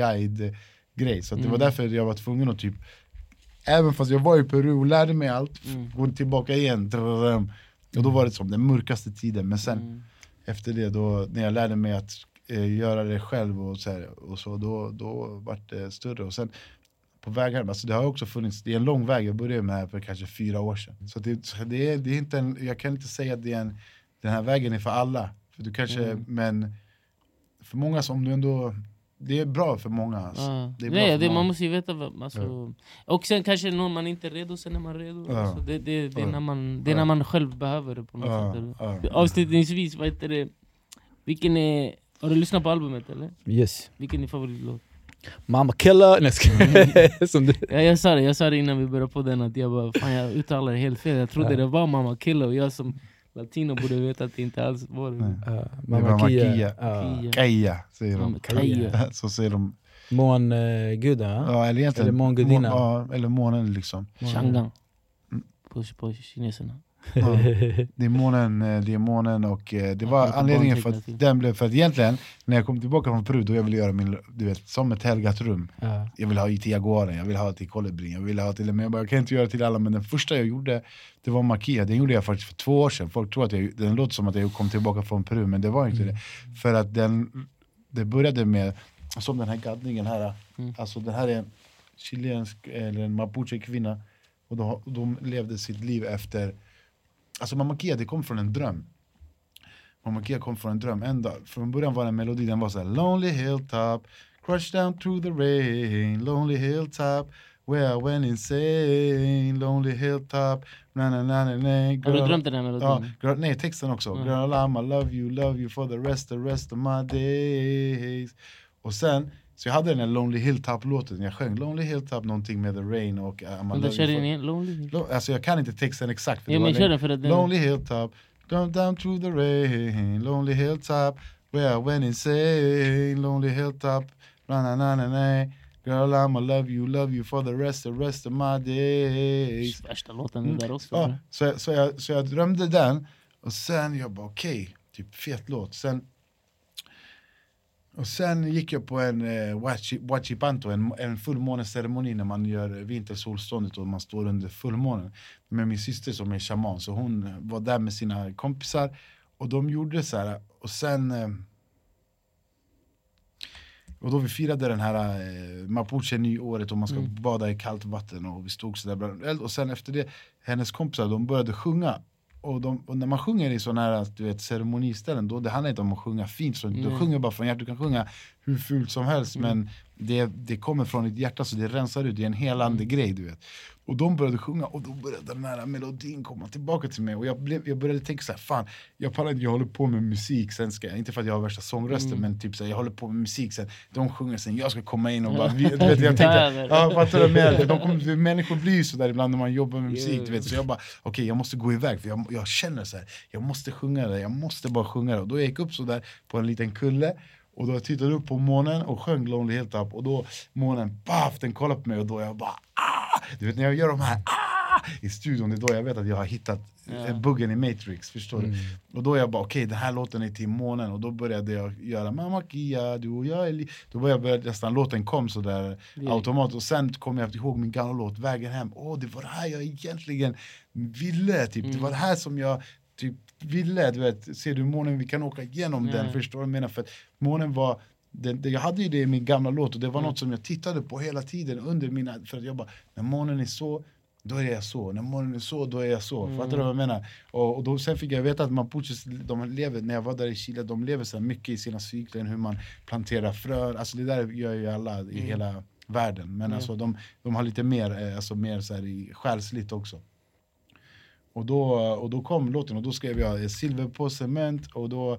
guide-grej. Så det var Mm. därför jag var tvungen att typ, även fast jag var i Peru och lärde mig allt, Mm. gå tillbaka igen. Och då var det som den mörkaste tiden, men sen Mm. efter det, då, när jag lärde mig att eh, göra det själv och så, här, och så då, då vart det större. Och sen på vägen, alltså det har också funnits, det är en lång väg, jag började med det här för kanske fyra år sedan. Så det, så det, är, det är inte en, jag kan inte säga att det är en, den här vägen är för alla. För du kanske, Mm. men för många som du ändå, det är bra för många. Alltså. Ja. Det är bra Nej, för det, många. man måste ju veta vad, alltså, Och sen kanske någon man inte är redo, sen är man redo. Ja. Alltså, det, det, det, är Ja. när man, det är Ja. när man själv behöver det på något Ja, sätt. eller? ja. Avslutningsvis, vad heter det? Vilken är, har du lyssnat på albumet eller? Yes. Vilken är din favoritlåt? Mamma killer! Nej. *laughs* Som du. Ja, jag, sa det, jag sa det innan vi började på den, att jag bara, fan jag uttalade det helt fel. Jag trodde Ja. det var Mamma Killa och jag som latino borde veta att det inte alls var det. Var Mamma Kia. Kia. Kia. Säger de. Kaja. Så säger de. Månguden ja. Ja, eller egentligen, Eller mångudinnan. må- Ja, eller månen liksom. Shangan. Mm. På, på kineserna. Ja. *laughs* Det är månen, eh, månen och eh, det var anledningen för att den blev, för att egentligen när jag kom tillbaka från Peru då jag ville göra min, du vet, som ett helgat rum. Ja. Jag vill ha till Jaguaren, jag vill ha till Kolibrin, jag vill ha till, men jag, bara, jag kan inte göra till alla men den första jag gjorde det var Makia, den gjorde jag faktiskt för två år sedan. Folk tror att jag, den låter som att jag kom tillbaka från Peru men det var inte det. För att den, det började med, som den här gaddningen här, Mm. alltså den här är en chilensk, eller en mapuche kvinna och de, de levde sitt liv efter Alltså Mamma Kia, det kom från en dröm. Mamma Kia kom från en dröm. En dag, från början var det en melodi, den var så här Lonely hilltop, crush down through the rain Lonely hilltop, where I went insane Lonely hilltop, na na na na na Har du girl- drömt den här melodin? Ja, girl, nej texten också. Mm. Girl I'ma love you, love you for the rest, the rest of my days. Och sen, så jag hade den här Lonely Hilltop-låten, jag sjöng Lonely Hilltop någonting med The Rain och uh, I'ma Men då kör for... igen, Lonely. Lo- Alltså jag kan inte texten exakt. för Ja men kör den för att den... Lonely hilltop, down, down through the rain Lonely hilltop, where I went insane Lonely hilltop, na na na na na Girl I'ma love you, love you for the rest, the rest of my days Värsta låten Mm. där också. Ja, så, så, jag, så jag drömde den, och sen jag bara okej, typ fet låt. Sen, och sen gick jag på en eh, en, en fullmåneceremoni när man gör vintersolståndet och man står under fullmånen. Med min syster som är shaman, så hon var där med sina kompisar. Och de gjorde så här, och sen... Eh, och då vi firade den här eh, mapuche-nyåret och man ska Mm. bada i kallt vatten och vi stod sådär bland eld och sen efter det, hennes kompisar de började sjunga och, de, och när man sjunger i sådana här du vet, ceremoniställen, då det handlar inte om att sjunga fint, så du Nej. sjunger bara från hjärtat, du kan sjunga hur fult som helst Mm. men det, det kommer från ditt hjärta så det rensar ut, det är en helande grej du vet. Och de började sjunga och då började den här melodin komma tillbaka till mig och jag, blev, jag började tänka så här, fan jag pallar inte, jag håller på med musik sen ska jag, inte för att jag har värsta sångrösten Mm. men typ så här, jag håller på med musik sen, de sjunger sen, jag ska komma in och bara, vi, du vet, jag tänkte, ja, fattar du? För de kommer, människor blir ju sådär ibland när man jobbar med musik, du vet, så jag bara, okej jag måste gå iväg för jag, jag känner så här, jag måste sjunga det, jag måste bara sjunga det. Och då jag gick upp så där på en liten kulle och då jag tittade upp på månen och sjöng Lonely Hilltop och då månen, baff, den kollade på mig och då jag bara ah! Du vet när jag gör de här ah! i studion, det är då jag vet att jag har hittat Ja. eh, buggen i Matrix. Förstår Mm. du? Och då jag bara, okej den här låten är till månen. Och då började jag göra Mamma Kia, du och jag är li-" Då började jag nästan, låten kom sådär automatiskt. Och sen kom jag ihåg min gamla låt, Vägen hem. Åh, det var det här jag egentligen ville. Typ. Det Mm. var det här som jag typ ville. Du vet, ser du månen, vi kan åka igenom Ja. den. Förstår du vad jag menar? För att månen var den, det, jag hade ju det i min gamla låt och det var Mm. något som jag tittade på hela tiden under mina... För att jag bara, när månen är så, då är jag så. När månen är så, då är jag så. Mm. Fattar du vad jag menar? Och, och då, sen fick jag veta att Mapuches, de lever, när jag var där i Chile, de lever så mycket i sina cykler, hur man planterar frön. Alltså det där gör ju alla i Mm. hela världen. Men Ja. alltså de, de har lite mer, eh, alltså mer så här i själsligt också. Och då, och då kom låten och då skrev jag silver på cement och då,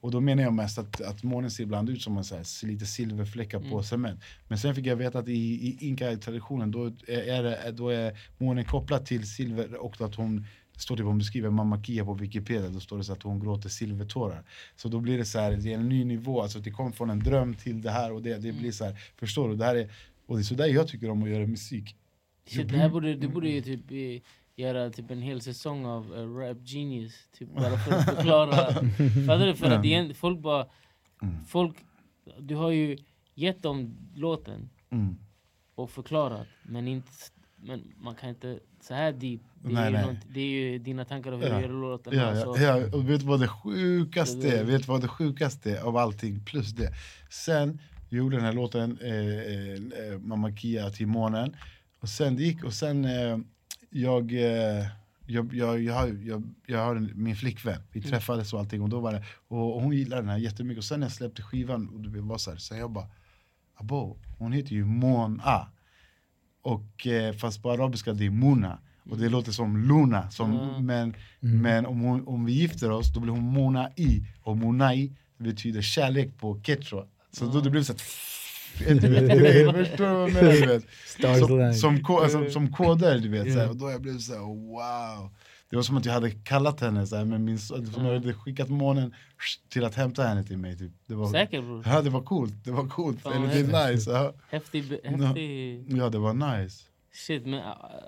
och då menar jag mest att, att månen ser ibland ut som en så här, lite silverfläckar på Mm. cement. Men sen fick jag veta att i, i inka-traditionen då är, det- då är månen kopplad till silver och att hon det står typ om du skriver Mamma Kia på Wikipedia, då står det så att hon gråter silvertårar. Så då blir det så här, det är en ny nivå, alltså det kommer från en dröm till det här och det, det blir så här, förstår du? Det här är, och det är så där jag tycker om att göra musik. Shit, det här borde, du borde ju typ göra typ en hel säsong av eh, Rap Genius, typ bara för att förklara. *laughs* Fattar du? För att igen, folk bara... Mm. Folk, du har ju gett dem låten Mm. och förklarat, men, inte, men man kan inte... Så här deep. Det är, Nej, ju, nej. det är ju dina tankar om hur Ja. du gör låten. Ja, alltså. ja, ja, och vet du vad det sjukaste är? Vet du vad det sjukaste är av allting plus det? Sen gjorde den här låten eh, eh, eh, Mamma Kia till månen och sen det gick och sen eh, jag, eh, jag, jag, jag, har, jag, jag har en, min flickvän, vi Mm. träffades och allting och, då var det, och, hon gillade den här jättemycket och sen när jag släppte skivan och det var så här, så jag bara Abo, hon heter ju Mona och eh, fast på arabiska det är Mona och det låter som Luna som, Mm. men Mm. men om, hon, om vi gifter oss, då blir hon Mona i. Och Monai betyder kärlek på quechua. Så då det blir så att... Förstår du vad jag menar? Som, som, alltså, som koder, du vet. Så Ja. och då jag blev så här, wow. Det var som att jag hade kallat henne, så här, med min, som jag hade skickat månen till att hämta henne till mig. Typ. Det var, Säker bror? Ja, det var coolt. Det var coolt. Fan, Eller, det är nice. Ja. Häftig, häftig ja, det var nice. Shit, men uh,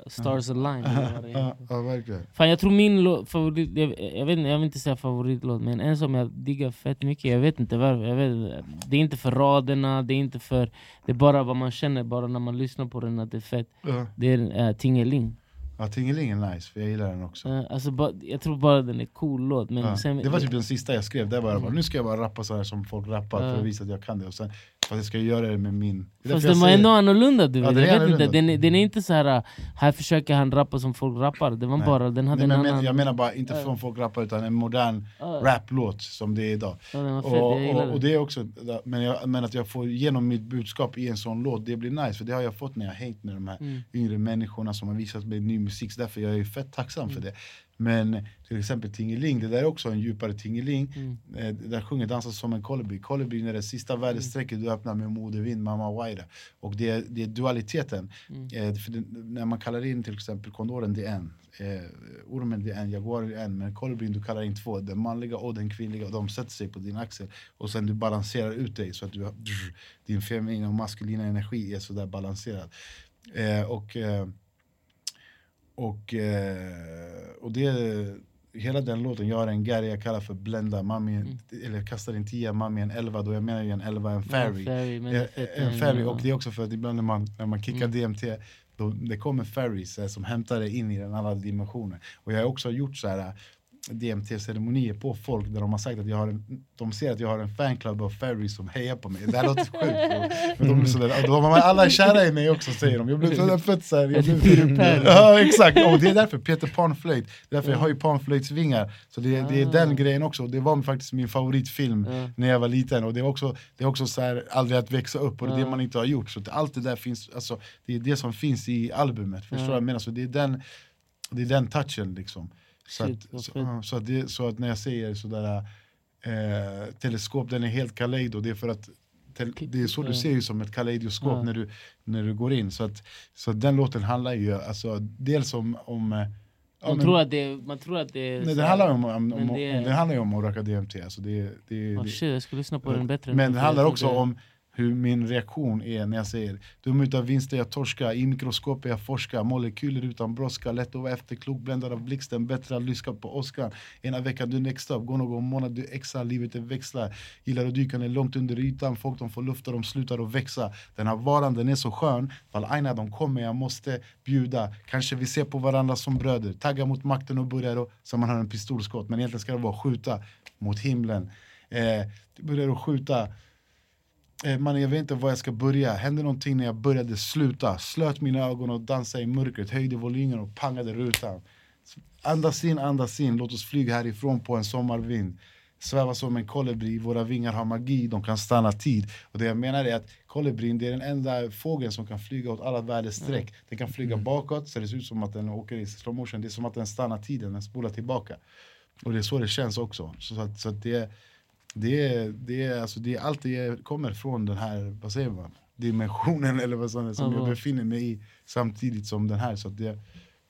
stars align. *laughs* Ja, ja, verkligen. Fan jag tror min favorit, jag, jag, vet, jag vill inte säga favoritlåt men en som jag diggar fett mycket, jag vet inte varför, jag vet, det är inte för raderna, det är inte för, det är bara vad man känner bara när man lyssnar på den att det är fett. Ja. Det är uh, Tingeling. Ja, Tingeling är nice, för jag gillar den också. Uh, alltså, ba, jag tror bara den är cool låt men Ja. sen, det var typ den sista jag skrev, där bara, Mm. nu ska jag bara rappa så här som folk rappar för Ja. att visa att jag kan det. Och sen, fast jag ska göra det med min... Det Fast den var ändå annorlunda du Ja, vet, den jag vet inte, den, den är inte så här. här försöker han rappa som folk rappar, det var Nej. bara, den hade Nej, men en menar, annan... jag menar bara, inte Ja. från folk rappar utan en modern Ja, raplåt som det är idag. ja, den fett, Och, och, och den. det är också, men, jag, men att jag får igenom mitt budskap i en sån låt, det blir nice. För det har jag fått när jag hängt med de här Mm. yngre människorna som har visat mig ny musik. Så därför jag är fett tacksam Mm. för det. Men till exempel Tingeling, det där är också en djupare Tingeling. Mm. Eh, där sjunger Dansa som en kolibri. Kolibrin är det sista väderstrecket du öppnar med modevind, mamma waira. Och det är, det är dualiteten. Mm. Eh, det, när man kallar in till exempel kondoren, det är en. Eh, ormen det är en, jaguaren är en. Men kolibrin du kallar in två. Den manliga och den kvinnliga. Och de sätter sig på din axel. Och sen du balanserar ut dig så att du, din feminina och maskulina energi är sådär balanserad. Eh, och eh, och, eh, och det, hela den låten, jag har en gary jag kallar för blenda, mami, Mm. eller kastar en tia, mami en elva, då jag menar ju en elva, en fairy. Fairy, är Eh, en ja, ferry, ja. och det är också för att ibland när man, när man kickar Mm. DMT då, det kommer ferries eh, som hämtar dig in i den alla dimensioner. Och jag har också gjort så här DMT-ceremonier på folk där de har sagt att jag har en, de ser att jag har en fanclub av ferries som hejar på mig. Det här låter sjukt. Men de, är så där, de, alla är kära i mig också säger de. Jag blev så där fett så här, jag blev. Ja exakt, och det är därför Peter Pan-flöjt. Därför jag har ju panflöjtsvingar. Så det, det är Ah. den grejen också. Det var faktiskt min favoritfilm Ja. när jag var liten. Och det är också, det är också så här, aldrig att växa upp och det är det Ja. man inte har gjort. Så allt det där finns, alltså, det är det som finns i albumet. Förstår du vad jag menar? Så det är den, det är den touchen liksom. Så, att, så, så, att det, så att när jag säger sådär eh, teleskop, den är helt kaleido, det är för att det är så du ser ju som ett kaleidoskop Ja. när, du, när du går in. Så, att, så att den låten handlar ju alltså, dels om, om eh, ja, Man, men- tror att det, man tror att det. Nej, det handlar ju om, om, om, det är- det handlar ju om att röka DMT. Alltså det, det, Oh, det, shit, jag ska lyssna på den bättre. men det handlar också om hur min reaktion är när jag säger Dum utan vinster jag torska, i mikroskopet jag forskar Molekyler utan brådska, lätt att vara efterklok Bländad av blixten, bättre att lyssna på Oscar. Ena veckan du next up, går någon månad du extra Livet är växlar, gillar att dyka ner långt under ytan Folk de får lufta, de slutar att växa. Den här varan den är så skön. Fall aina de kommer, jag måste bjuda. Kanske vi ser på varandra som bröder. Tagga mot makten och börjar då, som man har en pistolskott. Men egentligen ska det vara skjuta mot himlen. Eh, börjar att skjuta man, jag vet inte var jag ska börja. Hände någonting när jag började sluta. Slöt mina ögon och dansade i mörkret. Höjde volymen och pangade rutan. Andas in, andas in. Låt oss flyga härifrån på en sommarvind. Sväva som en kolibri. Våra vingar har magi. De kan stanna tid. Och det jag menar är att kolibrin det är den enda fågeln som kan flyga åt alla världens streck. Den kan flyga bakåt så det ser ut som att den åker i slow motion. Det är som att den stannar tiden. Den spolar tillbaka. Och det är så det känns också. Så, så att det det är, det, är, alltså, det är allt det kommer från den här, vad säger man, dimensionen *laughs* eller vad som, som jag befinner mig i samtidigt som den här. Så det,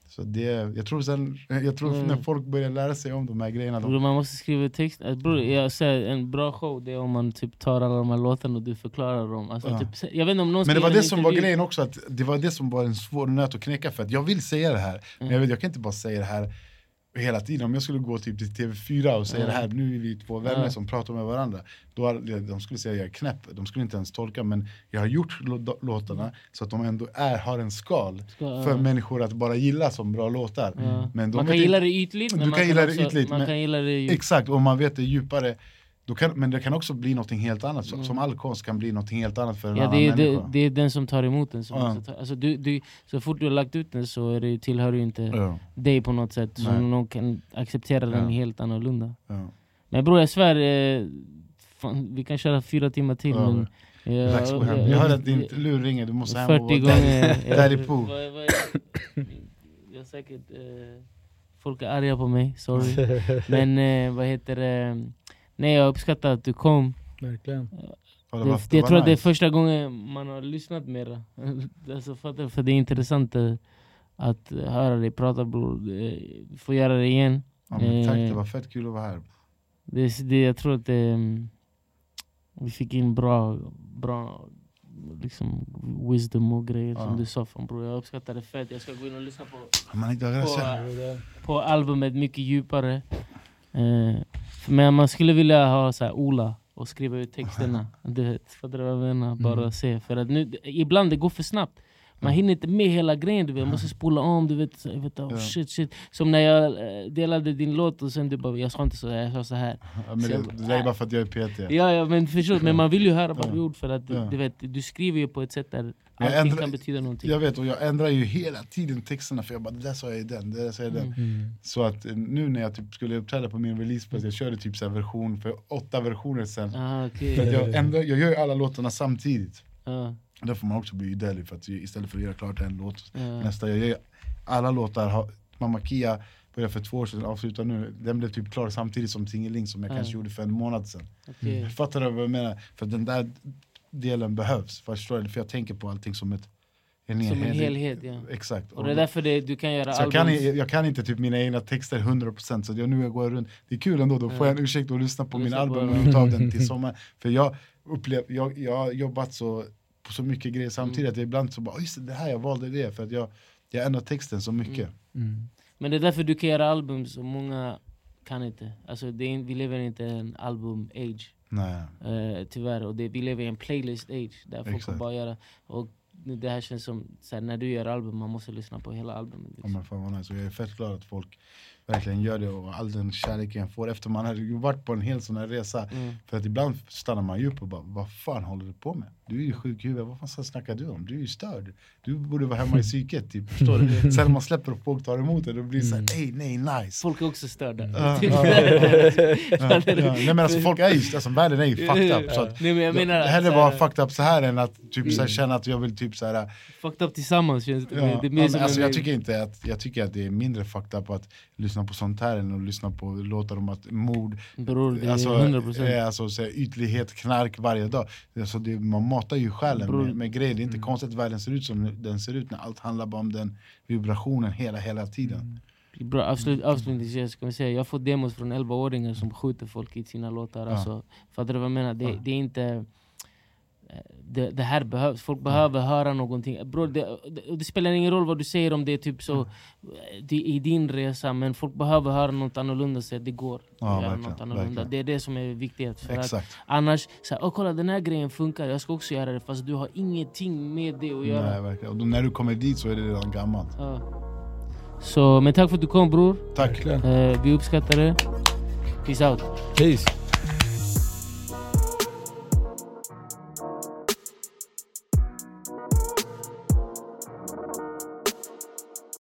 så det, jag tror, sen, jag tror mm. när folk börjar lära sig om de här grejerna de... Man måste skriva text, äh, bror, jag säger, en bra show det är om man typ tar alla de här låtarna och du förklarar dem alltså, ja. typ, jag vet inte om någon Men det var det som var grejen också, att det var det som var en svår nöt att knäcka för att jag vill säga det här, mm. men jag, vet, jag kan inte bara säga det här hela tiden, om jag skulle gå typ till TV4 och säga mm. det här, nu är vi två vänner mm. som pratar med varandra då De skulle säga att jag är knäpp, de skulle inte ens tolka Men jag har gjort låtarna så att de ändå är, har en skal Ska, För människor att bara gilla som bra låtar men Man kan gilla det ytligt, men man, kan, gilla det ytligt, man kan gilla det djupt. Exakt, och man vet det djupare kan, men det kan också bli något helt annat, mm. som all konst kan bli något helt annat för en ja, annan det är, människa. Det, det, är den som tar emot den som ja. ta, alltså du, du, Så fort du har lagt ut den så är det, tillhör det inte ja. dig på något sätt, så någon kan acceptera den ja. helt annorlunda. Ja. Men bror jag svär, eh, fan, vi kan köra fyra timmar till men jag, jag, jag, jag hör att din lur ringer, du måste hem och vara gånger, där i pool. Jag säkert, eh, folk är arga på mig, sorry. *laughs* men eh, vad heter det? Nej jag uppskattar att du kom. Verkligen. Det, det, det jag tror nice. att det är första gången man har lyssnat mera *laughs* alltså, för, för det är intressant eh, att höra dig prata bror, vi får göra det igen. Ja, men Tack, det var fett kul att vara här. det, det, Jag tror att det, mm, vi fick in bra, bra liksom, wisdom och grejer ja. som du sa fan bror. Jag uppskattar det fett, jag ska gå in och lyssna på, på, på albumet mycket djupare. Eh, men man skulle vilja ha så här, Ola och skriva ut texterna. Du vet, fattar du vad jag menar? Bara mm. se. För att nu, ibland det går för snabbt. Man hinner inte med hela grejen, du vet. man måste spola om. Du vet, så, vet, oh, shit, shit. Som när jag eh, delade din låt och sen du bara jag sa inte så, jag sa så här. Ja, men det, det är bara för att jag är PT. Ja, ja men förstår, men man vill ju höra vad du gjort för att du, du, vet, du skriver ju på ett sätt där allting ändrar, kan betyda någonting. Jag vet, och jag ändrar ju hela tiden texterna för jag bara det där sa jag i den, det där sa jag i den. Mm. mm. Så att eh, nu när jag typ skulle uppträda på min releasepress, jag körde typ så version för åtta versioner sen. Ah, okay. jag, ändrar, jag gör ju alla låtarna samtidigt. Ah. Där får man också bli delig för att istället för att göra klart en låt mm. nästa, jag gör alla låtar, Mamma Kia började för två år sedan, avslutar nu, den blev typ klar samtidigt som Tingeling som jag mm. kanske gjorde för en månad sedan. Okay. Fattar du vad jag menar? För den där delen behövs, förstår du? För jag tänker på allting som ett en som en helhet, ja. Exakt. Och det är därför det, du kan göra så jag kan, jag kan inte typ mina egna texter 100% så jag, nu jag går runt, det är kul ändå, då får jag en ursäkt att lyssna på min album och av den *laughs* till sommar. För jag, upplev, jag, jag har jobbat så på så mycket grejer samtidigt. Mm. Ibland så bara, just det här jag valde det för att jag, jag ändrar texten så mycket. Mm. Mm. Men det är därför du kan göra album som många kan inte. Alltså det är, vi lever inte i en album-age. Uh, tyvärr, och det, vi lever i en playlist-age där folk Exakt. bara göra. Och det här känns som, såhär, när du gör album, man måste lyssna på hela albumet. Liksom. Ja, men fan vad nice. Jag är fett glad att folk verkligen gör det och all den kärleken jag får efter man har varit på en hel sån här resa. Mm. För att ibland stannar man ju upp och bara, vad fan håller du på med? Du är ju sjuk i huvudet, vad fan snackar du om? Du är ju störd. Du borde vara hemma i *laughs* psyket, typ, förstår du? Sen när man släpper och folk tar emot det, då blir det såhär, nej, nej, nice. Folk är också störda. *laughs* Uh, Nej men alltså folk är ju, alltså världen är ju fucked up. Så att, nej, men jag menar hellre vara fucked up så här än att typ så här, känna att jag vill typ så här. Fucked up tillsammans känns det. Ja, det är mer alltså, jag, tycker inte att, jag tycker att det är mindre fucked up att lyssna på sånt här än att lyssna på låtar om att mord, Bror, det är alltså, 100%. Alltså, så här, ytlighet, knark varje dag. Alltså, det, man matar ju själen med, med grejer. Det är inte mm. konstigt att världen ser ut som den ser ut när allt handlar bara om den vibrationen hela, hela tiden. Mm. Bra, avslut, avslutningsvis ska vi säga, jag får demos från 11-åringar som skjuter folk i sina låtar. Ja. Alltså, fattar du vad jag menar? Det, ja. det är inte det, det här behövs, folk behöver höra någonting. Bro, det, det, det spelar ingen roll vad du säger om det är typ så det, i din resa, men folk behöver höra något annorlunda så att det går Ja, att göra verkligen, något annorlunda. verkligen. Det är det som är viktigt. För att annars, så här, "Åh, kolla den här grejen funkar, jag ska också göra det fast du har ingenting med det att göra. Nej, verkligen. Och då, när du kommer dit så är det redan gammalt. Ja. Så, men tack för att du kom bror, Tack. Eh, vi uppskattar det. Peace out. Peace.